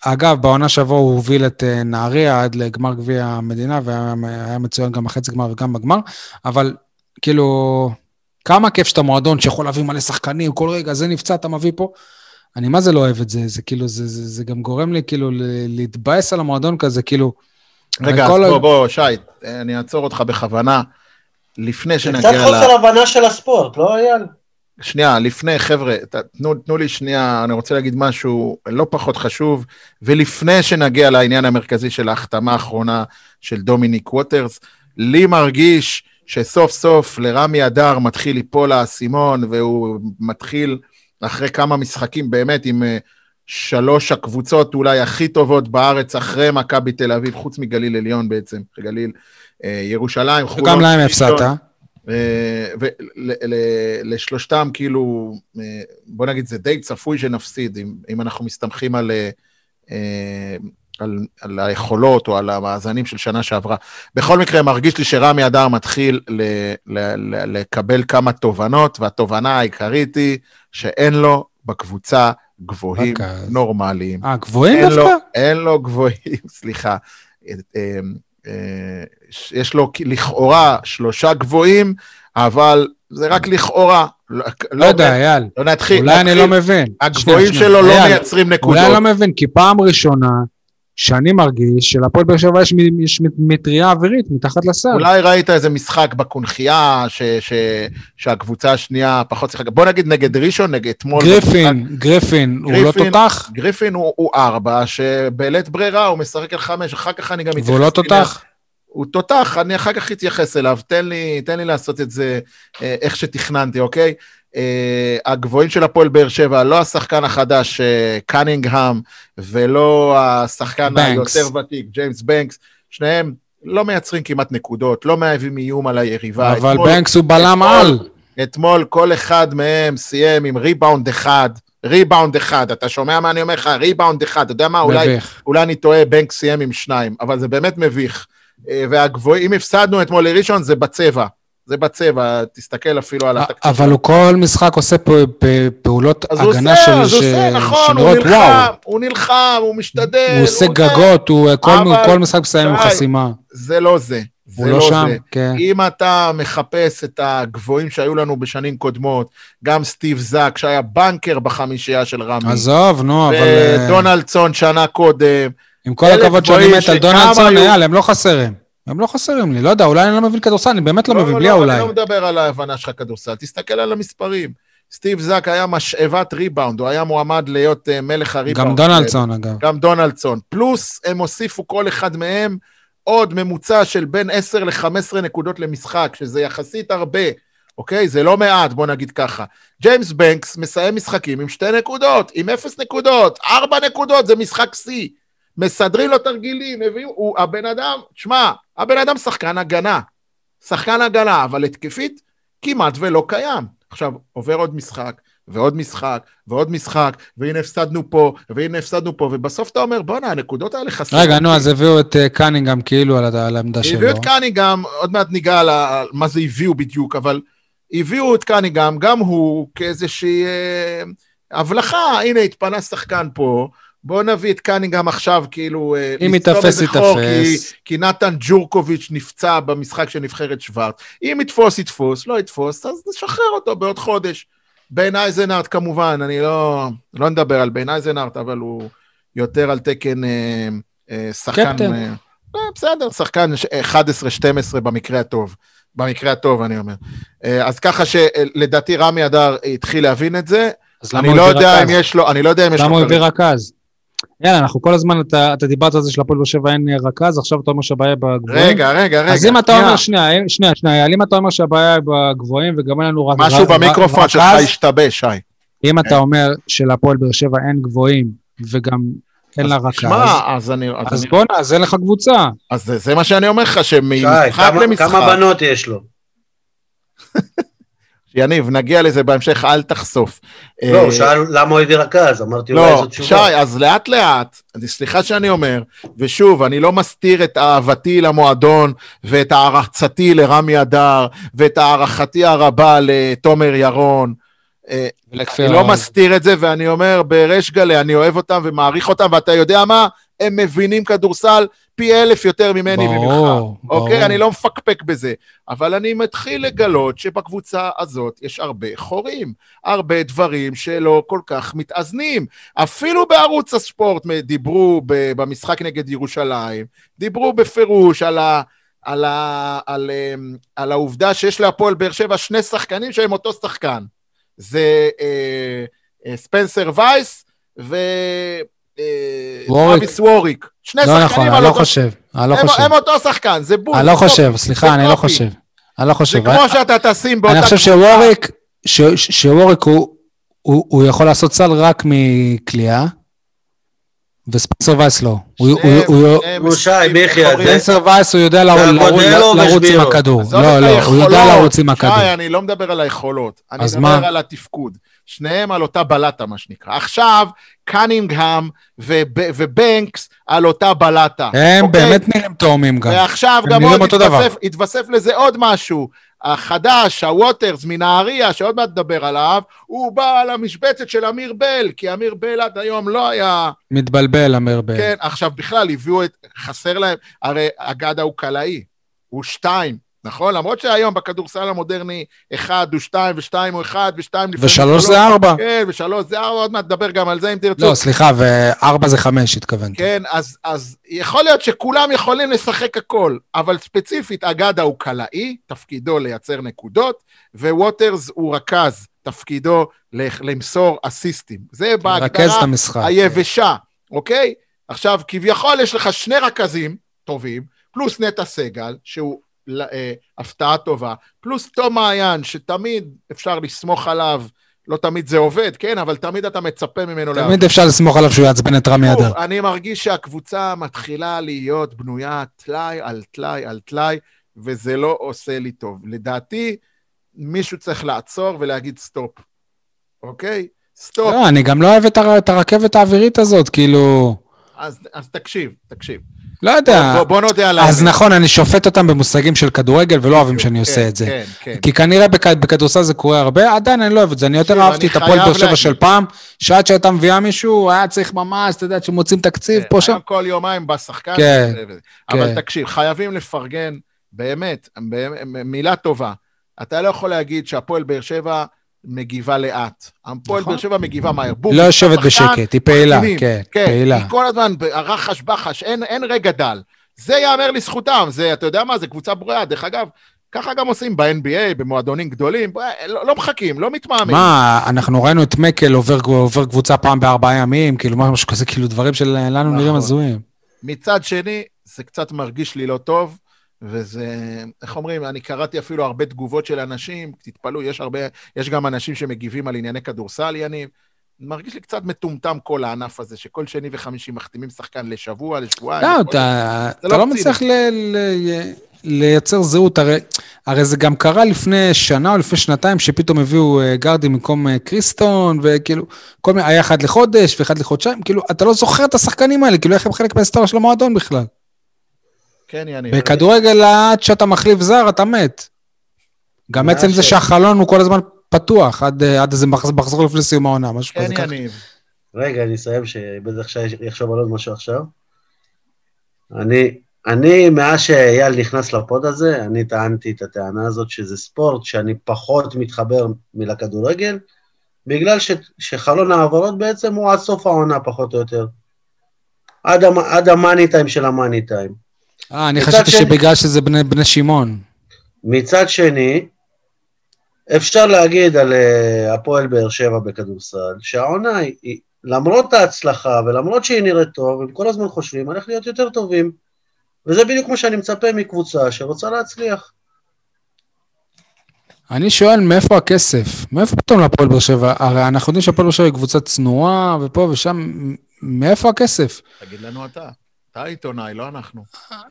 אגב, בעונה שעברה הוא הוביל את אה, נהריה עד לגמר גביע המדינה, והיה מצוין גם בחצי גמר וגם בגמר, אבל כאילו, כמה כיף שאתה מועדון שיכול להביא מלא שחקנים, כל רגע זה נפצע, אתה מביא פה. אני מה זה לא אוהב את זה, זה כאילו, זה, זה, זה גם גורם לי כאילו להתבאס על המועדון כזה, כאילו... רגע, אז בוא, בוא, שי, אני אעצור אותך בכוונה. לפני שנגיע ל... קצת חוסר הבנה של הספורט, לא אייל? שנייה, לפני, חבר'ה, תנו, תנו לי שנייה, אני רוצה להגיד משהו לא פחות חשוב, ולפני שנגיע לעניין המרכזי של ההחתמה האחרונה של דומיניק ווטרס, לי מרגיש שסוף סוף לרמי אדר מתחיל ליפול האסימון, והוא מתחיל אחרי כמה משחקים באמת עם אה, שלוש הקבוצות אולי הכי טובות בארץ אחרי מכבי תל אביב, חוץ מגליל עליון בעצם, גליל אה, ירושלים, חולון. גם להם הפסדת. אה, ולשלושתם כאילו, בוא נגיד זה די צפוי שנפסיד, אם, אם אנחנו מסתמכים על, על, על היכולות או על המאזנים של שנה שעברה. בכל מקרה, מרגיש לי שרמי אדר מתחיל ל, ל, ל, לקבל כמה תובנות, והתובנה העיקרית היא שאין לו בקבוצה גבוהים נורמליים. אה, גבוהים דווקא? אין לו גבוהים, סליחה. אה, אה, יש לו לכאורה שלושה גבוהים, אבל זה רק לכאורה. לא, לא יודע, אייל. לא נתחיל. אולי אני לא מבין. הגבוהים שלו לא מייצרים נקודות. אולי אני לא מבין, כי פעם ראשונה שאני מרגיש שלפועל באר שבע יש, יש מטריה אווירית מתחת לסל. אולי ראית איזה משחק בקונכייה, ש, ש, שהקבוצה השנייה פחות שיחקה, בוא נגיד נגד ראשון, נגד אתמול. גריפין, במשחק... גריפין, הוא לא תותח? גריפין הוא, הוא ארבע, שבלית ברירה הוא משחק על חמש, אחר כך אני גם אתייחס... והוא לא תותח? הוא תותח, אני אחר כך אתייחס אליו, תן לי, תן לי לעשות את זה אה, איך שתכננתי, אוקיי? אה, הגבוהים של הפועל באר שבע, לא השחקן החדש אה, קנינגהם, ולא השחקן בנקס. היותר ותיק, ג'יימס בנקס, שניהם לא מייצרים כמעט נקודות, לא מהווים איום על היריבה. אבל אתמול, בנקס הוא בלם על. אתמול כל אחד מהם סיים עם ריבאונד אחד, ריבאונד אחד, אתה שומע מה אני אומר לך? ריבאונד אחד, אתה יודע מה? אולי, אולי אני טועה, בנקס סיים עם שניים, אבל זה באמת מביך. Uh, והגבוהים, אם הפסדנו אתמול לראשון, זה בצבע. זה בצבע, תסתכל אפילו על התקציב. אבל הוא כל משחק עושה פעולות הגנה של... אז הוא עושה, נכון, הוא נלחם, הוא נלחם, הוא משתדל. הוא עושה גגות, הוא כל משחק מסיים עם חסימה. זה לא זה. הוא לא, לא שם, זה. כן. אם אתה מחפש את הגבוהים שהיו לנו בשנים קודמות, גם סטיב זאק, שהיה בנקר בחמישייה של רמי. עזוב, נו, אבל... ודונלדסון שנה קודם. עם כל הכבוד שאני מת על דונלדסון, אייל, הם לא חסרים. הם לא חסרים לי, לא יודע, אולי אני לא מבין כדורסל, אני באמת לא, לא מבין, בלי לא, אולי. אני לא מדבר על ההבנה שלך כדורסל, תסתכל על המספרים. סטיב זאק היה משאבת ריבאונד, הוא היה מועמד להיות uh, מלך הריבאונד. גם דונלדסון, אגב. גם דונלדסון. פלוס, הם הוסיפו כל אחד מהם עוד ממוצע של בין 10 ל-15 נקודות למשחק, שזה יחסית הרבה, אוקיי? זה לא מעט, בוא נגיד ככה. ג'יימס בנקס מסיים משחקים עם שתי נקודות, עם אפס נקודות, ארבע נקודות, זה משחק שיא. מסדרים לו תרגילים, מביאים, הוא, הבן אדם, שמע, הבן אדם שחקן הגנה. שחקן הגנה, אבל התקפית כמעט ולא קיים. עכשיו, עובר עוד משחק, ועוד משחק, ועוד משחק, והנה הפסדנו פה, והנה הפסדנו פה, ובסוף אתה אומר, בואנה, הנקודות האלה חסרות. רגע, נו, אז הביאו את אה, קנינגהם כאילו על העמדה שלו. הביאו את קנינגהם, עוד מעט ניגע על מה זה הביאו בדיוק, אבל הביאו את קנינגהם, גם הוא כאיזושהי אה, הבלחה, הנה, התפנה שחקן פה, בואו נביא את קנינגהם עכשיו, כאילו, אה, אם יתפס, יתפס. כי, כי נתן ג'ורקוביץ' נפצע במשחק של נבחרת שוורט. אם יתפוס, יתפוס, לא יתפוס, אז נשחרר אותו בעוד חודש. בן אייזנארט כמובן, אני לא, לא נדבר על בן אייזנארט, אבל הוא יותר על תקן אה, אה, שחקן... קפטן. אה, אה בסדר, שחקן 11-12 במקרה הטוב. במקרה הטוב, אני אומר. אה, אז ככה שלדעתי רמי אדר התחיל להבין את זה. אני לא יודע אם יש לו, אני לא יודע אם יש לו... למה הוא הביא רכז? יאללה, אנחנו כל הזמן, אתה, אתה דיברת על זה שלפועל באר שבע אין רכז, עכשיו אתה אומר שהבעיה בגבוהים. רגע, רגע, רגע. אז אם אתה אומר, שנייה, שנייה, שנייה, אם אתה אומר שהבעיה בגבוהים וגם אין לנו רק... משהו במיקרופון שלך השתבש, שי. אם אתה אומר שלפועל באר שבע אין גבוהים וגם אין לה רכז, שמע, אז אני... אז בוא'נה, אז אין לך קבוצה. אז זה מה שאני אומר לך, שממשחק למשחק... כמה בנות יש לו? יניב, נגיע לזה בהמשך, אל תחשוף. לא, הוא אה, שאל למה הוא הביא רכז, אמרתי אולי לא, זו תשובה. שי, אז לאט לאט, סליחה שאני אומר, ושוב, אני לא מסתיר את אהבתי למועדון, ואת הערצתי לרמי אדר, ואת הערכתי הרבה לתומר ירון. אה, אני לא מסתיר את זה, ואני אומר בריש גלי, אני אוהב אותם ומעריך אותם, ואתה יודע מה? הם מבינים כדורסל פי אלף יותר ממני וממך. ברור. אוקיי? אני לא מפקפק בזה. אבל אני מתחיל לגלות שבקבוצה הזאת יש הרבה חורים, הרבה דברים שלא כל כך מתאזנים. אפילו בערוץ הספורט דיברו במשחק נגד ירושלים, דיברו בפירוש על ה... על, ה, על, אמ, על העובדה שיש להפועל באר שבע שני שחקנים שהם אותו שחקן. זה אה, אה, ספנסר וייס ו... אביס ווריק. שני לא שחקנים נכון, אני לא חושב, אני לא חושב. הם אותו שחקן, זה בול. אני לא חושב, סליחה, אני לא חושב. אני לא חושב. זה כמו שאתה תשים באותה... אני חושב שווריק, שווריק הוא יכול לעשות סל רק מכליאה. וספנסר וייס לא. הוא שי, מיכי, ספנסר וייס הוא יודע לרוץ עם הכדור. לא, לא, הוא יודע לרוץ עם הכדור. שי, אני לא מדבר על היכולות, אני מדבר על התפקוד. שניהם על אותה בלטה, מה שנקרא. עכשיו, קנינגהם ובנקס על אותה בלטה. הם אוקיי? באמת נראים תאומים גם. ועכשיו גם עוד התווסף, התווסף לזה עוד משהו. החדש, הווטרס מנהריה, שעוד מעט נדבר עליו, הוא בא על המשבצת של אמיר בל, כי אמיר בל עד היום לא היה... מתבלבל, אמיר בל. כן, עכשיו בכלל הביאו את... חסר להם, הרי אגדה הוא קלעי, הוא שתיים. נכון? למרות שהיום בכדורסל המודרני, אחד הוא שתיים, ושתיים הוא אחד, ושתיים לפעמים... ושלוש זה ארבע. כן, ושלוש זה ארבע, עוד מעט נדבר גם על זה אם תרצו. לא, סליחה, וארבע זה חמש, התכוונתי. כן, אז, אז יכול להיות שכולם יכולים לשחק הכל, אבל ספציפית, אגדה הוא קלעי, תפקידו לייצר נקודות, וווטרס הוא רכז, תפקידו למסור אסיסטים. זה בהגדרה היבשה, אוקיי? עכשיו, כביכול יש לך שני רכזים טובים, פלוס נטע סגל, שהוא הפתעה טובה. פלוס תום מעיין, שתמיד אפשר לסמוך עליו, לא תמיד זה עובד, כן, אבל תמיד אתה מצפה ממנו לעבוד. תמיד אפשר לסמוך עליו שהוא יעצבן את רמי אדר. אני מרגיש שהקבוצה מתחילה להיות בנויה טלאי על טלאי על טלאי, וזה לא עושה לי טוב. לדעתי, מישהו צריך לעצור ולהגיד סטופ, אוקיי? סטופ. לא, אני גם לא אוהב את הרכבת האווירית הזאת, כאילו... אז, אז תקשיב, תקשיב. לא יודע. בוא, בוא נודה על. אז נכון, אני שופט אותם במושגים של כדורגל ולא אוהבים שאני עושה כן, את זה. כן, כן. כי כנראה בכ... בכדורסל זה קורה הרבה, עדיין אני לא אוהב את זה. אני יותר אהבתי את הפועל באר שבע של פעם, שעד שהייתה מביאה מישהו, היה צריך ממש, אתה יודע, שמוצאים תקציב פה שם. כל יומיים בא שחקן. כן, אבל תקשיב, חייבים לפרגן, באמת, מילה טובה. אתה לא יכול להגיד שהפועל באר שבע... מגיבה לאט. הפועל נכון. באר שבע מגיבה מהר. בום, לא יושבת בשקט, היא פעילה, כן, כן, פעילה. היא כל הזמן רחש בחש, אין, אין רגע דל. זה ייאמר לזכותם, זה, אתה יודע מה, זה קבוצה בריאה. דרך אגב, ככה גם עושים ב-NBA, במועדונים גדולים, לא, לא מחכים, לא מתמהמים. מה, אנחנו ראינו את מקל עובר, עובר קבוצה פעם בארבעה ימים, כאילו משהו כזה, כאילו דברים שלנו נכון. נראים הזויים. מצד שני, זה קצת מרגיש לי לא טוב. וזה, איך אומרים, אני קראתי אפילו הרבה תגובות של אנשים, תתפלאו, יש הרבה, יש גם אנשים שמגיבים על ענייני כדורסל, יניב. מרגיש לי קצת מטומטם כל הענף הזה, שכל שני וחמישי מחתימים שחקן לשבוע, לשבועיים. לא, אתה, אתה לא מצליח ל... ל... לייצר זהות, הרי, הרי זה גם קרה לפני שנה או לפני שנתיים, שפתאום הביאו אה, גרדי במקום אה, קריסטון, וכאילו, כל מיני, היה אחד לחודש ואחד לחודשיים, כאילו, אתה לא זוכר את השחקנים האלה, כאילו, איך הם חלק מההיסטוריה של המועדון בכלל. כן, יאני. בכדורגל, עד שאתה מחליף זר, אתה מת. גם עצם זה שהחלון הוא כל הזמן פתוח, עד, עד איזה מחזור לפני סיום העונה, משהו כזה. כן, יניב. רגע, אני אסיים, שבטח יחשוב על עוד משהו עכשיו. אני, אני, מאז שאייל נכנס לפוד הזה, אני טענתי את הטענה הזאת שזה ספורט שאני פחות מתחבר מלכדורגל, בגלל ש, שחלון העברות בעצם הוא עד סוף העונה פחות או יותר. עד, עד המאני טיים של המאני טיים. אה, אני חשבתי שני, שבגלל שזה בני, בני שמעון. מצד שני, אפשר להגיד על uh, הפועל באר שבע בכדורסל, שהעונה היא, למרות ההצלחה ולמרות שהיא נראית טוב, הם כל הזמן חושבים, הולך להיות יותר טובים. וזה בדיוק מה שאני מצפה מקבוצה שרוצה להצליח. אני שואל, מאיפה הכסף? מאיפה פתאום להפועל באר שבע? הרי אנחנו יודעים שהפועל באר שבע היא קבוצה צנועה, ופה ושם, מאיפה הכסף? תגיד לנו אתה. אתה עיתונאי, לא אנחנו.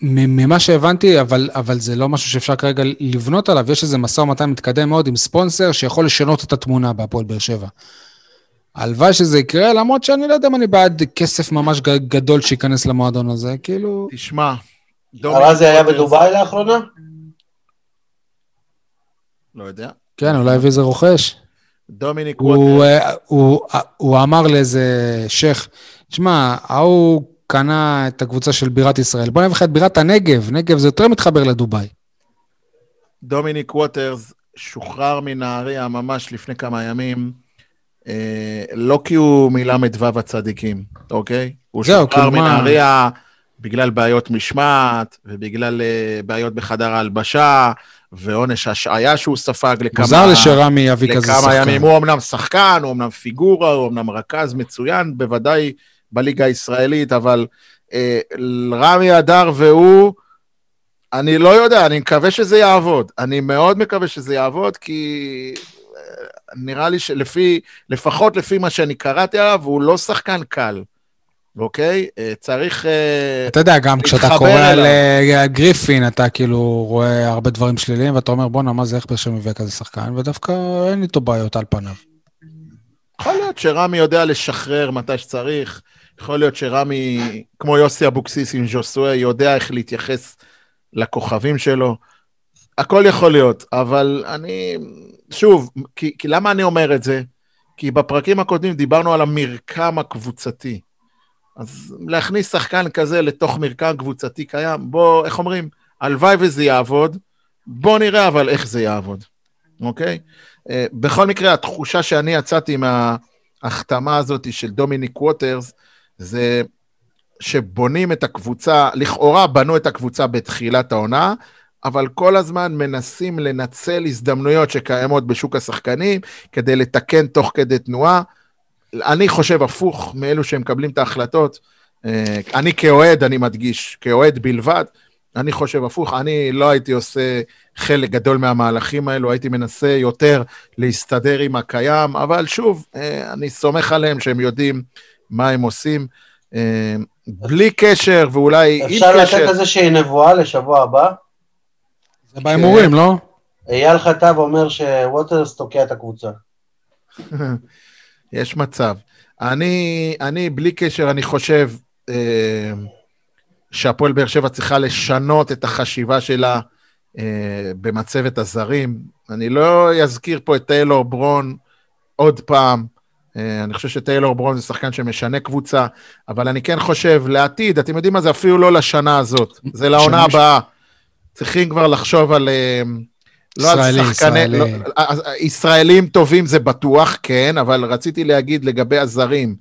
ממה שהבנתי, אבל, אבל זה לא משהו שאפשר כרגע לבנות עליו, יש איזה משא ומתן מתקדם מאוד עם ספונסר שיכול לשנות את התמונה בהפועל באר שבע. הלוואי שזה יקרה, למרות שאני לא יודע אם אני בעד כסף ממש גדול שייכנס למועדון הזה, כאילו... תשמע, ארזי היה בדובאי לאחרונה? לא יודע. כן, אולי הביא איזה רוכש. דומיניק ווטר. אה, הוא, הוא, הוא אמר לאיזה שייח, תשמע, ההוא קנה את הקבוצה של בירת ישראל, בוא נביא לך את בירת הנגב, נגב זה יותר מתחבר לדובאי. דומיניק ווטרס שוחרר מנהריה ממש לפני כמה ימים, אה, לא כי הוא מל"ו הצדיקים, אוקיי? הוא שוחרר מנהריה... בגלל בעיות משמעת, ובגלל uh, בעיות בחדר ההלבשה, ועונש השעיה שהוא ספג לכמה... מוזר לשרמי יביא כזה שחקן. לכמה ימים. הוא אמנם שחקן, הוא אמנם פיגורה, הוא אמנם רכז מצוין, בוודאי בליגה הישראלית, אבל uh, רמי אדר והוא, אני לא יודע, אני מקווה שזה יעבוד. אני מאוד מקווה שזה יעבוד, כי uh, נראה לי שלפי, לפחות לפי מה שאני קראתי עליו, הוא לא שחקן קל. אוקיי? אה, צריך אה, אתה יודע, גם כשאתה קורא על אה, גריפין, אתה כאילו רואה הרבה דברים שליליים, ואתה אומר, בואנה, מה זה, איך בשם מביא כזה שחקן? ודווקא אין איתו בעיות על פניו. יכול להיות שרמי יודע לשחרר מתי שצריך, יכול להיות שרמי, כמו יוסי אבוקסיס עם ז'וסואה, יודע איך להתייחס לכוכבים שלו. הכל יכול להיות, אבל אני, שוב, כי, כי למה אני אומר את זה? כי בפרקים הקודמים דיברנו על המרקם הקבוצתי. אז להכניס שחקן כזה לתוך מרקם קבוצתי קיים, בוא, איך אומרים, הלוואי וזה יעבוד, בוא נראה אבל איך זה יעבוד, אוקיי? Uh, בכל מקרה, התחושה שאני יצאתי מההחתמה הזאת של דומיניק ווטרס, זה שבונים את הקבוצה, לכאורה בנו את הקבוצה בתחילת העונה, אבל כל הזמן מנסים לנצל הזדמנויות שקיימות בשוק השחקנים כדי לתקן תוך כדי תנועה. אני חושב הפוך מאלו שמקבלים את ההחלטות. אה, אני כאוהד, אני מדגיש, כאוהד בלבד, אני חושב הפוך, אני לא הייתי עושה חלק גדול מהמהלכים האלו, הייתי מנסה יותר להסתדר עם הקיים, אבל שוב, אה, אני סומך עליהם שהם יודעים מה הם עושים. אה, בלי קשר, ואולי עם קשר... אפשר לתת איזושהי נבואה לשבוע הבא? זה בהימורים, לא? אייל חטב אומר שווטרס תוקע את הקבוצה. יש מצב. אני, אני, בלי קשר, אני חושב אה, שהפועל באר שבע צריכה לשנות את החשיבה שלה אה, במצבת הזרים. אני לא אזכיר פה את טיילור ברון עוד פעם. אה, אני חושב שטיילור ברון זה שחקן שמשנה קבוצה, אבל אני כן חושב לעתיד, אתם יודעים מה זה אפילו לא לשנה הזאת, זה לעונה הבאה. צריכים כבר לחשוב על... אה, לא ישראלי, על שחקני... ישראלי. לא, ישראלים טובים זה בטוח, כן, אבל רציתי להגיד לגבי הזרים,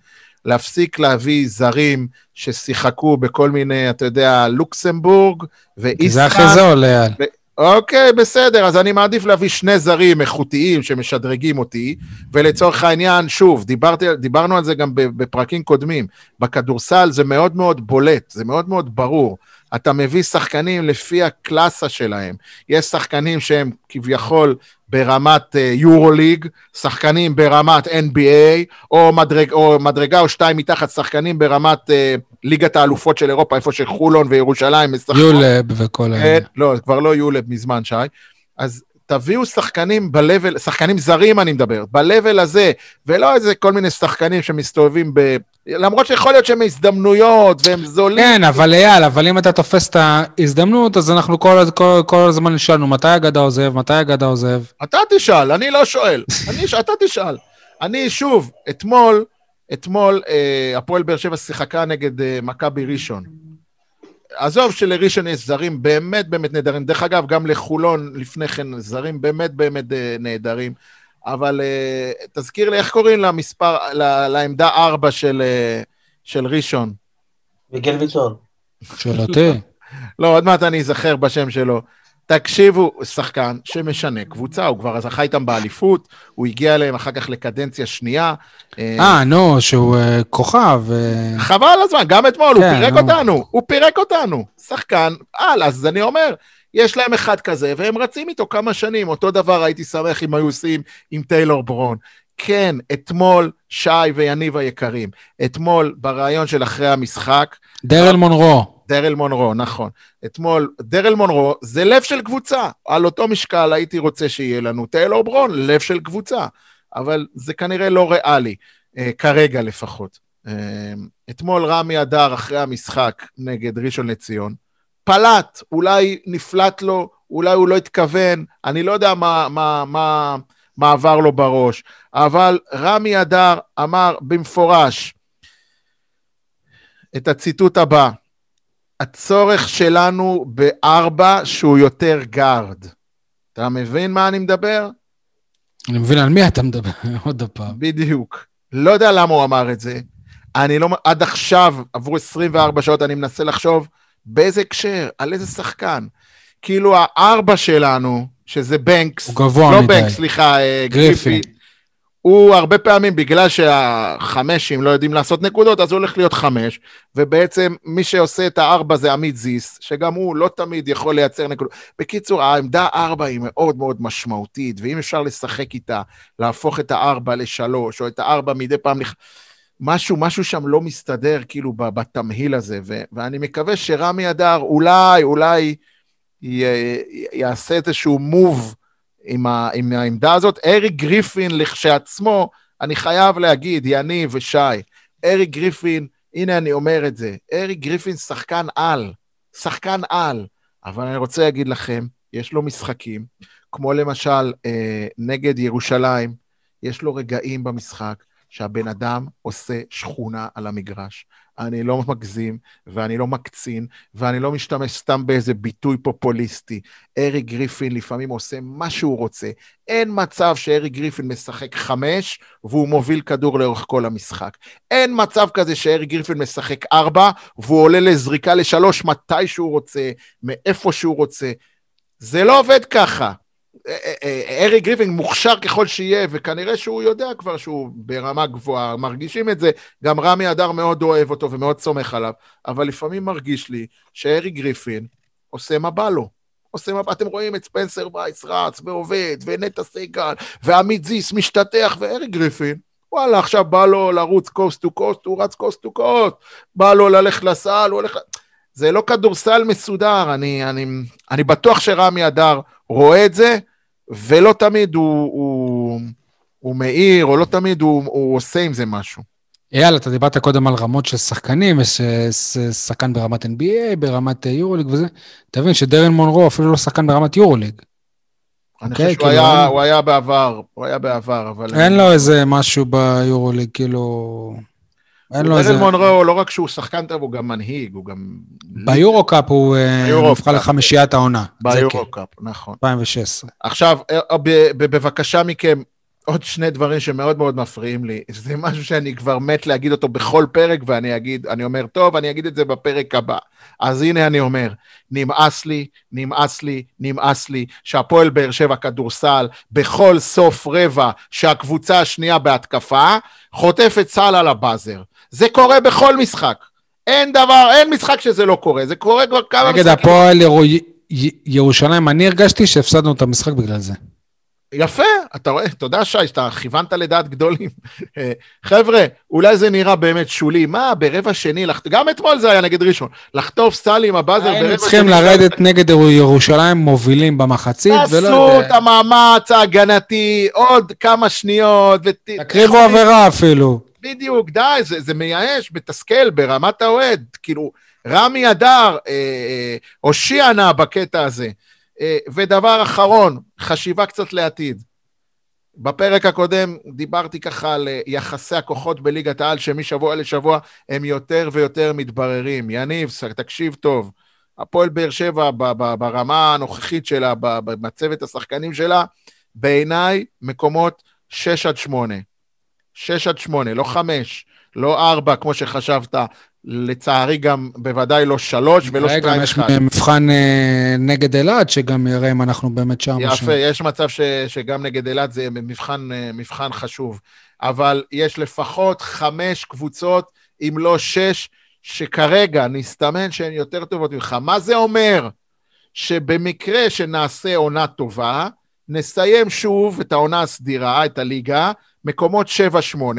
להפסיק להביא זרים ששיחקו בכל מיני, אתה יודע, לוקסמבורג ואיסטרן. זה הכי זול. ו... אוקיי, בסדר, אז אני מעדיף להביא שני זרים איכותיים שמשדרגים אותי, ולצורך העניין, שוב, דיברתי, דיברנו על זה גם בפרקים קודמים, בכדורסל זה מאוד מאוד בולט, זה מאוד מאוד ברור. אתה מביא שחקנים לפי הקלאסה שלהם. יש שחקנים שהם כביכול ברמת יורוליג, uh, שחקנים ברמת NBA, או, מדרג, או מדרגה או שתיים מתחת, שחקנים ברמת uh, ליגת האלופות של אירופה, איפה שחולון וירושלים משחקות. יולב וכל האלה. לא, כבר לא יולב מזמן, שי. אז תביאו שחקנים ב-level, שחקנים זרים אני מדבר, ב-level הזה, ולא איזה כל מיני שחקנים שמסתובבים ב... למרות שיכול להיות שהם הזדמנויות והם זולים. כן, אבל אייל, אבל אם אתה תופס את ההזדמנות, אז אנחנו כל, כל, כל הזמן נשאלנו, מתי אגדה עוזב, מתי אגדה עוזב? אתה תשאל, אני לא שואל. אני, אתה תשאל. אני, שוב, אתמול, אתמול אה, הפועל באר שבע שיחקה נגד אה, מכבי ראשון. עזוב שלראשון יש זרים באמת באמת נהדרים. דרך אגב, גם לחולון לפני כן זרים באמת באמת אה, נהדרים. אבל uh, תזכיר לי, איך קוראים למספר, לעמדה 4 של, uh, של ראשון? מיגל ויטון. שאלתי. לא, עוד מעט אני אזכר בשם שלו. תקשיבו, שחקן שמשנה קבוצה, הוא כבר זכה איתם באליפות, הוא הגיע אליהם אחר כך לקדנציה שנייה. אה, אה נו, שהוא כוכב. חבל הזמן, גם אתמול, כן, הוא פירק נו. אותנו, הוא פירק אותנו. שחקן על, אז אני אומר, יש להם אחד כזה, והם רצים איתו כמה שנים. אותו דבר הייתי שמח אם היו עושים עם טיילור ברון. כן, אתמול, שי ויניב היקרים, אתמול בריאיון של אחרי המשחק... דרל מונרו. דרל מונרו, נכון. אתמול, דרל מונרו זה לב של קבוצה. על אותו משקל הייתי רוצה שיהיה לנו טיילור ברון, לב של קבוצה. אבל זה כנראה לא ריאלי, אה, כרגע לפחות. אה, אתמול רמי אדר, אחרי המשחק נגד ראשון לציון, פלט, אולי נפלט לו, אולי הוא לא התכוון, אני לא יודע מה, מה, מה, מה עבר לו בראש, אבל רמי אדר אמר במפורש את הציטוט הבא, הצורך שלנו בארבע שהוא יותר גארד. אתה מבין מה אני מדבר? אני מבין על מי אתה מדבר, עוד פעם. בדיוק. לא יודע למה הוא אמר את זה. אני לא, עד עכשיו, עברו 24 שעות, אני מנסה לחשוב באיזה הקשר? על איזה שחקן? כאילו הארבע שלנו, שזה בנקס, הוא גבוה לא מדי. בנקס, סליחה, אה, גריפי, הוא הרבה פעמים, בגלל שהחמשים לא יודעים לעשות נקודות, אז הוא הולך להיות חמש, ובעצם מי שעושה את הארבע זה עמית זיס, שגם הוא לא תמיד יכול לייצר נקודות. בקיצור, העמדה ארבע היא מאוד מאוד משמעותית, ואם אפשר לשחק איתה, להפוך את הארבע לשלוש, או את הארבע מדי פעם... לח... משהו, משהו שם לא מסתדר כאילו בתמהיל הזה, ו, ואני מקווה שרמי אדר אולי, אולי י, יעשה איזשהו מוב עם, ה, עם העמדה הזאת. אריק גריפין לכשעצמו, אני חייב להגיד, יניב ושי, אריק גריפין, הנה אני אומר את זה, אריק גריפין שחקן על, שחקן על, אבל אני רוצה להגיד לכם, יש לו משחקים, כמו למשל אה, נגד ירושלים, יש לו רגעים במשחק שהבן אדם עושה שכונה על המגרש. אני לא מגזים, ואני לא מקצין, ואני לא משתמש סתם באיזה ביטוי פופוליסטי. אריק גריפין לפעמים עושה מה שהוא רוצה. אין מצב שאריק גריפין משחק חמש, והוא מוביל כדור לאורך כל המשחק. אין מצב כזה שארי גריפין משחק ארבע, והוא עולה לזריקה לשלוש מתי שהוא רוצה, מאיפה שהוא רוצה. זה לא עובד ככה. ארי גריפין מוכשר ככל שיהיה, וכנראה שהוא יודע כבר שהוא ברמה גבוהה, מרגישים את זה, גם רמי אדר מאוד אוהב אותו ומאוד סומך עליו, אבל לפעמים מרגיש לי שארי גריפין עושה מה בא לו. עושה מה... אתם רואים את ספנסר וייס רץ ועובד, ונטע סגל, ועמית זיס משתטח, וארי גריפין, וואלה, עכשיו בא לו לרוץ coast to coast, הוא רץ coast to coast, בא לו ללכת לסל, הוא הולך... זה לא כדורסל מסודר, אני, אני, אני בטוח שרמי אדר רואה את זה, ולא תמיד הוא, הוא, הוא מעיר, או לא תמיד הוא, הוא עושה עם זה משהו. אייל, אתה דיברת קודם על רמות של שחקנים, יש אה, שחקן ברמת NBA, ברמת יורוליג וזה. תבין שדרן מונרו אפילו לא שחקן ברמת יורוליג. אני okay, חושב שהוא כאילו היה, הוא היה בעבר, הוא היה בעבר, אבל... אין לו איזה משהו ביורוליג, כאילו... אין לו איזה... מונרו, לא רק שהוא שחקן טוב, הוא גם מנהיג, הוא גם... ביורו-קאפ הוא אה, נבחר לחמישיית העונה. ביורו-קאפ, נכון. 2016. עכשיו, אה, אה, בבקשה מכם, עוד שני דברים שמאוד מאוד מפריעים לי. זה משהו שאני כבר מת להגיד אותו בכל פרק, ואני אגיד, אני אומר, טוב, אני אגיד את זה בפרק הבא. אז הנה אני אומר, נמאס לי, נמאס לי, נמאס לי, שהפועל באר שבע כדורסל, בכל סוף רבע שהקבוצה השנייה בהתקפה, חוטפת סל על הבאזר. זה קורה בכל משחק. אין דבר, אין משחק שזה לא קורה, זה קורה כבר כמה משחקים. נגד הפועל ירושלים, אני הרגשתי שהפסדנו את המשחק בגלל זה. יפה, אתה רואה, תודה שי, שאתה כיוונת לדעת גדולים. אה, חבר'ה, אולי זה נראה באמת שולי, מה, ברבע שני, לח... גם אתמול זה היה נגד ראשון, לחטוף סטלי עם הבאזר ברבע שני. היינו צריכים לרדת נגד ירושלים מובילים במחצית, ולא... תעשו את המאמץ ההגנתי, עוד כמה שניות. ות... תקריבו עבירה אפילו. בדיוק, די, זה, זה מייאש, מתסכל ברמת האוהד. כאילו, רמי אדר, אה, אה, הושיע נא בקטע הזה. אה, ודבר אחרון, חשיבה קצת לעתיד. בפרק הקודם דיברתי ככה על אה, יחסי הכוחות בליגת העל, שמשבוע לשבוע הם יותר ויותר מתבררים. יניב, תקשיב טוב. הפועל באר שבע ברמה הנוכחית שלה, במצבת השחקנים שלה, בעיניי מקומות 6 עד 8. 6 עד 8, לא 5, לא 4 כמו שחשבת, לצערי גם בוודאי לא שלוש ולא שתיים אחד. רגע, יש מבחן אה, נגד אילת, שגם יראה אם אנחנו באמת שם. יפה. יש מצב ש, שגם נגד אילת זה מבחן, אה, מבחן חשוב. אבל יש לפחות חמש קבוצות, אם לא שש, שכרגע נסתמן שהן יותר טובות ממך. מה זה אומר? שבמקרה שנעשה עונה טובה, נסיים שוב את העונה הסדירה, את הליגה, מקומות 7-8,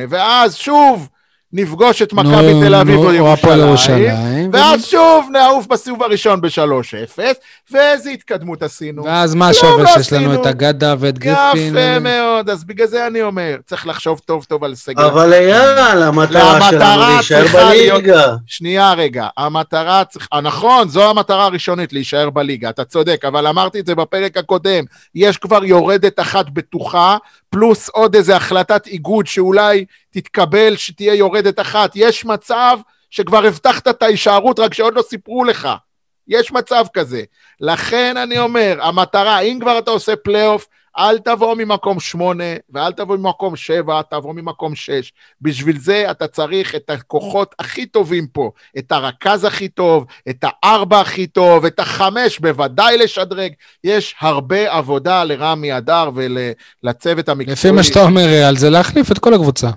ואז שוב נפגוש את מכבי תל אביב או ירושלים, ואז שוב נעוף בסיבוב הראשון ב-3-0, ואיזה התקדמות עשינו. ואז מה שווה שיש לנו את אגדה ואת גריפין? יפה מאוד, אז בגלל זה אני אומר, צריך לחשוב טוב טוב על סגל. אבל אייל, המטרה שלנו להישאר בליגה. שנייה רגע, המטרה צריכה, נכון, זו המטרה הראשונית, להישאר בליגה, אתה צודק, אבל אמרתי את זה בפרק הקודם, יש כבר יורדת אחת בטוחה, פלוס עוד איזה החלטת איגוד שאולי תתקבל שתהיה יורדת אחת. יש מצב שכבר הבטחת את ההישארות, רק שעוד לא סיפרו לך. יש מצב כזה. לכן אני אומר, המטרה, אם כבר אתה עושה פלייאוף, אל תבוא ממקום שמונה ואל תבוא ממקום שבע, תבוא ממקום שש. בשביל זה אתה צריך את הכוחות הכי טובים פה, את הרכז הכי טוב, את הארבע הכי טוב, את החמש בוודאי לשדרג. יש הרבה עבודה לרמי אדר ולצוות המקצועי. לפי מה שאתה אומר, על זה להחליף את כל הקבוצה.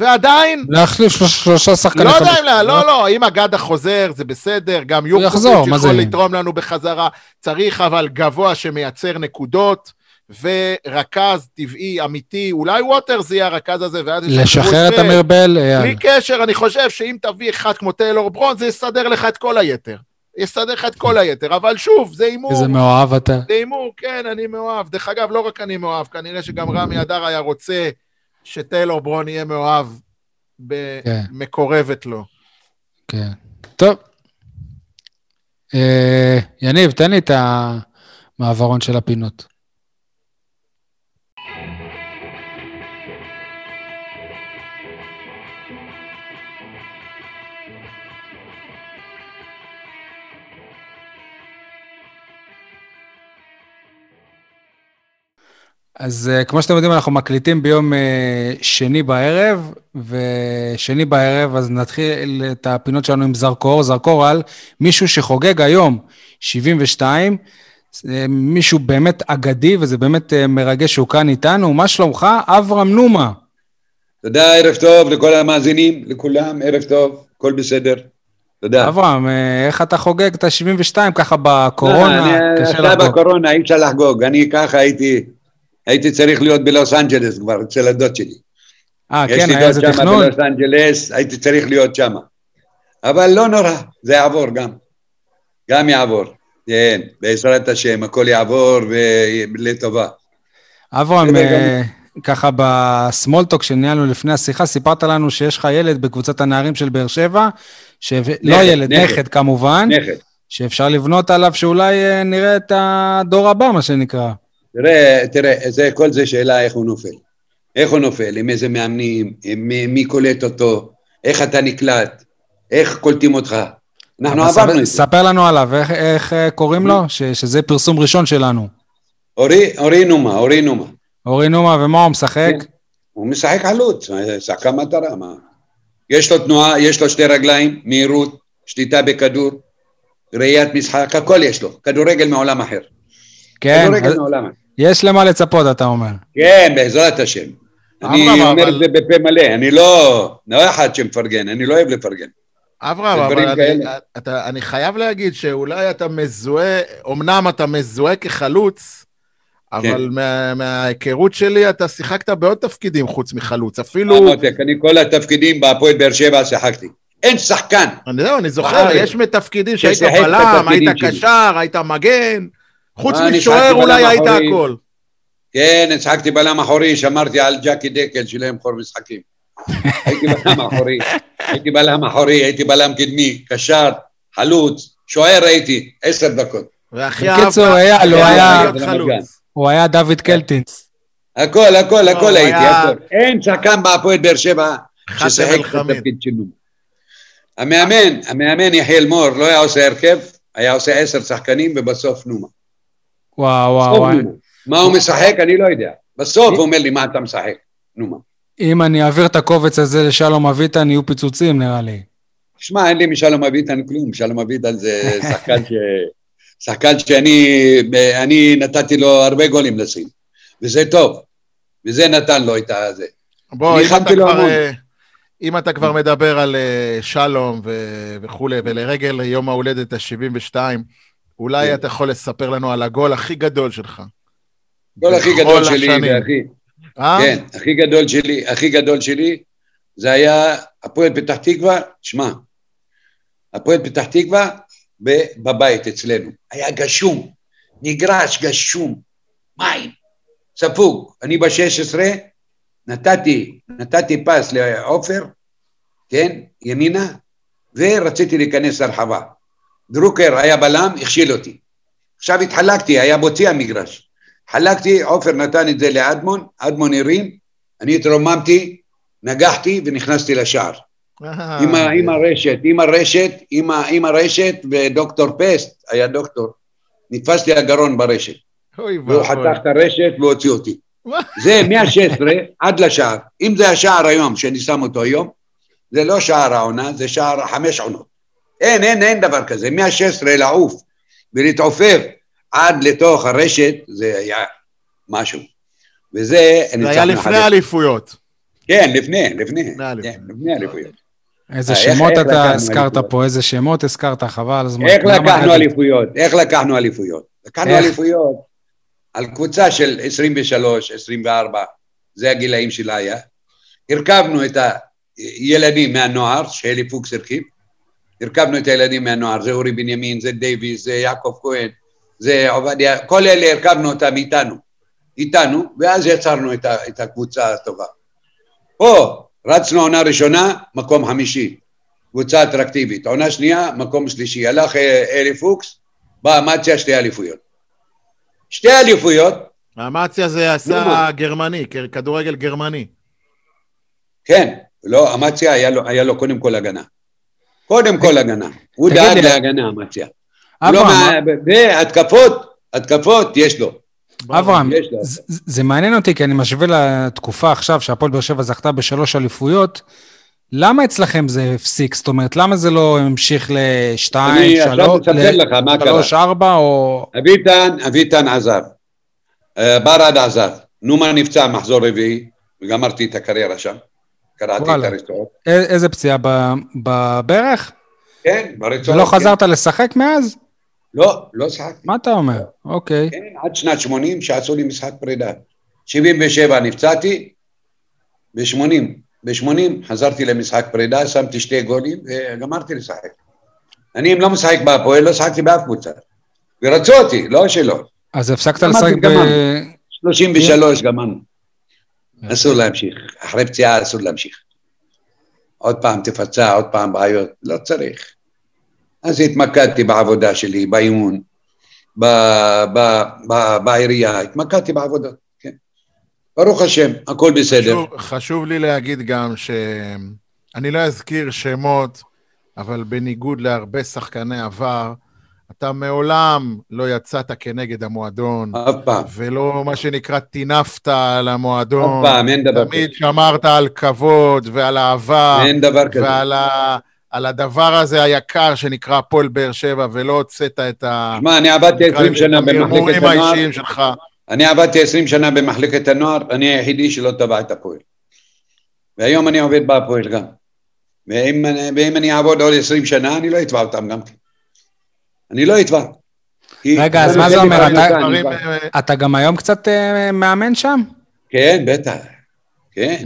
ועדיין... להחליף שלושה שחקנים. לא יודע אם, לא, לא, לא, אם אגדה חוזר זה בסדר, גם יוחזר, יכול לתרום לנו בחזרה, צריך אבל גבוה שמייצר נקודות. ורכז טבעי, אמיתי, אולי ווטרס יהיה הרכז הזה, ואז... לשחרר את אמיר בל, בלי קשר, אני חושב שאם תביא אחד כמו טיילור ברון, זה יסדר לך את כל היתר. יסדר לך את כל היתר, אבל שוב, זה הימור. איזה מאוהב אתה. זה הימור, כן, אני מאוהב. דרך אגב, לא רק אני מאוהב, כנראה שגם רמי אדר היה רוצה שטיילור ברון יהיה מאוהב במקורבת לו. כן. טוב. אה, יניב, תן לי את המעברון של הפינות. אז uh, כמו שאתם יודעים, אנחנו מקליטים ביום uh, שני בערב, ושני בערב, אז נתחיל את הפינות שלנו עם זרקור, זרקור על מישהו שחוגג היום 72, מישהו באמת אגדי, וזה באמת מרגש שהוא כאן איתנו. מה שלומך? אברהם נומה. תודה, ערב טוב לכל המאזינים, לכולם, ערב טוב, הכל בסדר. תודה. אברהם, איך אתה חוגג את ה-72 ככה בקורונה? לא, אני, אתה בקורונה, אי אפשר לחגוג. אני ככה הייתי... הייתי צריך להיות בלוס אנג'לס כבר, אצל הדוד שלי. אה, כן, היה איזה תכנון? יש לי דוד שם בלוס אנג'לס, הייתי צריך להיות שם. אבל לא נורא, זה יעבור גם. גם יעבור. כן, בעזרת השם, הכל יעבור ולטובה. אברהם, אה, ככה בסמולטוק שניהלנו לפני השיחה, סיפרת לנו שיש לך ילד בקבוצת הנערים של באר שבע, לא ילד, נכד כמובן, נכד. שאפשר לבנות עליו שאולי אה, נראה את הדור הבא, מה שנקרא. תראה, תראה, זה, כל זה שאלה איך הוא נופל. איך הוא נופל, עם איזה מאמנים, עם מי, מי קולט אותו, איך אתה נקלט, איך קולטים אותך. אנחנו עברנו את זה. ספר לנו עליו, איך, איך אה, קוראים לו? ש, שזה פרסום ראשון שלנו. אורי, אורי נומה, אורי נומה. אורי נומה, ומה הוא משחק? כן. הוא משחק חלוץ, שחקן מטרה, מה? יש לו תנועה, יש לו שתי רגליים, מהירות, שליטה בכדור, ראיית משחק, הכל יש לו, כדורגל מעולם אחר. כן, כדורגל מעולם אחר. יש למה לצפות, אתה אומר. כן, בעזרת השם. אני אומר את זה בפה מלא, אני לא, לא אחד שמפרגן, אני לא אוהב לפרגן. אברהם, אבל אני, אתה, אני חייב להגיד שאולי אתה מזוהה, אמנם אתה מזוהה כחלוץ, אבל כן. מה, מההיכרות שלי אתה שיחקת בעוד תפקידים חוץ מחלוץ, אפילו... אמרתי, אני כל התפקידים בהפועל באר שבע שיחקתי. אין שחקן. אני יודע, אני זוכר, יש מתפקידים שהיית בלם, היית קשר, היית מגן, חוץ משוער אולי היית הכל. כן, שחקתי בלם אחורי, שמרתי על ג'קי דקל שלא ימכור משחקים. הייתי בלם אחורי, הייתי בלם אחורי, הייתי בלם קדמי, קשר, חלוץ, שוער הייתי, עשר דקות. בקיצור, אייל, הוא היה הוא היה דוד קלטינס. הכל, הכל, הכל הייתי, הכל. אין שחקן בהפועל באר שבע ששיחק בתפקיד של נומה. המאמן, המאמן יחיאל מור לא היה עושה הרכב, היה עושה עשר שחקנים ובסוף נומה. וואו, וואו, וואו. מה הוא משחק, אני לא יודע. בסוף הוא אומר לי, מה אתה משחק? נומה. אם אני אעביר את הקובץ הזה לשלום אביטן, יהיו פיצוצים נראה לי. שמע, אין לי משלום אביטן כלום, שלום אביטן זה שחקן ש... שחקן שאני נתתי לו הרבה גולים לשים, וזה טוב, וזה נתן לו את הזה. בוא, אם אתה, כבר, אה, אם אתה כבר מדבר על אה, שלום ו- וכולי, ולרגל יום ההולדת ה-72, אולי כן. אתה יכול לספר לנו על הגול הכי גדול שלך. הגול הכי גדול שלי, והכי... אה? כן, הכי גדול שלי, הכי גדול שלי, זה היה הפועל פתח תקווה, שמע, הפועל פתח תקווה בבית אצלנו. היה גשום, נגרש גשום, מים, ספוג. אני ב-16 נתתי, נתתי פס לעופר, כן, ימינה, ורציתי להיכנס לרחבה. דרוקר היה בלם, הכשיל אותי. עכשיו התחלקתי, היה בוצי המגרש. חלקתי, עופר נתן את זה לאדמון, אדמון הרים, אני התרוממתי, נגחתי ונכנסתי לשער. עם, ה, עם הרשת, עם הרשת, עם, ה, עם הרשת ודוקטור פסט, היה דוקטור, נתפס לי הגרון ברשת. והוא חתך את הרשת והוציא אותי. זה מה-16 עד לשער. אם זה השער היום, שאני שם אותו היום, זה לא שער העונה, זה שער חמש עונות. אין, אין, אין דבר כזה. מה-16 לעוף ולהתעופף עד לתוך הרשת, זה היה משהו. וזה... זה היה לפני האליפויות. כן, לפני, לפני. לפני האליפויות. כן, איזה שמות אתה הזכרת פה, איזה שמות הזכרת, חבל הזמן. איך לקחנו אליפויות? איך לקחנו אליפויות? לקחנו אליפויות על קבוצה של 23, 24, זה הגילאים שלה היה. הרכבנו את הילדים מהנוער, שאלי פוקס הרכיב, הרכבנו את הילדים מהנוער, זה אורי בנימין, זה דייוויס, זה יעקב כהן, זה עובדיה, כל אלה הרכבנו אותם איתנו, איתנו, ואז יצרנו את הקבוצה הטובה. פה רצנו עונה ראשונה, מקום חמישי, קבוצה אטרקטיבית. עונה שנייה, מקום שלישי. הלך אה, אלי פוקס, בא אמציה שתי אליפויות. שתי אליפויות. אמציה זה עשה גרמני, כדורגל גרמני. כן, לא, אמציה היה לו, היה לו קודם כל הגנה. קודם כל הגנה. הוא דאג להגנה, אמציה. לא, והתקפות, התקפות יש לו. אברהם, זה מעניין אותי, כי אני משווה לתקופה עכשיו שהפועל באר שבע זכתה בשלוש אליפויות. למה אצלכם זה הפסיק? זאת אומרת, למה זה לא המשיך לשתיים, שלוש, ארבע, או... אביטן, אביטן עזב. אה, ברד עזב. נומה נפצע מחזור רביעי, וגמרתי את הקריירה שם. קראתי את הרצועות. איזה פציעה? בברך? כן, ברצועות. ולא חזרת לשחק מאז? לא, לא שיחקתי. מה אתה אומר? אוקיי. כן, עד שנת 80 שעשו לי משחק פרידה. 77 נפצעתי, ב-80, ב-80 חזרתי למשחק פרידה, שמתי שתי גולים וגמרתי לשחק. אני אם לא משחק בהפועל, לא שחקתי באף קבוצה. ורצו אותי, לא שלא. אז הפסקת לשחק ב... 33 גמרנו. אסור להמשיך, אחרי פציעה אסור להמשיך. עוד פעם תפצע, עוד פעם בעיות, לא צריך. אז התמקדתי בעבודה שלי, באימון, בעירייה, התמקדתי בעבודה, כן. ברוך השם, הכל בסדר. חשוב, חשוב לי להגיד גם שאני לא אזכיר שמות, אבל בניגוד להרבה שחקני עבר, אתה מעולם לא יצאת כנגד המועדון. אף פעם. ולא מה שנקרא טינפת על המועדון. אף פעם, אין דבר כזה. תמיד שמרת על כבוד ועל אהבה. אין דבר כזה. ועל ה... על הדבר הזה היקר שנקרא הפועל באר שבע, ולא הוצאת את ה... שמע, אני עבדתי 20 שנה במחלקת הנוער. שלך. אני עבדתי 20 שנה במחלקת הנוער, אני היחידי שלא טבע את הפועל. והיום אני עובד בהפועל גם. ואם, ואם אני אעבוד עוד 20 שנה, אני לא אתבע אותם גם כן. אני לא אתבע. רגע, אז מה זה אומר? אתה גם היום קצת מאמן שם? כן, בטח. כן.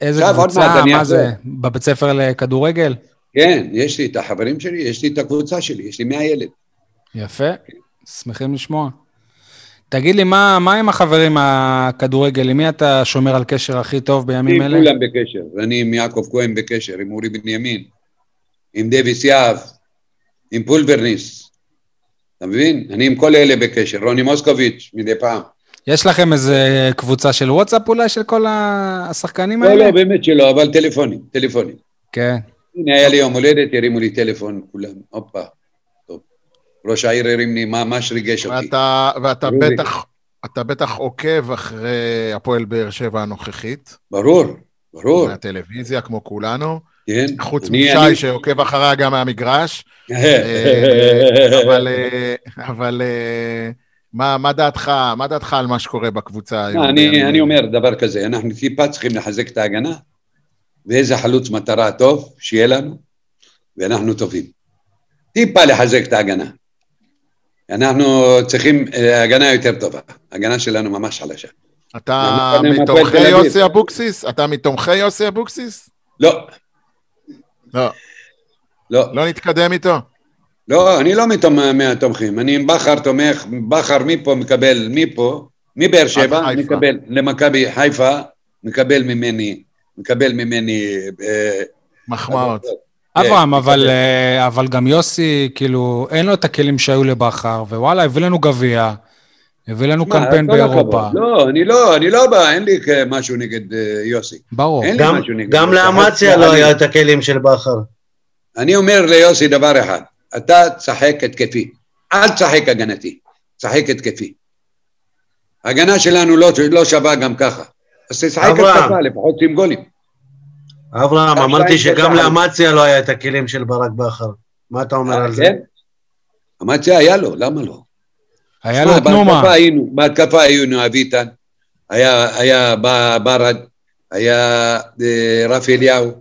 איזה קבוצה, מה זה? בבית ספר לכדורגל? כן, יש לי את החברים שלי, יש לי את הקבוצה שלי, יש לי 100 ילד. יפה, שמחים לשמוע. תגיד לי, מה, מה עם החברים מהכדורגל? עם מי אתה שומר על קשר הכי טוב בימים אלה? עם כולם בקשר. אני עם יעקב כהן בקשר, עם אורי בנימין, עם דוויס יהב, עם פולברניס. אתה מבין? אני עם כל אלה בקשר. רוני מוסקוביץ', מדי פעם. יש לכם איזה קבוצה של וואטסאפ אולי של כל השחקנים האלה? לא, לא, באמת שלא, אבל טלפונים, טלפונים. כן. הנה, היה לי יום הולדת, הרימו לי טלפון, כולם, הופה. טוב. ראש העיר הרים לי, ממש ריגש אותי. ואתה, ואתה בטח, אתה בטח עוקב אחרי הפועל באר שבע הנוכחית. ברור, ברור. מהטלוויזיה, כמו כולנו. כן. חוץ משי. שעוקב אחריה גם מהמגרש. אה, אבל, אה, אבל מה, דעתך, מה דעתך על מה שקורה בקבוצה היום? אני, אומר דבר כזה, אנחנו טיפה צריכים לחזק את ההגנה, ואיזה חלוץ מטרה טוב שיהיה לנו, ואנחנו טובים. טיפה לחזק את ההגנה. אנחנו צריכים אה, הגנה יותר טובה, הגנה שלנו ממש חלשה. אתה מתומכי יוסי אבוקסיס? אתה מתומכי יוסי אבוקסיס? לא. לא. לא. לא נתקדם איתו? לא, אני לא מהתומכים, אני עם בכר תומך, בכר מפה מקבל, מפה, מבאר שבע, מקבל למכבי חיפה, מקבל ממני, מקבל ממני... אה, מחמאות. אברהם, אבל, אה, אבל גם יוסי, כאילו, אין לו את הכלים שהיו לבכר, ווואלה, הביא לנו גביע, הביא לנו קמפיין באירופה. לא, אני לא, אני לא בא, אין לי משהו נגד אה, יוסי. ברור. אין לי משהו נגד... גם לאמציה לא היה את הכלים של בכר. אני אומר ליוסי דבר אחד, אתה תשחק התקפי, אל תשחק הגנתי, תשחק התקפי. ההגנה שלנו לא, לא שווה גם ככה. אז תשחק התקפה, לפחות שים גולים. אברהם, אמרתי שגם לאמציה לא היה את הכלים של ברק בכר. מה אתה אומר על זה? כן? אמציה היה לו, למה לא? היה לו תנומה. בהתקפה היינו אביטן, היה ברד, היה אה, רפי אליהו,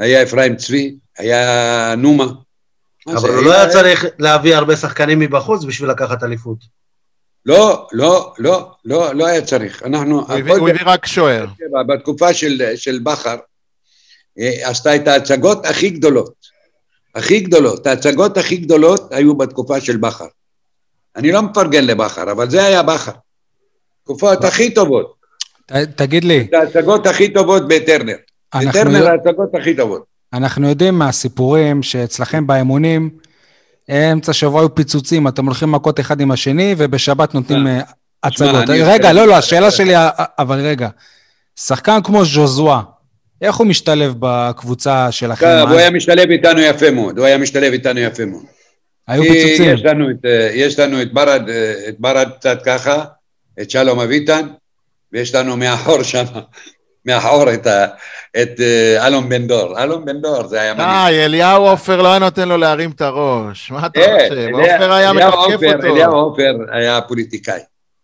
היה אפרים צבי, היה נומה. אבל הוא לא היה צריך להביא הרבה שחקנים מבחוץ בשביל לקחת אליפות. לא, לא, לא, לא, לא היה צריך. אנחנו... הוא הביא רק שוער. בתקופה של, של בכר, אה, עשתה את ההצגות הכי גדולות. הכי גדולות. ההצגות הכי גדולות היו בתקופה של בכר. אני לא מפרגן לבכר, אבל זה היה בכר. תקופות הכי טובות. ת, תגיד לי. את ההצגות הכי טובות בטרנר. בטרנר ההצגות הכי טובות. אנחנו יודעים מהסיפורים שאצלכם באמונים, אמצע שבוע היו פיצוצים, אתם הולכים מכות אחד עם השני, ובשבת נותנים אה. אה, הצגות. רגע, לא, לא, השאלה שלי, אבל רגע, שחקן כמו ז'וזואה, איך הוא משתלב בקבוצה שלכם? הוא היה משתלב איתנו יפה מאוד, הוא היה משתלב איתנו יפה מאוד. היו פיצוצים. יש לנו את, אה, יש לנו את ברד, את ברד קצת ככה, את שלום אביטן, ויש לנו מאחור שם מאחור את, ה, את uh, אלון בן דור. אלון בן דור, זה היה מדהים. די, אליהו עופר לא היה נותן לו להרים את הראש. מה אתה חושב? עופר היה מכפכף אותו. אליהו עופר היה פוליטיקאי.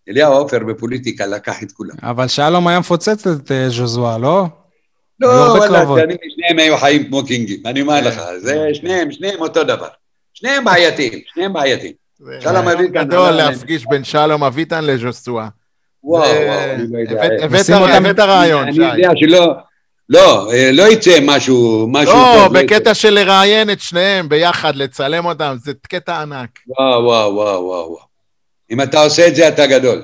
אליהו עופר בפוליטיקה לקח את כולם. אבל שלום היה מפוצץ את אה, ז'וזואה, לא? לא, וואלה, שניהם היו חיים כמו קינגים, אני אומר לך, זה שניהם, שניהם אותו דבר. שניהם בעייתיים, שניהם בעייתיים. שלום אביטן. גדול להפגיש בין שלום אביטן לז'וסואה. וואו, וואו, אני לא יודע. הבאת רעיון, שי. אני יודע שלא, לא, אה, לא יצא משהו, משהו לא, טוב. לא, בקטע של לראיין את שניהם ביחד, לצלם אותם, זה קטע ענק. וואו, וואו, וואו, וואו. אם אתה עושה את זה, אתה גדול.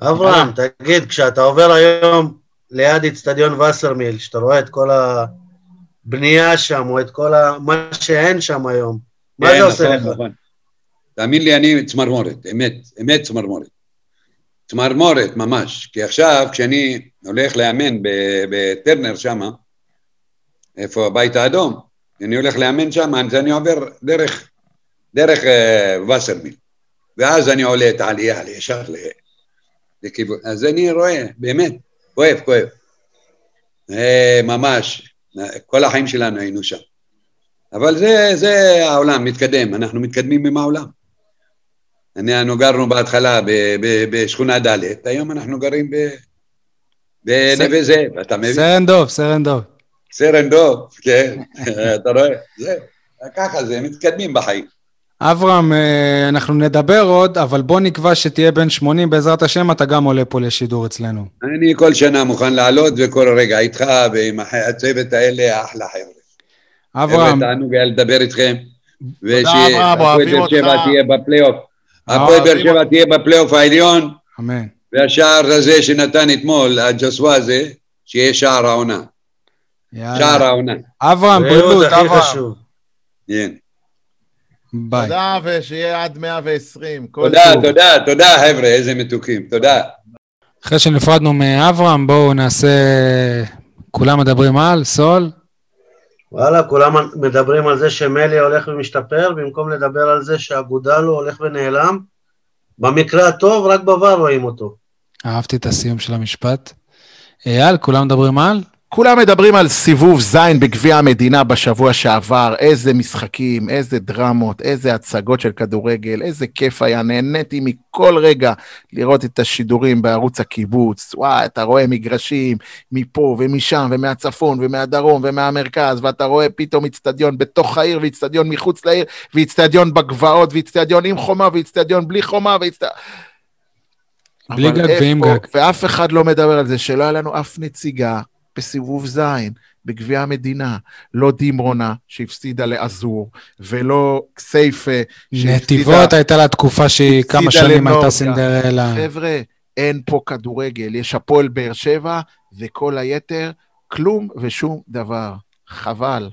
אברהם, תגיד, כשאתה עובר היום ליד אצטדיון וסרמיל, שאתה רואה את כל הבנייה שם, או את כל ה... מה שאין שם היום, מה זה עושה נכון, לך? נכון. תאמין לי, אני צמרמורת, אמת, אמת צמרמורת. צמרמורת ממש, כי עכשיו כשאני הולך לאמן בטרנר שם, איפה הבית האדום, אני הולך לאמן שם, אז אני עובר דרך, דרך uh, וסרמיל, ואז אני עולה את העלייה ישר לכיוון, אז אני רואה, באמת, כואב, כואב. אה, ממש, כל החיים שלנו היינו שם. אבל זה, זה העולם, מתקדם, אנחנו מתקדמים עם העולם. אנחנו גרנו בהתחלה בשכונה ד', היום אנחנו גרים בנווה זאב, אתה מבין? סרן דוב, סרן דוב. סרן דוב, כן, אתה רואה? זה, ככה זה, מתקדמים בחיים. אברהם, אה, אנחנו נדבר עוד, אבל בוא נקבע שתהיה בן 80, בעזרת השם, אתה גם עולה פה לשידור אצלנו. אני כל שנה מוכן לעלות, וכל רגע איתך ועם הצוות האלה, אחלה חבר'ה. אברהם. תענוג היה לדבר איתכם. ושהפועל באר שבע תהיה בפלייאוף. הפועל באר שבע תהיה בפלייאוף העליון. אמן. והשער הזה שנתן אתמול, הג'סווה הזה, שיהיה שער העונה. שער העונה. אברהם, בריאות, אברהם. כן. ביי. תודה, ושיהיה עד 120. תודה, תודה, תודה, חבר'ה, איזה מתוקים. תודה. אחרי שנפרדנו מאברהם, בואו נעשה... כולם מדברים על סול? וואלה, כולם מדברים על זה שמלי הולך ומשתפר, במקום לדבר על זה שאגודלו הולך ונעלם. במקרה הטוב, רק בVAR רואים אותו. אהבתי את הסיום של המשפט. אייל, כולם מדברים על? כולם מדברים על סיבוב זין בגביע המדינה בשבוע שעבר, איזה משחקים, איזה דרמות, איזה הצגות של כדורגל, איזה כיף היה, נהניתי מכל רגע לראות את השידורים בערוץ הקיבוץ. וואי, אתה רואה מגרשים מפה ומשם ומהצפון ומהדרום ומהמרכז, ואתה רואה פתאום איצטדיון בתוך העיר ואיצטדיון מחוץ לעיר, ואיצטדיון בגבעות, ואיצטדיון עם חומה ואיצטדיון בלי חומה, ואיצטדיון... בלי גג ועם גג. ואף אחד לא מדבר על זה, שלא היה לנו אף נציגה בסיבוב ז' בגביע המדינה, לא דימרונה שהפסידה לאזור, ולא כסייפה שהפסידה... נתיבות הייתה לה תקופה שהיא כמה שנים הייתה סינדרלה. חבר'ה, אין פה כדורגל, יש הפועל באר שבע, וכל היתר, כלום ושום דבר. חבל.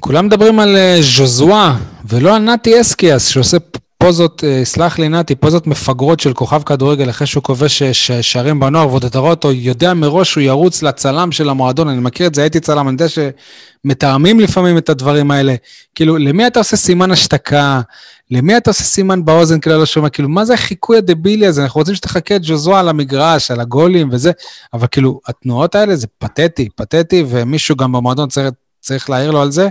כולם מדברים על אה, ז'וזואה, ולא על נתי אסקיאס, שעושה פוזות, אה, סלח לי נתי, פוזות מפגרות של כוכב כדורגל אחרי שהוא כובש שערים בנוער, ועוד אתה רואה אותו, יודע מראש שהוא ירוץ לצלם של המועדון, אני מכיר את זה, הייתי צלם, אני יודע שמתאמים לפעמים את הדברים האלה. כאילו, למי אתה עושה סימן השתקה? למי אתה עושה סימן באוזן כאילו לא שומע? כאילו, מה זה החיקוי הדבילי הזה? אנחנו רוצים שתחכה את ג'וזואה על המגרש, על הגולים וזה, אבל כאילו, התנועות האלה זה פתטי, פתטי, ומישהו גם במועדון צריך, צריך להעיר לו על זה.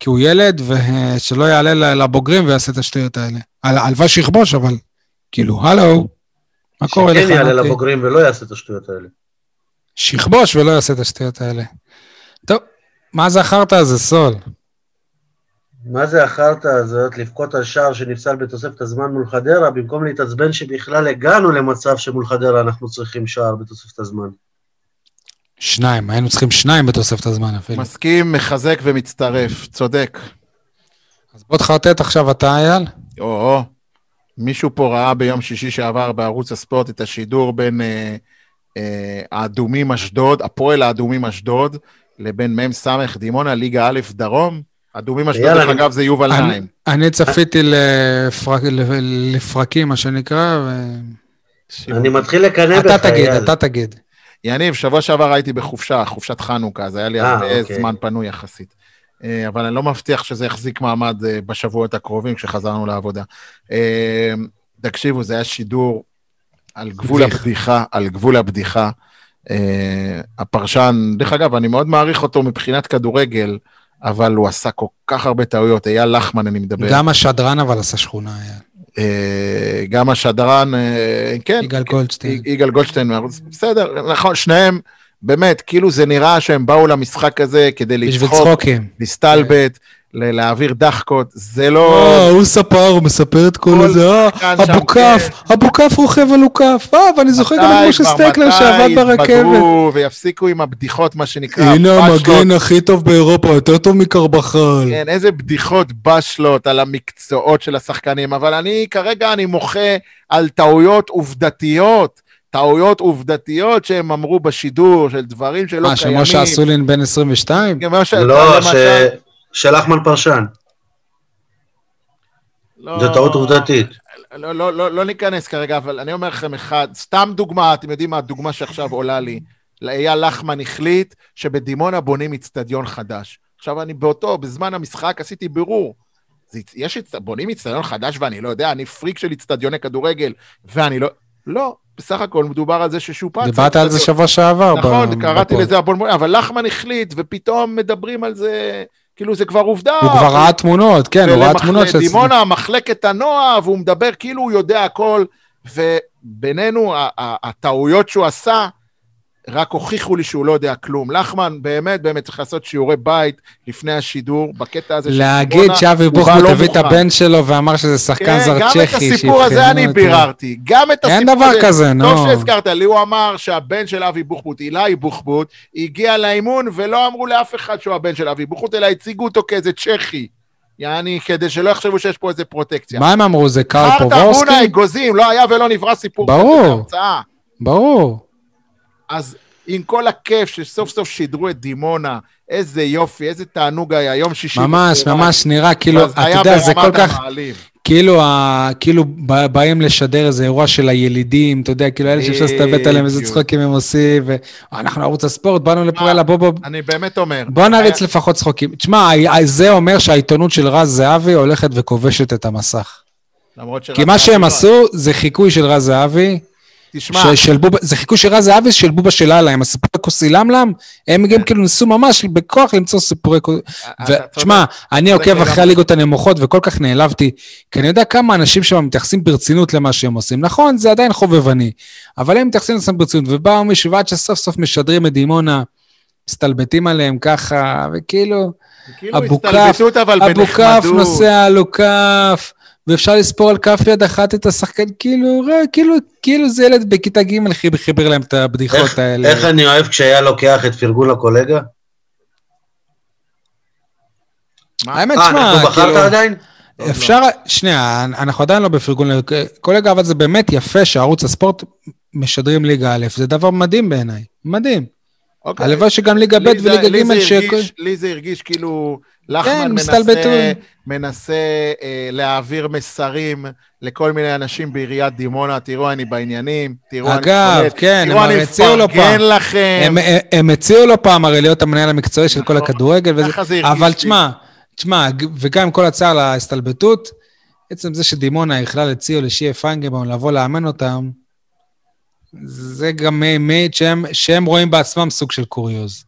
כי הוא ילד, ושלא יעלה לבוגרים ויעשה את השטויות האלה. הלוואי שיכבוש, אבל כאילו, הלו, מה קורה לך? שכן יעלה לבוגרים ולא יעשה את השטויות האלה. שיכבוש ולא יעשה את השטויות האלה. טוב, מה זה החרטא הזה, סול? מה זה החרטא הזאת לבכות על שער שנפסל בתוספת הזמן מול חדרה, במקום להתעצבן שבכלל הגענו למצב שמול חדרה אנחנו צריכים שער בתוספת הזמן. שניים, היינו צריכים שניים בתוספת הזמן אפילו. מסכים, מחזק ומצטרף, צודק. אז בוא תחרטט עכשיו אתה, אייל. או-או. מישהו פה ראה ביום שישי שעבר בערוץ הספורט את השידור בין אה, אה, האדומים אשדוד, הפועל האדומים אשדוד, לבין מ"ס דימונה, ליגה א' דרום? אדומים אשדוד, דרך אגב, זה יובל נעים. אני צפיתי לפרקים, מה שנקרא, ו... אני מתחיל לקנא בך, אתה תגיד, אתה תגיד. יניב, שבוע שעבר הייתי בחופשה, חופשת חנוכה, אז היה לי אה, הרבה אוקיי. זמן פנוי יחסית. אה, אבל אני לא מבטיח שזה יחזיק מעמד אה, בשבועות הקרובים כשחזרנו לעבודה. תקשיבו, זה היה שידור על גבול הבדיחה, על גבול הבדיחה. הפרשן, דרך אגב, אני מאוד מעריך אותו מבחינת כדורגל, אבל הוא עשה כל כך הרבה טעויות. אייל לחמן, אני מדבר. גם השדרן אבל עשה שכונה, אייל. אה, גם השדרן, אה, כן. יגאל גולדשטיין. יגאל גולדשטיין, בסדר, נכון, שניהם, באמת, כאילו זה נראה שהם באו למשחק הזה כדי לצחוק, להסתלבט, להעביר דחקות, זה לא... אה, הוא ספר, הוא מספר את כל זה, אה, אבוקף, כן. אבוקף רוכב על אוקף, אה, ואני זוכר גם את משה סטקלר שעבד ברכבת. ויפסיקו עם הבדיחות, מה שנקרא, הנה המגן הכי טוב באירופה, יותר טוב מקרבחל. כן, איזה בדיחות בשלות על המקצועות של השחקנים, אבל אני, כרגע אני מוחה על טעויות עובדתיות. טעויות עובדתיות שהם אמרו בשידור, של דברים שלא קיימים. מה, שמשה אסולין בן 22? לא, ש... שלחמן פרשן. לא, זו טעות עובדתית. לא, לא, לא, לא ניכנס כרגע, אבל אני אומר לכם אחד, סתם דוגמה, אתם יודעים מה הדוגמה שעכשיו עולה לי? אייל לחמן החליט שבדימונה בונים איצטדיון חדש. עכשיו אני באותו, בזמן המשחק עשיתי בירור. זה, יש, בונים איצטדיון חדש ואני לא יודע, אני פריק של איצטדיוני כדורגל, ואני לא... לא, בסך הכל מדובר על זה ששופץ. דיברת על זה שבוע שעבר. נכון, קראתי לזה הבון... אבל לחמן החליט, ופתאום מדברים על זה... כאילו זה כבר עובדה. הוא כבר ראה תמונות, כן, הוא ראה תמונות. של... דימונה, מחלקת הנוער, והוא מדבר כאילו הוא יודע הכל, ובינינו, הטעויות שהוא עשה, רק הוכיחו לי שהוא לא יודע כלום. לחמן, באמת, באמת צריך לעשות שיעורי בית לפני השידור, בקטע הזה של להגיד שאבי בוחבוט לא הביא את הבן שלו ואמר שזה שחקן כן, זר צ'כי. גם את הסיפור הזה אני ביררתי. גם את הסיפור הזה. אין דבר כזה, נו. טוב שהזכרת לי, הוא אמר שהבן של אבי בוחבוט, אילי בוחבוט, הגיע לאימון ולא אמרו לאף אחד שהוא הבן של אבי בוחבוט, אלא הציגו אותו כאיזה צ'כי. יעני, כדי שלא יחשבו שיש פה איזה פרוטקציה. מה הם אמרו? זה קארל פובורסקי? חרטה בונה אגוזים, לא היה ולא נברא סיפור. ברור, ברור. אז עם כל הכיף שסוף סוף שידרו את דימונה, איזה יופי, איזה תענוג היה, יום שישי. ממש, ממש נראה כאילו, אתה יודע, זה כל כך... כאילו, ה, כאילו באים לשדר איזה אירוע של הילידים, אתה יודע, כאילו אלה שאפשר להסתבט עליהם, איזה צחוקים הם עושים, ואנחנו ערוץ הספורט, באנו לפה, יאללה, בוא, בוא. אני באמת אומר. בוא נריץ לפחות צחוקים. תשמע, זה אומר שהעיתונות של רז זהבי הולכת וכובשת את המסך. כי מה שהם לא עשו זה חיקוי של רז זהבי, תשמע... של בובה, זה חיקוי של רז זהבי של בובה של אללה, עם הסיפורי כוסי למלם, הם גם כאילו ניסו ממש בכוח למצוא סיפורי כוסי... ותשמע, אני עוקב אחרי הליגות הנמוכות וכל כך נעלבתי, כי אני יודע כמה אנשים שם מתייחסים ברצינות למה שהם עושים. נכון, זה עדיין חובבני, אבל הם מתייחסים לזה ברצינות, ובאו מישהו ועד שסוף סוף משדרים את דימונה, מסתלבטים עליהם ככה, וכאילו... כף, אבו כף נוסע על. ואפשר לספור על כף יד אחת את השחקן, כאילו, כאילו, כאילו זה ילד בכיתה ג' חיבר, חיבר להם את הבדיחות איך, האלה. איך אני אוהב כשהיה לוקח את פרגון לקולגה? האמת, שמע, כאילו... אה, אנחנו בחרת עדיין? אפשר, שנייה, אנחנו עדיין לא בפרגון לקולגה, אבל זה באמת יפה שערוץ הספורט משדרים ליגה א', זה דבר מדהים בעיניי, מדהים. אוקיי. הלוואי שגם ליגה ב' וליגה ג' ש... לי זה הרגיש כאילו לחמן כן, מנסה, מנסה אה, להעביר מסרים לכל מיני אנשים בעיריית דימונה, תראו, אני בעניינים, תראו, אני אגב, כן, תראו, אני מפרגן לכם. הם, הם, הם הציעו לו פעם הרי להיות המנהל המקצועי של כל נכון. הכדורגל, וזה, אבל תשמע, תשמע, וגם עם כל הצער להסתלבטות, עצם זה שדימונה בכלל הציעו לשיה פיינגרמן לבוא לאמן אותם, זה גם מעיד שהם, שהם רואים בעצמם סוג של קוריוז.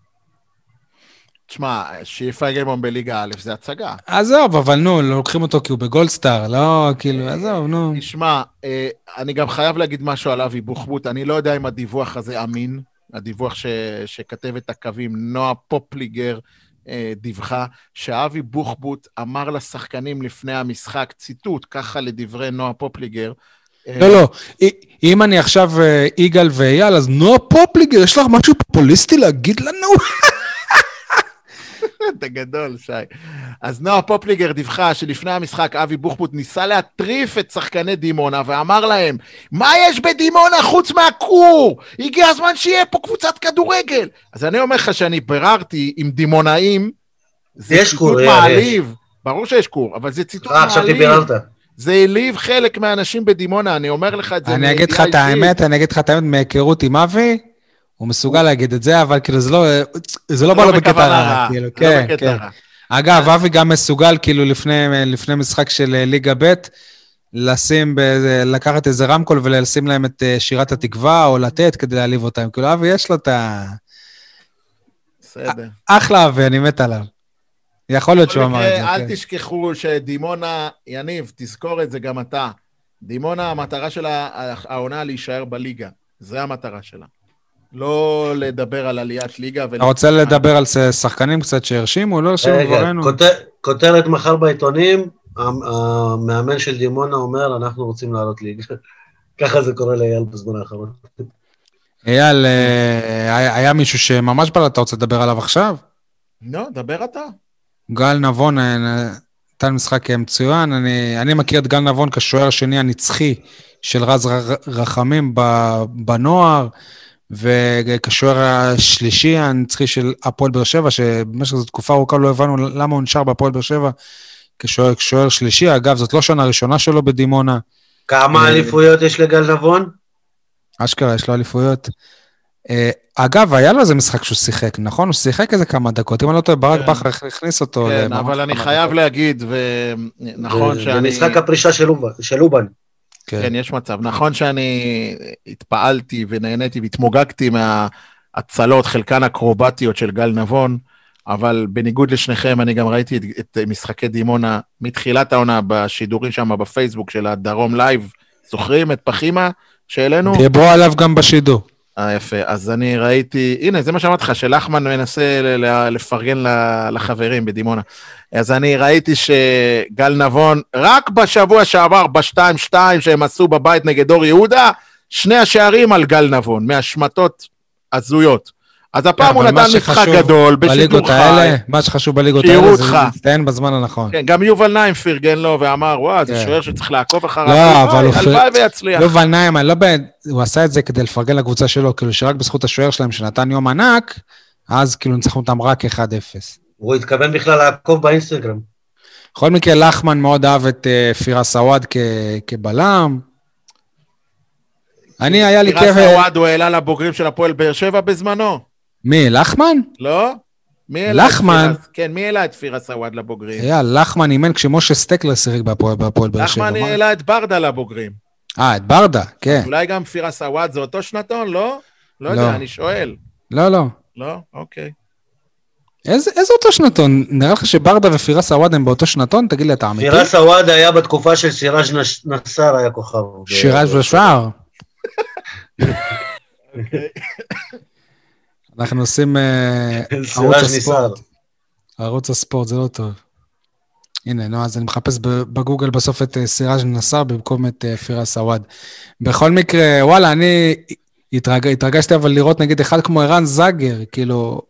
תשמע, שיפה גיימון בליגה א' זה הצגה. עזוב, אבל נו, לוקחים אותו כי הוא בגולדסטאר, לא, כאילו, עזוב, נו. תשמע, אה, אני גם חייב להגיד משהו על אבי בוחבוט, אני לא יודע אם הדיווח הזה אמין, הדיווח ש, שכתבת הקווים, נועה פופליגר אה, דיווחה, שאבי בוחבוט אמר לשחקנים לפני המשחק, ציטוט, ככה לדברי נועה פופליגר, לא, לא, אם אני עכשיו יגאל ואייל, אז נועה פופליגר, יש לך משהו פופוליסטי להגיד לנו? אתה גדול, שי. אז נועה פופליגר דיווחה שלפני המשחק אבי בוחבוט ניסה להטריף את שחקני דימונה ואמר להם, מה יש בדימונה חוץ מהכור? הגיע הזמן שיהיה פה קבוצת כדורגל. אז אני אומר לך שאני ביררתי עם דימונאים, זה ציטוט מעליב. ברור שיש קור, אבל זה ציטוט מעליב. עכשיו ביררת. זה העליב חלק מהאנשים בדימונה, אני אומר לך את זה. אני אגיד לך את האמת, אני אגיד לך את האמת, מהיכרות עם אבי, הוא מסוגל להגיד את זה, אבל כאילו זה לא, זה לא בא לו בקטע רע, כאילו, כן, כן. אגב, אבי גם מסוגל, כאילו, לפני משחק של אה, ליגה ב', לשים, לקחת איזה רמקול ולשים להם את אה, שירת התקווה, או לתת כדי להעליב אותם. כאילו, אבי, יש לו את ה... בסדר. אחלה אבי, אני מת עליו. יכול להיות שהוא אמר את זה. אל כן. תשכחו שדימונה, יניב, תזכור את זה גם אתה. דימונה, המטרה של העונה להישאר בליגה. זה המטרה שלה. לא לדבר על עליית ליגה. אתה רוצה לדבר על שחקנים קצת שהרשימו? לא הרשימו דברינו. כותרת מחר בעיתונים, המאמן של דימונה אומר, אנחנו רוצים לעלות ליגה. ככה זה קורה לאייל בזמן האחרון. אייל, אה, היה מישהו שממש בא, אתה רוצה לדבר עליו עכשיו? לא, דבר אתה. גל נבון אה, נתן משחק מצוין. אני, אני מכיר את גל נבון כשוער השני הנצחי של רז רחמים בנוער, וכשוער השלישי הנצחי של הפועל באר שבע, שבמשך זו תקופה ארוכה לא הבנו למה הוא נשאר בהפועל באר שבע כשוער שלישי. אגב, זאת לא שנה ראשונה שלו בדימונה. כמה אה, אליפויות יש לגל נבון? אשכרה, יש לו אליפויות. אה, אגב, היה לו איזה משחק שהוא שיחק, נכון? הוא שיחק איזה כמה דקות, אם אני לא טועה, ברק כן. בכר הכניס אותו. כן, אבל אני חייב להגיד, ונכון שאני... זה משחק הפרישה של אובן. כן. כן, יש מצב. נכון שאני התפעלתי ונהניתי והתמוגגתי מההצלות, חלקן אקרובטיות של גל נבון, אבל בניגוד לשניכם, אני גם ראיתי את, את משחקי דימונה מתחילת העונה בשידורים שם בפייסבוק של הדרום לייב. זוכרים את פחימה שהעלינו? דיברו עליו גם בשידור. אה, יפה. אז אני ראיתי, הנה, זה מה שאמרתי לך, שלחמן מנסה לפרגן לחברים בדימונה. אז אני ראיתי שגל נבון, רק בשבוע שעבר, ב-2-2 שהם עשו בבית נגד אור יהודה, שני השערים על גל נבון, מהשמטות הזויות. אז הפעם הוא נתן משחק גדול, בשידור חי. מה שחשוב בליגות האלה זה להצטיין בזמן הנכון. כן, גם יובל נעים פרגן לו ואמר, וואו, זה כן. שוער שצריך לעקוב אחריו. לא, אבל הוא... הלוואי ויצליח. יובל נעים, אני לא הוא עשה את זה כדי לפרגן לקבוצה שלו, כאילו שרק בזכות השוער שלהם שנתן יום ענק, אז כאילו ניצחנו אותם רק 1-0. הוא התכוון בכלל לעקוב באינסטגרם. בכל מקרה, לחמן מאוד אהב את אה, פירס עוואד כבלם. אני, היה לי כיף... פירס עוואד הוא העלה לבוגרים של הפועל באר שבע בזמנו. מי, לחמן? לא. מי לחמן? כן, מי העלה את פירס עוואד לבוגרים? היה, לחמן אימן כשמשה סטקלר שיחק בהפועל באר שבע. לחמן העלה את ברדה לבוגרים. אה, את ברדה, כן. אולי גם פירס עוואד זה אותו שנתון, לא? לא יודע, לא. אני שואל. לא, לא. לא? אוקיי. איזה, איזה אותו שנתון? נראה לך שברדה ופירס עוואד הם באותו שנתון? תגיד לי, אתה אמיתי? פירס עוואד היה בתקופה של סיראז' נסאר היה כוכב. שיראז' ושער. אנחנו עושים אה, ערוץ הספורט. ערוץ הספורט, זה לא טוב. הנה, נו, אז אני מחפש בגוגל בסוף את אה, סיראז' נסאר במקום את אה, פירס עוואד. בכל מקרה, וואלה, אני התרג... התרגשתי אבל לראות נגיד אחד כמו ערן זאגר, כאילו...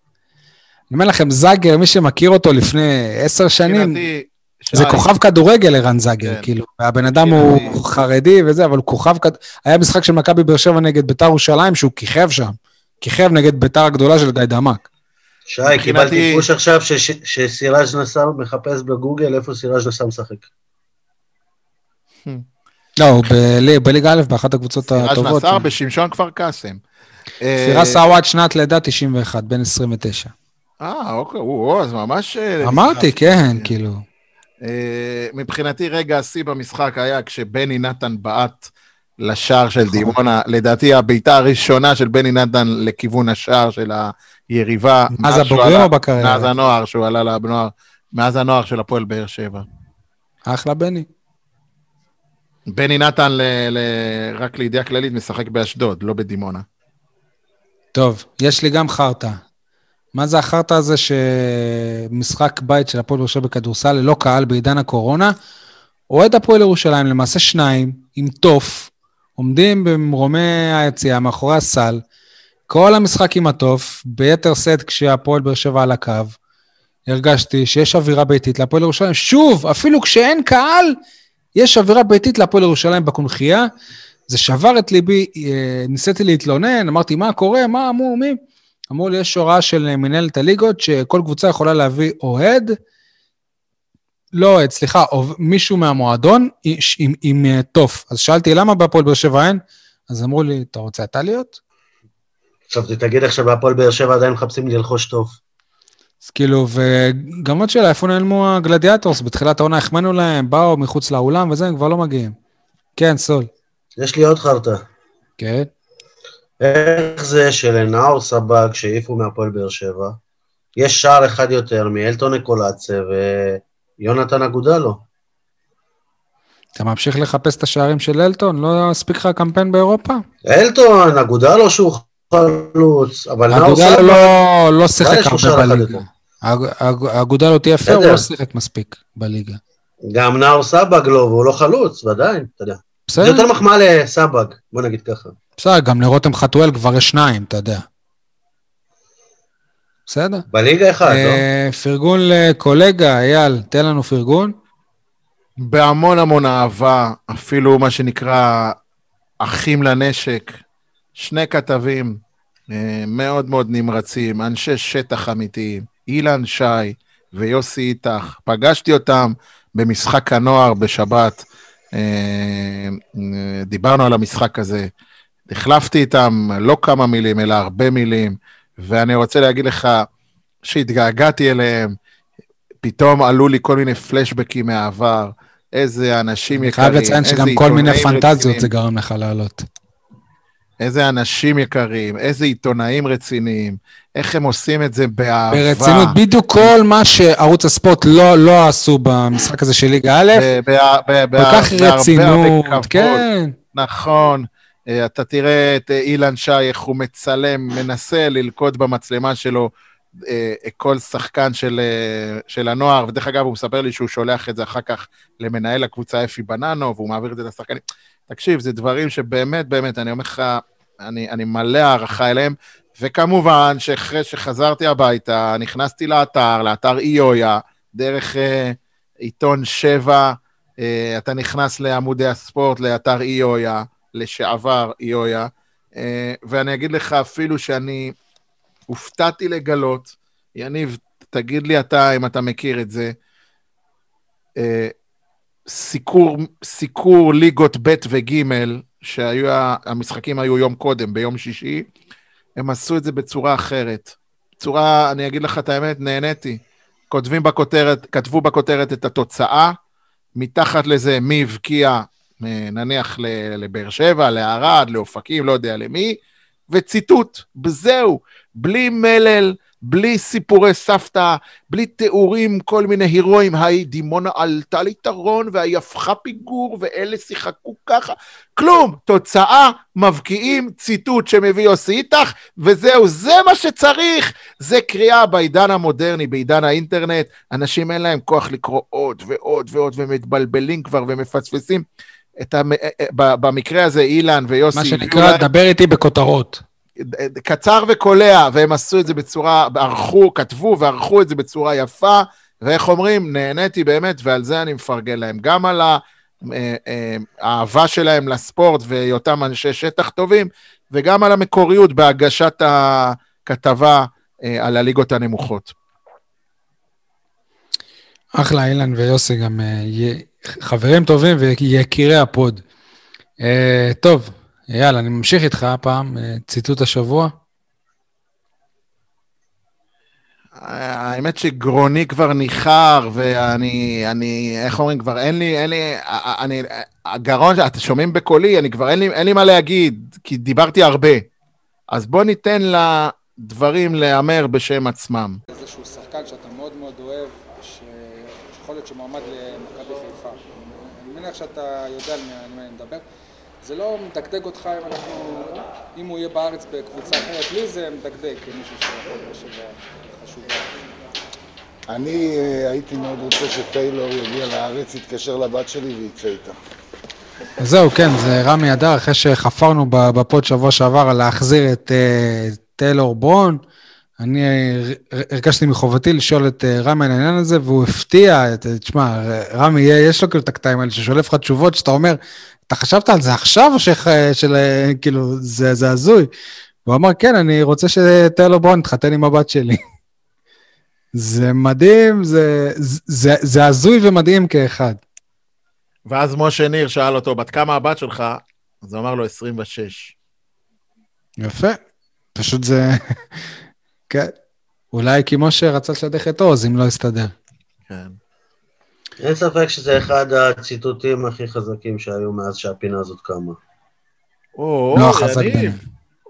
אני אומר לכם, זאגר, מי שמכיר אותו לפני עשר שנים, זה כוכב כדורגל, ערן זאגר, כן. כאילו. הבן אדם הוא חרדי וזה, אבל הוא כוכב כדורגל. היה משחק של מכבי באר שבע נגד ביתר ירושלים, שהוא כיכב שם. כיכב נגד ביתר הגדולה של גיא דמק. שי, קיבלתי פוש עכשיו שסיראז' נסאר מחפש בגוגל איפה סיראז' נסאר משחק. לא, הוא בליגה א', באחת הקבוצות הטובות. סיראז' נסאר בשמשון כפר קאסם. פירס עוואד שנת לידה 91, בן 29. אה, אוקיי, או, אז ממש... אה, אמרתי, כן, כאילו. אה, מבחינתי, רגע השיא במשחק היה כשבני נתן בעט לשער של. דימונה. לדעתי, הבעיטה הראשונה של בני נתן לכיוון השער של היריבה. מאז הבוגרים או בקריירה? מאז הנוער, שהוא עלה לנוער, מאז הנוער של הפועל באר שבע. אחלה בני. בני נתן, ל, ל, רק לידיעה כללית, משחק באשדוד, לא בדימונה. טוב, יש לי גם חרטא. מה זה החרטא הזה שמשחק בית של הפועל באר שבע בכדורסל ללא קהל בעידן הקורונה? אוהד הפועל ירושלים, למעשה שניים, עם תוף, עומדים במרומי היציאה, מאחורי הסל, כל המשחק עם התוף, ביתר שאת כשהפועל באר שבע על הקו, הרגשתי שיש אווירה ביתית להפועל ירושלים. שוב, אפילו כשאין קהל, יש אווירה ביתית להפועל ירושלים בקונכייה. זה שבר את ליבי, אה, ניסיתי להתלונן, אמרתי, מה קורה, מה אמרו, מי? אמרו לי, יש הוראה של מנהלת הליגות, שכל קבוצה יכולה להביא אוהד, לא סליחה, מישהו מהמועדון עם, עם, עם אה, תוף. אז שאלתי, למה בהפועל באר שבע אין? אז אמרו לי, אתה רוצה אתה להיות? עכשיו תגיד איך שבהפועל באר שבע עדיין מחפשים ללחוש תוף. אז כאילו, וגם עוד שאלה, איפה נעלמו הגלדיאטורס? בתחילת העונה החמאנו להם, באו מחוץ לאולם וזה, הם כבר לא מגיעים. כן, סול. יש לי עוד חרטא. כן. איך זה שלנאור סבג, שהעיפו מהפועל באר שבע, יש שער אחד יותר מאלטון אקולציה ויונתן אגודלו. אתה ממשיך לחפש את השערים של אלטון? לא הספיק לך קמפיין באירופה? אלטון, אגודלו שהוא חלוץ, אבל נאור סבג... אגודלו לא, לא שיחק הרבה בליגה. אגודלו תהיה פייר, הוא לא שיחק מספיק בליגה. גם נאור סבג לא, והוא לא חלוץ, ועדיין, אתה יודע. בסדר. זה יותר מחמאה לסבג, בוא נגיד ככה. בסדר, גם לרותם חתואל כבר יש שניים, אתה יודע. בסדר. בליגה אחד, לא? אה, פרגון לקולגה, אייל, תן לנו פרגון. בהמון המון אהבה, אפילו מה שנקרא אחים לנשק, שני כתבים אה, מאוד מאוד נמרצים, אנשי שטח אמיתיים, אילן שי ויוסי איתך, פגשתי אותם במשחק הנוער בשבת, אה, דיברנו על המשחק הזה, החלפתי איתם לא כמה מילים, אלא הרבה מילים, ואני רוצה להגיד לך שהתגעגעתי אליהם, פתאום עלו לי כל מיני פלשבקים מהעבר, איזה אנשים יקרים, איזה עיתונאים רציניים. חייב לציין שגם כל מיני פנטזיות זה גרם לך לעלות. איזה אנשים יקרים, איזה עיתונאים רציניים, איך הם עושים את זה באהבה. ברצינות, בדיוק כל מה שערוץ הספורט לא, לא עשו במשחק הזה של ליגה א', כל כך רצינות, כן. נכון. אה, אתה תראה את אה, אילן שי, איך הוא מצלם, מנסה ללכוד במצלמה שלו אה, כל שחקן של, של הנוער, ודרך אגב, הוא מספר לי שהוא שולח את זה אחר כך למנהל הקבוצה אפי בננו, והוא מעביר את זה לשחקנים. תקשיב, זה דברים שבאמת, באמת, אני אומר לך, אני, אני מלא הערכה אליהם, וכמובן שאחרי שחזרתי הביתה, נכנסתי לאתר, לאתר איויה, דרך uh, עיתון שבע, uh, אתה נכנס לעמודי הספורט, לאתר איויה, לשעבר איויה, uh, ואני אגיד לך אפילו שאני הופתעתי לגלות, יניב, תגיד לי אתה אם אתה מכיר את זה, uh, סיקור, סיקור ליגות ב' וג', שהיו, המשחקים היו יום קודם, ביום שישי, הם עשו את זה בצורה אחרת. צורה, אני אגיד לך את האמת, נהניתי. כותבים בכותרת, כתבו בכותרת את התוצאה, מתחת לזה מי הבקיע, אה, נניח לבאר שבע, לערד, לאופקים, לא יודע למי, וציטוט, זהו, בלי מלל, בלי סיפורי סבתא, בלי תיאורים, כל מיני הירואים, היי, דימונה עלתה ליתרון, והיא הפכה פיגור, ואלה שיחקו ככה. כלום, תוצאה, מבקיעים, ציטוט שמביא יוסי איתך, וזהו, זה מה שצריך. זה קריאה בעידן המודרני, בעידן האינטרנט. אנשים אין להם כוח לקרוא עוד ועוד ועוד, ומתבלבלים כבר ומפספסים. את המ... אה, אה, במקרה הזה, אילן ויוסי... מה שנקרא, דבר איתי בכותרות. קצר וקולע, והם עשו את זה בצורה, ערכו, כתבו וערכו את זה בצורה יפה, ואיך אומרים, נהניתי באמת, ועל זה אני מפרגן להם. גם על האהבה אה, אה, שלהם לספורט והיותם אנשי שטח טובים, וגם על המקוריות בהגשת הכתבה על הליגות הנמוכות. אחלה, אילן ויוסי גם חברים טובים ויקירי הפוד. טוב, יאללה, אני ממשיך איתך הפעם, אה, ציטוט השבוע. האמת שגרוני כבר ניחר, ואני, אני, איך אומרים, כבר אין לי, אין לי, אני, הגרון, אתם שומעים בקולי, אני כבר אין לי, אין לי מה להגיד, כי דיברתי הרבה. אז בוא ניתן לדברים להיאמר בשם עצמם. איזשהו שחקן שאתה מאוד מאוד אוהב, שיכול להיות שמועמד. אני מניח שאתה יודע על מי אני מדבר. זה לא מדגדג אותך אם אנחנו, אם הוא יהיה בארץ בקבוצה אחרת, לי זה מדגדג כמישהו חשובה. אני אה, הייתי מאוד רוצה שטיילור יגיע לארץ, יתקשר לבת שלי ויצא איתה. זהו, כן, זה רמי אדר, אחרי שחפרנו בפוד שבוע שעבר על להחזיר את uh, טיילור ברון, אני הרגשתי מחובתי לשאול את uh, רמי על העניין הזה, והוא הפתיע, תשמע, רמי, יש לו כאילו את הקטעים האלה ששולף לך תשובות, שאתה אומר, אתה חשבת על זה עכשיו, או של, כאילו, זה, זה הזוי? הוא אמר, כן, אני רוצה שטיילור ברון יתחתן עם הבת שלי. זה מדהים, זה, זה, זה הזוי ומדהים כאחד. ואז משה ניר שאל אותו, בת כמה הבת שלך? אז הוא אמר לו, 26. יפה. פשוט זה... כן. אולי כי משה רצה לשדך את עוז, אם לא יסתדר. כן. אין ספק שזה אחד הציטוטים הכי חזקים שהיו מאז שהפינה הזאת קמה. או, לא חזק ביניהם.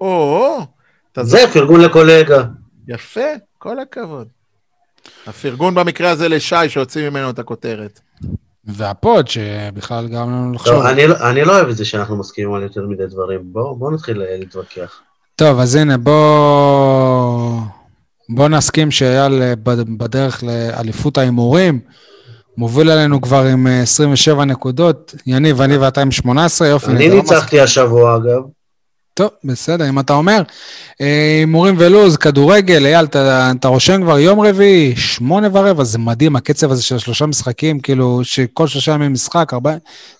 או, זה פרגון לקולגה. יפה, כל הכבוד. הפרגון במקרה הזה לשי, שהוציא ממנו את הכותרת. והפוד, שבכלל לנו לחשוב. טוב, אני, לא- אני לא אוהב את זה שאנחנו מסכימים על יותר מדי דברים. בואו בוא נתחיל להתווכח. טוב, אז הנה, בואו בוא נסכים שאייל אה, בדרך לאליפות ההימורים. מוביל עלינו כבר עם 27 אה, נקודות. יניב, אני ואתה עם 18, יופי. אני ניצחתי השבוע, אגב. טוב, בסדר, אם אתה אומר. אה, הימורים ולוז, כדורגל, אייל, אתה, אתה רושם כבר יום רביעי, שמונה ורבע, זה מדהים, הקצב הזה של שלושה משחקים, כאילו, שכל שלושה ימים משחק, ארבעה,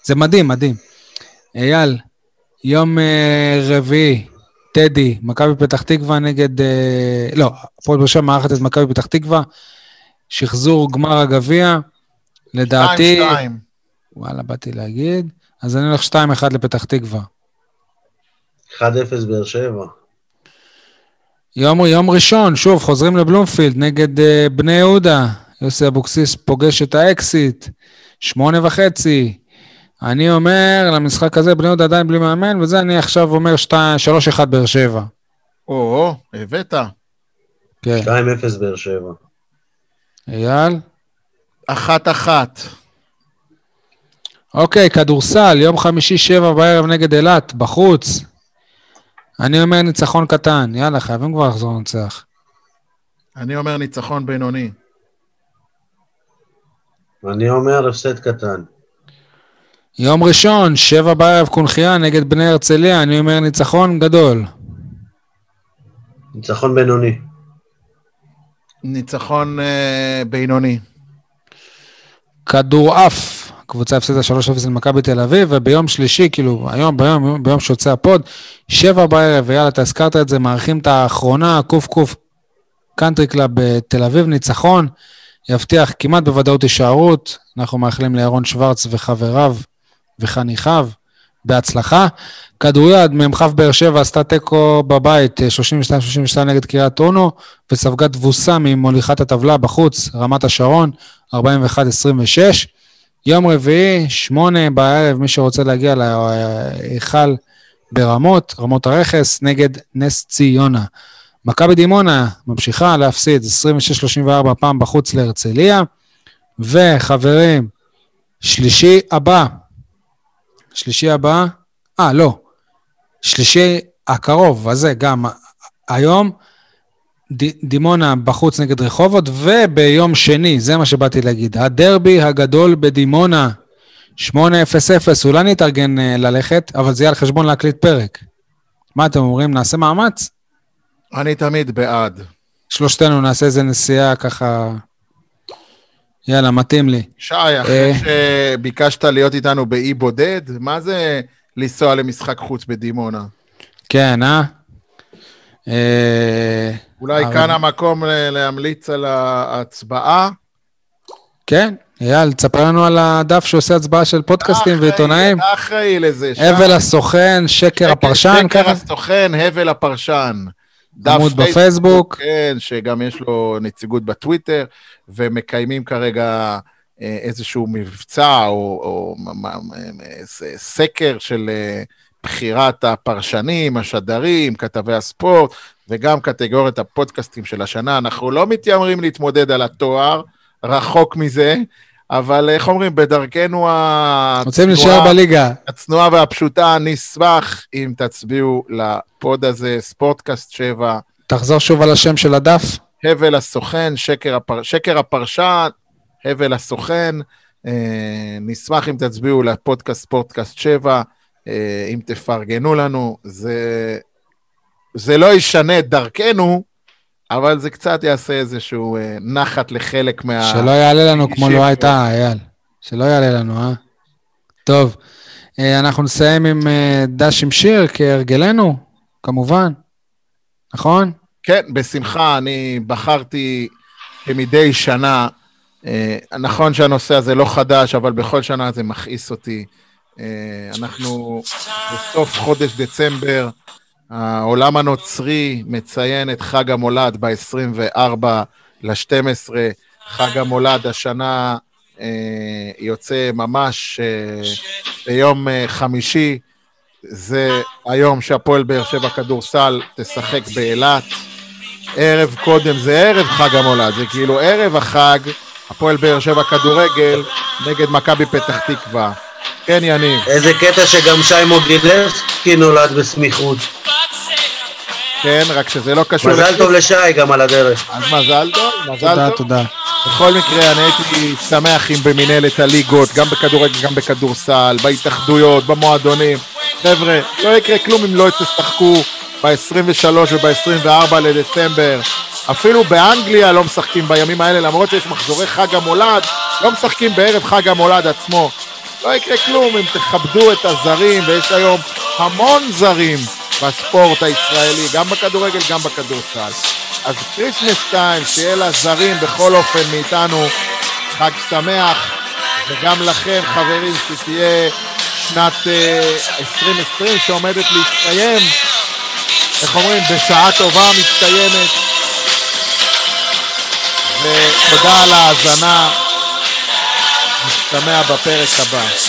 זה מדהים, מדהים. אייל, יום רביעי, טדי, מכבי פתח תקווה נגד, uh, לא, הפועל באר שבע מארחת את מכבי פתח תקווה, שחזור גמר הגביע. לדעתי... 2-2. וואלה, באתי להגיד. אז אני הולך 2-1 לפתח תקווה. 1-0 באר שבע. יום, יום ראשון, שוב, חוזרים לבלומפילד נגד uh, בני יהודה. יוסי אבוקסיס פוגש את האקסיט, שמונה וחצי. אני אומר, למשחק הזה, בני יהודה עדיין בלי מאמן, וזה אני עכשיו אומר 3-1 באר שבע. או, הבאת. כן. 2-0 באר שבע. אייל? אחת-אחת. אוקיי, כדורסל, יום חמישי שבע בערב נגד אילת, בחוץ. אני אומר ניצחון קטן, יאללה, חייבים כבר לחזור לנצח. אני אומר ניצחון בינוני. אני אומר הפסד קטן. יום ראשון, שבע בערב קונכייה נגד בני הרצליה, אני אומר ניצחון גדול. ניצחון בינוני. ניצחון אה, בינוני. כדורעף, קבוצה הפסידה 3-0 למכבי תל אביב, וביום שלישי, כאילו, היום, ביום, ביום שיוצא ה pod, שבע בערב, ויאללה, אתה הזכרת את זה, מארחים את האחרונה, קוף קאנטרי קלאב בתל אביב, ניצחון, יבטיח כמעט בוודאות הישארות. אנחנו מאחלים לירון שוורץ וחבריו וחניכיו בהצלחה. כדוריד, מ"כ באר שבע עשתה תיקו בבית, 32-32 נגד קריית אונו, וספגה תבוסה ממוליכת הטבלה בחוץ, רמת השרון, 41-26. יום רביעי, שמונה בערב, מי שרוצה להגיע להיכל ברמות, רמות הרכס, נגד נס ציונה. מכבי דימונה ממשיכה להפסיד 26-34 פעם בחוץ להרצליה, וחברים, שלישי הבא, שלישי הבא, אה, לא, שלישי הקרוב, הזה גם היום, ד, דימונה בחוץ נגד רחובות, וביום שני, זה מה שבאתי להגיד, הדרבי הגדול בדימונה, 8-0-0, אולי נתארגן אה, ללכת, אבל זה יהיה על חשבון להקליט פרק. מה אתם אומרים, נעשה מאמץ? אני תמיד בעד. שלושתנו נעשה איזה נסיעה ככה... יאללה, מתאים לי. שי, אחרי אה, שביקשת להיות איתנו באי בודד, מה זה לנסוע למשחק חוץ בדימונה? כן, אה? אה אולי כאן המקום להמליץ על ההצבעה? כן, אייל, תספר לנו על הדף שעושה הצבעה של פודקאסטים ועיתונאים. אתה אחראי לזה. הבל הסוכן, שקר הפרשן, ככה? שקר הסוכן, הבל הפרשן. עמוד בפייסבוק. כן, שגם יש לו נציגות בטוויטר, ומקיימים כרגע אה, איזשהו מבצע או, או סקר של אה, בחירת הפרשנים, השדרים, כתבי הספורט, וגם קטגוריית הפודקאסטים של השנה. אנחנו לא מתיימרים להתמודד על התואר, רחוק מזה, אבל איך אומרים, בדרכנו הצנועה... רוצים להישאר בליגה. הצנועה והפשוטה, נשמח אם תצביעו לפוד הזה, ספורטקאסט 7. תחזור שוב על השם של הדף. הבל הסוכן, שקר, הפר... שקר הפרשן, הבל הסוכן. אה, נשמח אם תצביעו לפודקאסט ספורטקאסט 7, אה, אם תפרגנו לנו. זה, זה לא ישנה את דרכנו, אבל זה קצת יעשה איזשהו אה, נחת לחלק מה... שלא יעלה לנו כמו לא הייתה, אייל. שלא יעלה לנו, אה? טוב, אה, אנחנו נסיים עם אה, דש עם שיר, כהרגלנו, כמובן. נכון? כן, בשמחה. אני בחרתי כמדי שנה, נכון שהנושא הזה לא חדש, אבל בכל שנה זה מכעיס אותי. אנחנו בסוף חודש דצמבר, העולם הנוצרי מציין את חג המולד ב-24 ל-12. חג המולד השנה אה, יוצא ממש אה, ביום אה, חמישי. זה היום שהפועל באר שבע כדורסל תשחק באילת. ערב קודם, זה ערב חג המולד, זה כאילו ערב החג, הפועל באר שבע כדורגל נגד מכבי פתח תקווה. כן, יניב. איזה קטע שגם שי מוגילבסקי נולד בסמיכות. כן, רק שזה לא קשור... מזל טוב לשי גם על הדרך. אז מזל טוב, מזל תודה, טוב. תודה. בכל מקרה, אני הייתי שמח אם במנהלת הליגות, גם בכדורגל, גם בכדורסל, בהתאחדויות, במועדונים. חבר'ה, לא יקרה כלום אם לא תשחקו ב-23 וב-24 לדצמבר. אפילו באנגליה לא משחקים בימים האלה, למרות שיש מחזורי חג המולד, לא משחקים בערב חג המולד עצמו. לא יקרה כלום אם תכבדו את הזרים, ויש היום המון זרים בספורט הישראלי, גם בכדורגל, גם בכדורסל. אז Christmas time, שיהיה לזרים בכל אופן מאיתנו חג שמח, וגם לכם, חברים, שתהיה שנת uh, 2020 שעומדת להסתיים, איך אומרים, בשעה טובה מסתיימת. ותודה על ההאזנה, נשתמע בפרק הבא.